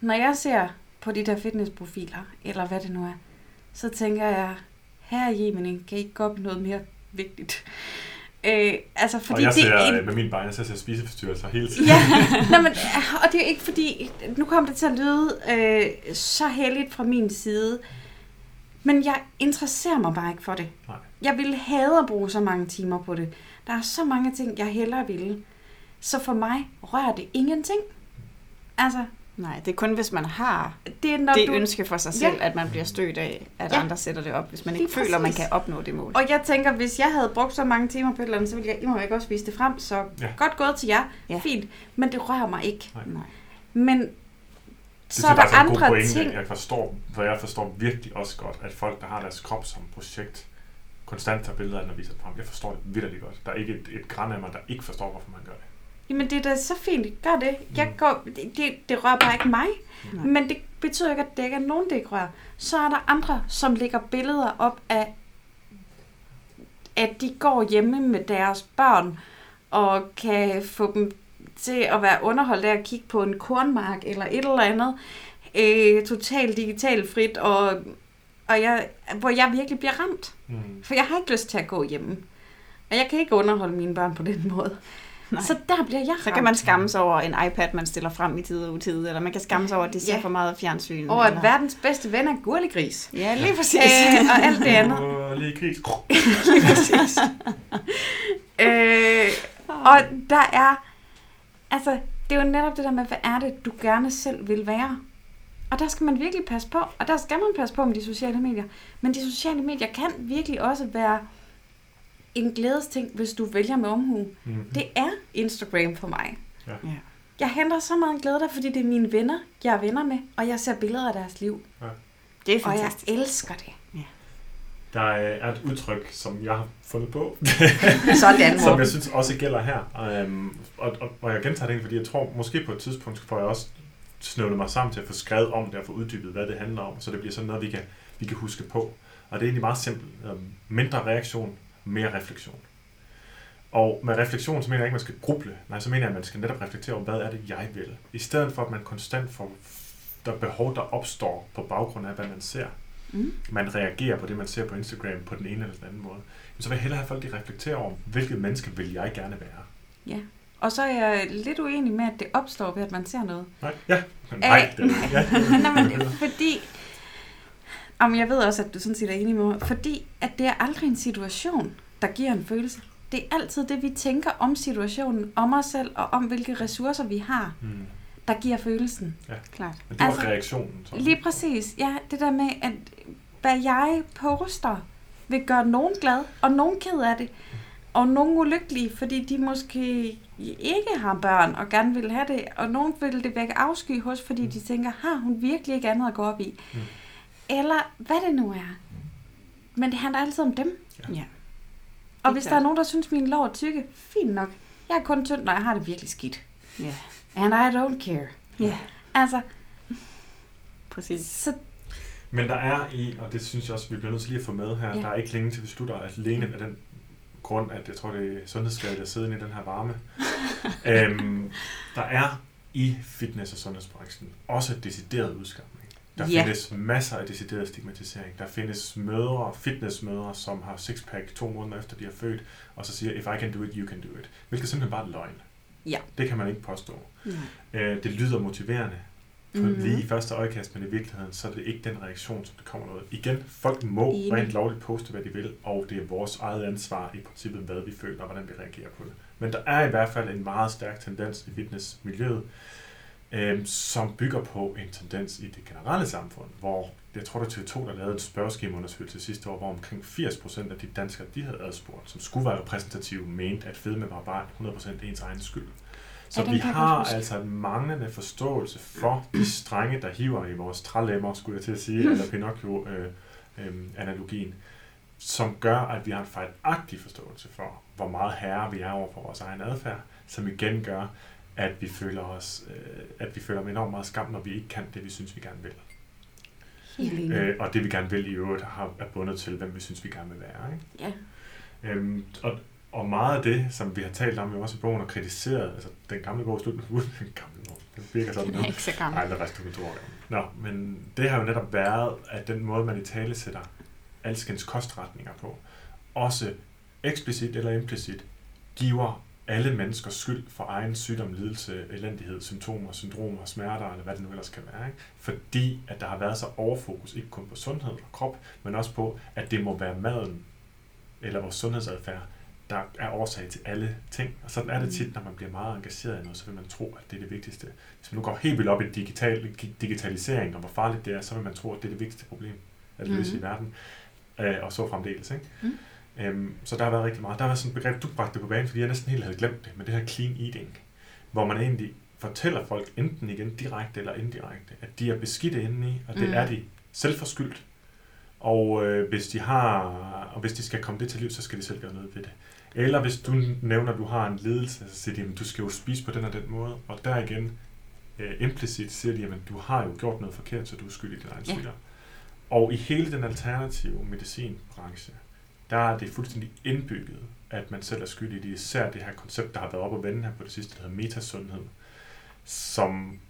Når jeg ser på de der fitnessprofiler, eller hvad det nu er, så tænker jeg, her Jemini, kan I ikke gå op i noget mere vigtigt? Øh, altså, fordi og jeg det ser, er en... med min barn, jeg ser spiseforstyrrelser hele tiden. Ja, [LAUGHS] Nå, men, og det er ikke fordi, nu kommer det til at lyde øh, så heldigt fra min side, men jeg interesserer mig bare ikke for det. Nej. Jeg ville have at bruge så mange timer på det. Der er så mange ting, jeg hellere ville. Så for mig rører det ingenting. Altså, Nej, det er kun, hvis man har det er når det du... ønske for sig selv, Ja. at man bliver stødt af, at Ja. andre sætter det op, hvis man Lige ikke føler, man præcis. kan opnå det mål. Og jeg tænker, hvis jeg havde brugt så mange timer på et eller andet, så ville jeg imod ikke også vise det frem. Så Ja. godt gået til jer. Ja. Fint. Men det rører mig ikke. Nej. Nej. Men Det så er der god andre pointe. ting. Jeg forstår, for jeg forstår virkelig også godt, at folk, der har deres krop som projekt, konstant tager billeder af den og viser det frem. Jeg forstår det virkelig godt. Der er ikke et, et græn af mig, der ikke forstår, hvorfor man gør det. Jamen, det er da så fint. Gør det. Jeg går, det, det, det rører bare ikke mig. Nej. Men det betyder ikke, at det ikke er nogen, det ikke rører. Så er der andre, som lægger billeder op af, at de går hjemme med deres børn, og kan få dem til at være underholdt af at kigge på en kornmark eller et eller andet. Øh, totalt digitalt frit, og, og jeg, hvor jeg virkelig bliver ramt. Mm. For jeg har ikke lyst til at gå hjemme. Og jeg kan ikke underholde mine børn på den måde. Nej. Så der bliver jeg ramt. Så kan man skamme sig over en iPad, man stiller frem i tid og utid, eller man kan skamme sig over, at de ser Ja. for meget fjernsyn. Og at verdens bedste ven er gurligris. Ja, lige præcis. Øh, og alt det andet. [LAUGHS] Og lige gris. [LAUGHS] lige præcis. Øh, og der er, altså, det er jo netop det der med, hvad er det, du gerne selv vil være? Og der skal man virkelig passe på, og der skal man passe på med de sociale medier. Men de sociale medier kan virkelig også være en glædesting, hvis du vælger med omhu. Mm. Det er Instagram for mig. Ja. Jeg henter så meget glæde der, fordi det er mine venner, jeg er venner med, og jeg ser billeder af deres liv. Det er Og jeg fantastisk. elsker det. Der er et udtryk, som jeg har fundet på, [LAUGHS] Sådan, som jeg synes også gælder her. Um, og, og, og jeg gentager det, fordi jeg tror, måske på et tidspunkt får jeg også snøvlet mig sammen til at få skrevet om det og få uddybet, hvad det handler om, så det bliver sådan noget, vi kan, vi kan huske på. Og det er egentlig meget simpelt. Um, mindre reaktion, mere refleksion. Og med refleksion, så mener jeg ikke, at man skal gruble. Nej, så mener jeg, at man skal netop reflektere over, hvad er det, jeg vil. I stedet for, at man konstant får der behov, der opstår på baggrund af, hvad man ser. Mm. Man reagerer på det, man ser på Instagram på den ene eller den anden måde. Så vil jeg hellere have folk, de reflekterer over, hvilket menneske vil jeg gerne være. Ja. Og så er jeg lidt uenig med, at det opstår ved, at man ser noget. Nej, ja. Men nej, det er det. ja. [LAUGHS] Nej, men fordi... Om jeg ved også, at du sådan set er enig med mig. Fordi at det er aldrig en situation, der giver en følelse. Det er altid det, vi tænker om situationen, om os selv og om, hvilke ressourcer vi har, Mm. der giver følelsen. Klart. Men det var Altså, reaktionen. Så. Lige præcis. Ja, det der med, at hvad jeg poster, vil gøre nogen glad, og nogen ked af det, og nogen ulykkelige, fordi de måske ikke har børn og gerne vil have det, og nogen vil det vække afsky hos, fordi de tænker, har hun virkelig ikke andet at gå op i? Mm. Eller hvad det nu er. Men det handler altid om dem. Ja. Og Helt hvis der er nogen, der synes, mine lår er tykke, fint nok. Jeg er kun tynd, når jeg har det virkelig skidt. Ja. And I don't care. Ja. Altså, Præcis. så Men der er i, og det synes jeg også, vi bliver nødt til lige at få med her, Ja. der er ikke længe til vi slutter alene af den grund, at jeg tror, det er sundhedsskadet at sidde i den her varme. [LAUGHS] øhm, der er i fitness- og sundhedsbranchen også decideret udskamning. Der Ja. findes masser af decideret stigmatisering. Der findes mødre, fitnessmødre, som har sixpack to måneder efter de har født, og så siger, if I can do it, you can do it. Hvilket simpelthen bare er løgn. Ja. Det kan man ikke påstå. Ja. Øh, det lyder motiverende, på Mhm. mm-hmm. lige i første øjekast, men i virkeligheden, så er det ikke den reaktion, som det kommer noget. Igen, folk må Enig. rent lovligt poste, hvad de vil, og det er vores eget ansvar i princippet, hvad vi føler, og hvordan vi reagerer på det. Men der er i hvert fald en meget stærk tendens i fitnessmiljøet, øh, som bygger på en tendens i det generelle samfund, hvor jeg tror, det er TV2, der lavede en spørgeskemaundersøgelse sidste år, hvor omkring 80% af de danskere, de havde adspurgt, som skulle være repræsentative, mente, at fedme var bare 100% ens egen skyld. Så Ja, vi har altså en manglende forståelse for de strenge, der hiver i vores trælemmer, skulle jeg til at sige, eller Pinocchio-analogien, som gør, at vi har en fejlagtig forståelse for, hvor meget herre vi er over for vores egen adfærd, som igen gør, at vi føler os, øh, at vi føler enormt meget skam, når vi ikke kan det, vi synes, vi gerne vil. enig. Øh, og det, vi gerne vil i øvrigt, har, er bundet til, hvem vi synes, vi gerne vil være. Ikke? Ja. Øhm, og, og meget af det, som vi har talt om jo også i bogen og kritiseret, altså den gamle bog, slut, [LAUGHS] den gamle bog, den virker sådan Den nu. er ikke så gammel. Nej, det er resten år. Nå, men det har jo netop været, at den måde, man i tale sætter alskens kostretninger på, også eksplicit eller implicit giver alle menneskers skyld for egen sygdom, lidelse, elendighed, symptomer, syndromer, smerter, eller hvad det nu ellers kan være. Ikke? Fordi at der har været så overfokus, ikke kun på sundhed og krop, men også på, at det må være maden, eller vores sundhedsadfærd, der er årsag til alle ting. Og sådan er det tit, når man bliver meget engageret i noget, så vil man tro, at det er det vigtigste. Hvis man nu går helt vildt op i digital, digitalisering, og hvor farligt det er, så vil man tro, at det er det vigtigste problem at løse mm. i verden. Øh, og så fremdeles. Ikke? Mm. Øhm, så der har været rigtig meget. Der var sådan et begreb, du bragte på banen, fordi jeg næsten helt havde glemt det, med det her clean eating, hvor man egentlig fortæller folk, enten igen direkte eller indirekte, at de er beskidte indeni, og det mm. er de selvforskyldt. Og øh, hvis de har, og hvis de skal komme det til liv, så skal de selv gøre noget ved det. Eller hvis du nævner, at du har en ledelse, så siger de, at du skal jo spise på den og den måde. Og der igen, øh, implicit siger de, at du har jo gjort noget forkert, så du er skyldig i din egen ja. Og i hele den alternative medicinbranche, der er det fuldstændig indbygget, at man selv er skyldig. Det især det her koncept, der har været op og vende her på det sidste, der hedder metasundhed, som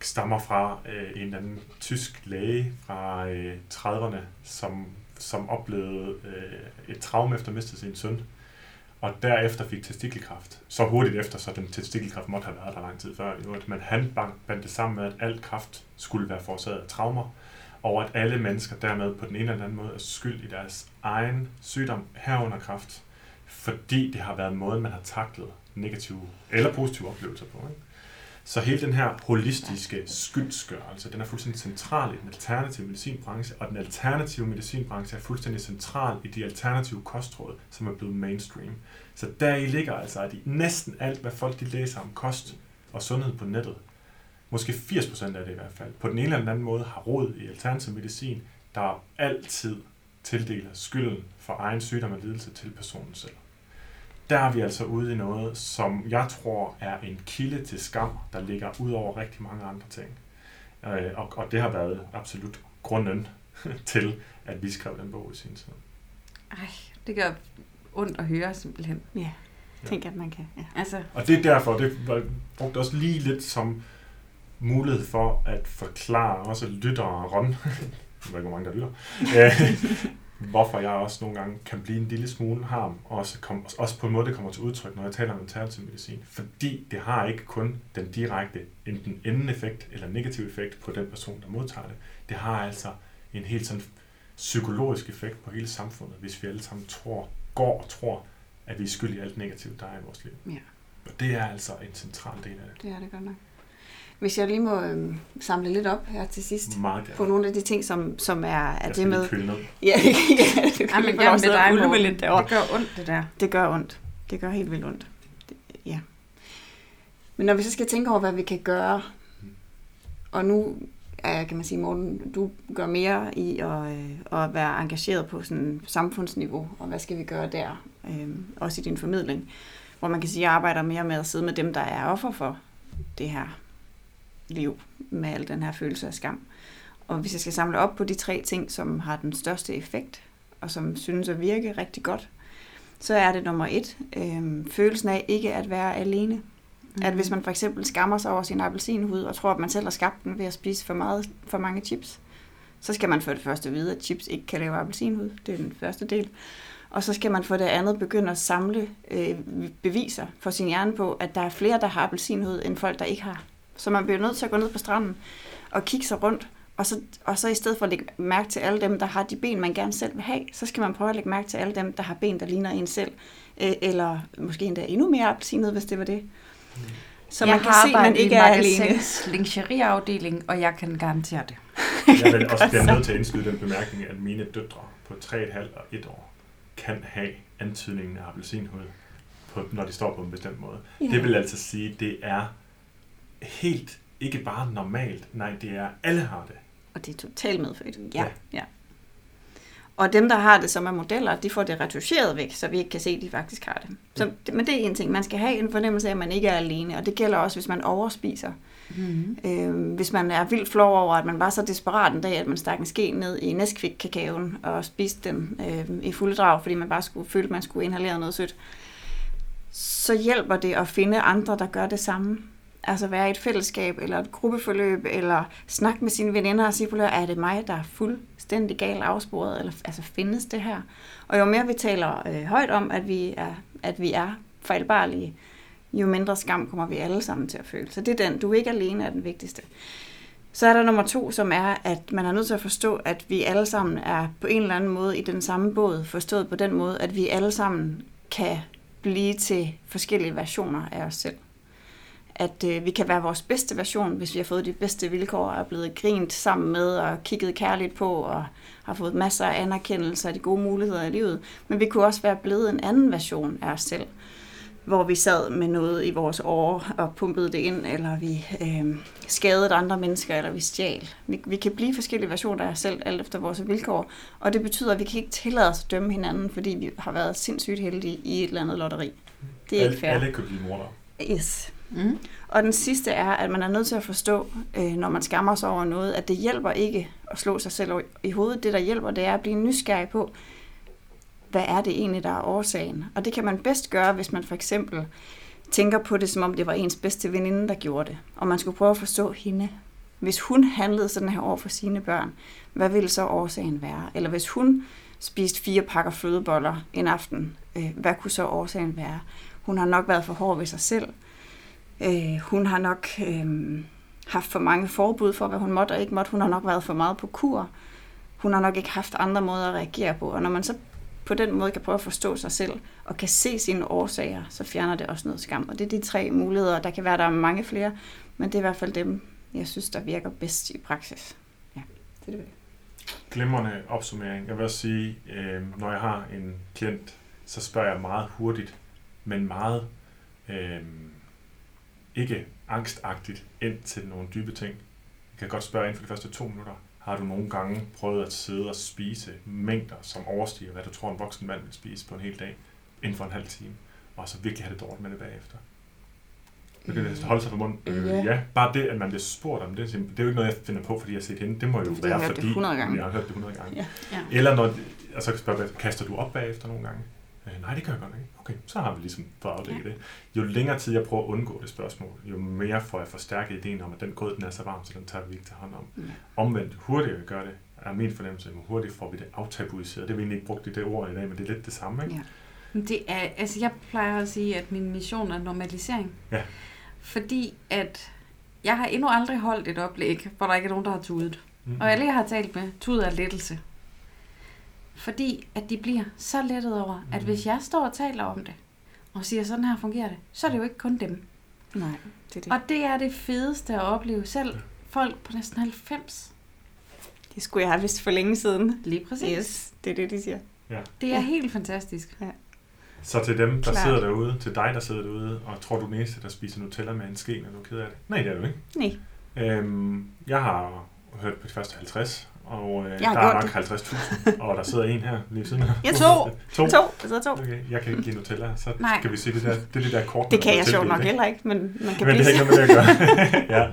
stammer fra øh, en eller anden tysk læge fra øh, 30'erne, som, som oplevede øh, et traume efter at miste sin søn, og derefter fik testikelkræft. Så hurtigt efter, så den testikelkræft måtte have været der lang tid før. Men han bandt det sammen med, at alt kraft skulle være forårsaget af traumer, og at alle mennesker dermed på den ene eller anden måde er skyld i deres egen sygdom herunder kraft, fordi det har været måden, man har taklet negative eller positive oplevelser på. Ikke? Så hele den her holistiske skyldsgørelse, den er fuldstændig central i den alternative medicinbranche, og den alternative medicinbranche er fuldstændig central i de alternative kostråd, som er blevet mainstream. Så der i ligger altså, at i næsten alt, hvad folk de læser om kost og sundhed på nettet, måske 80% af det i hvert fald, på den ene eller anden måde har råd i alternativ medicin, der altid tildeler skylden for egen sygdom og lidelse til personen selv. Der er vi altså ude i noget, som jeg tror er en kilde til skam, der ligger ud over rigtig mange andre ting. Øh, og, og det har været absolut grunden [LAUGHS] til, at vi skrev den bog i sin tid. Ej, det gør ondt at høre simpelthen. Ja, tænker at man kan. Ja. Altså. Og det er derfor, det var brugt også lige lidt som mulighed for at forklare også lyttere og Ron, [LAUGHS] jeg ved ikke, hvor mange der lytter, [LAUGHS] hvorfor jeg også nogle gange kan blive en lille smule harm, og også, kom, også på en måde, det kommer til udtryk, når jeg taler om alternativ medicin. Fordi det har ikke kun den direkte, enten enden effekt eller negativ effekt på den person, der modtager det. Det har altså en helt sådan psykologisk effekt på hele samfundet, hvis vi alle sammen tror, går og tror, at vi er skyld i alt negativt, der er i vores liv. Ja. Og det er altså en central del af det. Det er det godt nok. Hvis jeg lige må øh, samle lidt op her til sidst Meget, ja. på nogle af de ting, som, som er, er det med... Jeg ned. [LAUGHS] Ja, ja det kan Jamen, med dig, med lidt derovre. Det gør ondt, det der. Det gør ondt. Det gør helt vildt ondt. Det, ja. Men når vi så skal tænke over, hvad vi kan gøre, og nu er, kan man sige, Morten, du gør mere i at, øh, at være engageret på sådan samfundsniveau, og hvad skal vi gøre der, øh, også i din formidling, hvor man kan sige, at jeg arbejder mere med at sidde med dem, der er offer for det her liv med al den her følelse af skam. Og hvis jeg skal samle op på de tre ting, som har den største effekt, og som synes at virke rigtig godt, så er det nummer et, øh, følelsen af ikke at være alene. Mm. At hvis man for eksempel skammer sig over sin appelsinhud, og tror, at man selv har skabt den ved at spise for, meget, for mange chips, så skal man for det første vide, at chips ikke kan lave appelsinhud. Det er den første del. Og så skal man for det andet begynde at samle øh, beviser for sin hjerne på, at der er flere, der har appelsinhud, end folk, der ikke har. Så man bliver nødt til at gå ned på stranden og kigge sig rundt, og så, og så i stedet for at lægge mærke til alle dem, der har de ben, man gerne selv vil have, så skal man prøve at lægge mærke til alle dem, der har ben, der ligner en selv. Eller måske endda endnu mere appelsinet, hvis det var det. Så man jeg kan se, at man ikke er alene. lingerieafdeling, og jeg kan garantere det. jeg vil [LAUGHS] også blive nødt til at indskyde den bemærkning, at mine døtre på 3,5 og 1 år kan have antydningen af appelsinhud, på, når de står på en bestemt måde. Ja. Det vil altså sige, at det er helt ikke bare normalt, nej, det er, alle har det. Og det er totalt medfødt. Ja. ja. ja. Og dem, der har det, som er modeller, de får det retuscheret væk, så vi ikke kan se, at de faktisk har det. Så, men det er en ting. Man skal have en fornemmelse af, at man ikke er alene, og det gælder også, hvis man overspiser. Mm-hmm. Øh, hvis man er vildt flov over, at man var så desperat en dag, at man stak en ske ned i Nesquik-kakaoen og spiste den øh, i fulde drag, fordi man bare skulle føle, at man skulle inhalere noget sødt, så hjælper det at finde andre, der gør det samme altså være i et fællesskab, eller et gruppeforløb, eller snakke med sine veninder og sige, er det mig, der er fuldstændig galt afsporet, eller altså findes det her? Og jo mere vi taler øh, højt om, at vi er, at vi er fejlbarlige, jo mindre skam kommer vi alle sammen til at føle. Så det er den, du er ikke alene, er den vigtigste. Så er der nummer to, som er, at man er nødt til at forstå, at vi alle sammen er på en eller anden måde i den samme båd, forstået på den måde, at vi alle sammen kan blive til forskellige versioner af os selv. At øh, vi kan være vores bedste version, hvis vi har fået de bedste vilkår og er blevet grint sammen med og kigget kærligt på og har fået masser af anerkendelse og de gode muligheder i livet. Men vi kunne også være blevet en anden version af os selv hvor vi sad med noget i vores år og pumpede det ind, eller vi øh, skadede andre mennesker, eller vi stjal. Vi, vi kan blive forskellige versioner af os selv, alt efter vores vilkår, og det betyder, at vi kan ikke tillade os at dømme hinanden, fordi vi har været sindssygt heldige i et eller andet lotteri. Det er alle, ikke fair. Alle kan blive morder. Yes. Mm. Og den sidste er, at man er nødt til at forstå, øh, når man skammer sig over noget, at det hjælper ikke at slå sig selv i hovedet. Det, der hjælper, det er at blive nysgerrig på, hvad er det egentlig, der er årsagen? Og det kan man bedst gøre, hvis man for eksempel tænker på det, som om det var ens bedste veninde, der gjorde det. Og man skulle prøve at forstå hende. Hvis hun handlede sådan her over for sine børn, hvad ville så årsagen være? Eller hvis hun spiste fire pakker flødeboller en aften, øh, hvad kunne så årsagen være? Hun har nok været for hård ved sig selv. Øh, hun har nok øh, haft for mange forbud for, hvad hun måtte og ikke måtte. Hun har nok været for meget på kur. Hun har nok ikke haft andre måder at reagere på. Og når man så på den måde kan prøve at forstå sig selv og kan se sine årsager, så fjerner det også noget skam. Og det er de tre muligheder. Der kan være, der er mange flere, men det er i hvert fald dem, jeg synes, der virker bedst i praksis. Ja, det er det. Glimrende opsummering. Jeg vil også sige, øh, når jeg har en klient, så spørger jeg meget hurtigt, men meget øh, ikke angstagtigt ind til nogle dybe ting. Jeg kan godt spørge ind for de første to minutter. Har du nogle gange prøvet at sidde og spise mængder, som overstiger, hvad du tror, en voksen mand vil spise på en hel dag, inden for en halv time, og så virkelig have det dårligt med det bagefter? Det kan holde sig for munden. Øh, Ja. ja, bare det, at man bliver spurgt om det, det er jo ikke noget, jeg finder på, fordi jeg har set hende. Det må jo Det har være, jeg hørt det fordi 100 gange. jeg har hørt det 100 gange. Ja. Ja. Eller når, og så kan jeg spørge, kaster du op bagefter nogle gange? Øh, nej, det gør jeg godt ikke. Okay, så har vi ligesom fået afdækket det. Jo længere tid jeg prøver at undgå det spørgsmål, jo mere får jeg forstærket ideen om, at den grød den er så varm, så den tager vi ikke til hånd om. Ja. Omvendt, jo hurtigere vi gør det, er min fornemmelse, jo hurtigt får vi det aftabuiseret. Det har vi egentlig ikke brugt i det ord i dag, men det er lidt det samme, ikke? Ja. Det er, altså jeg plejer at sige, at min mission er normalisering. Ja. Fordi at jeg har endnu aldrig holdt et oplæg, hvor der ikke er nogen, der har tudet. Mm. Og alle, jeg har talt med, tuder af lettelse. Fordi at de bliver så lettet over, at Mhm. hvis jeg står og taler om det, og siger, sådan her fungerer det, så er det jo ikke kun dem. Nej, det er det. Og det er det fedeste at opleve selv. Folk på næsten 90. Det skulle jeg have vidst for længe siden. Lige præcis. Yes, det er det, de siger. Det er Ja. helt fantastisk. Så til dem, der Klart. sidder derude, til dig, der sidder derude, og tror du er eneste, der spiser Nutella med en ske, når du er ked af det? Nej, det er du ikke. Nej. Øhm, jeg har hørt på de første 50, og øh, der er nok 50.000, og der sidder en her lige siden. [LAUGHS] Ja, to. to. To, der sidder to. Okay, jeg kan ikke give Nutella, så Nej. kan vi sige det der, det er det der kort. Det kan jeg sjovt nok ikke? heller ikke, men man kan Men det har ikke noget med det at gøre. [LAUGHS] ja,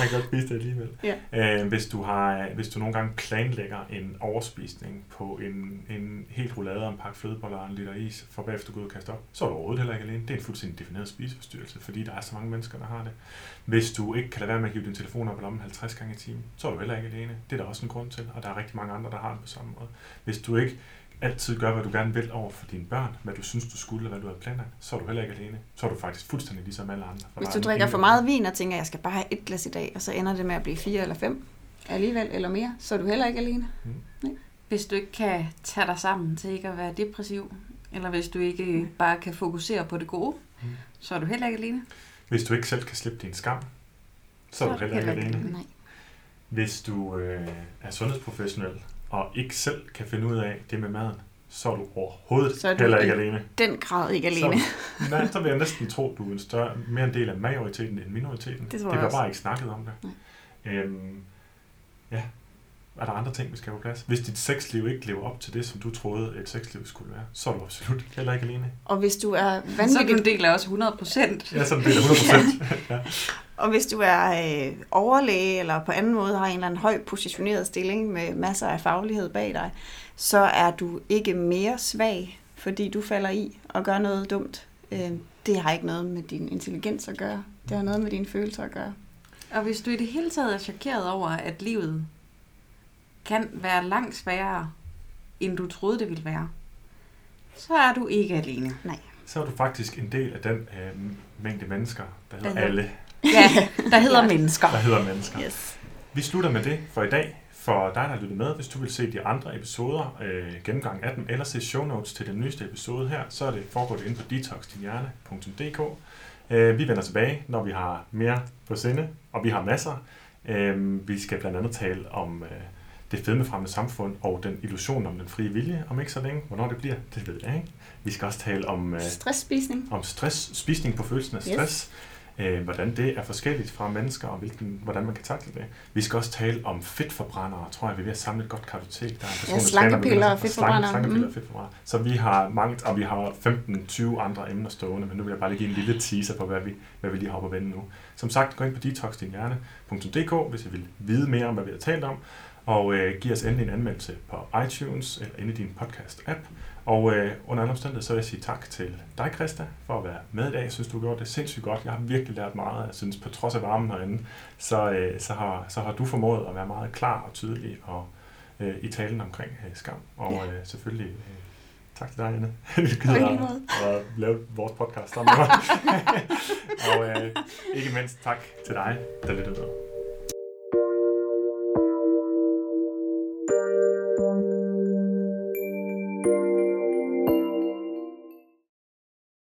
man kan godt spise det alligevel. Ja. Øh, hvis, du har, hvis du nogle gange planlægger en overspisning på en, en helt roulade og en pakke flødeboller og en liter is, for bagefter du går ud og kaste op, så er du overhovedet heller ikke alene. Det er en fuldstændig defineret spiseforstyrrelse, fordi der er så mange mennesker, der har det. Hvis du ikke kan lade være med at hive din telefon op i lommen 50 gange i timen, så er du heller ikke alene. Det er der også en grund til, og der er rigtig mange andre, der har det på samme måde. Hvis du ikke altid gør, hvad du gerne vil over for dine børn, hvad du synes, du skulle, og hvad du har planer, så er du heller ikke alene. Så er du faktisk fuldstændig ligesom alle andre. For Hvis du er drikker for meget vin og tænker, at jeg skal bare have et glas i dag, og så ender det med at blive fire eller fem alligevel, eller mere, så er du heller ikke alene. Hvis du ikke kan tage dig sammen til ikke at være depressiv, eller hvis du ikke bare kan fokusere på det gode, Mm. så er du heller ikke alene. Hvis du ikke selv kan slippe din skam, så er du heller ikke alene. Nej. Hvis du øh, er sundhedsprofessionel og ikke selv kan finde ud af det med maden, så er du overhovedet Så er du heller ikke i- alene. Den grad ikke alene. Så, [LAUGHS] nej, så vil jeg næsten tro, at du er en større, mere en del af majoriteten end minoriteten. Det tror det også. bare ikke snakket om det. Øhm, ja. Er der andre ting, vi skal have på plads? Hvis dit sexliv ikke lever op til det, som du troede, et sexliv skulle være, så er du absolut heller ikke alene. Og hvis du er Så er du en del af os 100 procent. Ja, sådan det er 100%. [LAUGHS] ja. Og hvis du er øh, overlæge eller på anden måde har en eller anden høj positioneret stilling med masser af faglighed bag dig, så er du ikke mere svag, fordi du falder i og gør noget dumt. Øh, det har ikke noget med din intelligens at gøre. Det har noget med dine følelser at gøre. Og hvis du i det hele taget er chokeret over, at livet kan være langt sværere, end du troede det ville være, så er du ikke alene. Nej. så er du faktisk en del af den øh, mængde mennesker, der hedder Der hedder- alle, Ja, der hedder Ja. mennesker. der hedder mennesker. Yes. Vi slutter med det for i dag. For dig, der har lyttet med, hvis du vil se de andre episoder, øh, gennemgang af dem, eller se show notes til den nyeste episode her, så er det foregået inde på detoxdinhjerne.dk. Øh, vi vender tilbage, når vi har mere på sinde, og vi har masser. Øh, vi skal blandt andet tale om øh, det fedmefremmende samfund og den illusion om den frie vilje, om ikke så længe. Hvornår det bliver, det ved jeg ikke. Vi skal også tale om... Øh, Stressspisning. om stress, spisning på følelsen af Yes. Øh, hvordan det er forskelligt fra mennesker, og hvilken, hvordan man kan takle det. Vi skal også tale om fedtforbrændere, tror jeg, vi er ved at samle et godt kartotek. Der er der slankepiller og fedtforbrændere. Slanke, slankepiller Mm. og fedtforbrændere. Så vi har mange, og vi har 15-20 andre emner stående, men nu vil jeg bare lige give en lille teaser på, hvad vi, hvad vi lige har på vende nu. Som sagt, gå ind på detoxdinhjerne.dk, hvis I vil vide mere om, hvad vi har talt om, og øh, giv os endelig en anmeldelse på iTunes eller inde i din podcast-app. Og øh, under andre omstændigheder, så vil jeg sige tak til dig, Christa, for at være med i dag. Jeg synes, du har gjort det sindssygt godt. Jeg har virkelig lært meget. Jeg synes, på trods af varmen herinde, så, øh, så, har, så har du formået at være meget klar og tydelig og, øh, i talen omkring øh, skam. Og Ja. øh, selvfølgelig øh, tak til dig, Anne. Du Og i [LAUGHS] gider at, at lave vores podcast sammen med mig. [LAUGHS] og øh, ikke mindst tak til dig, der lyttede med.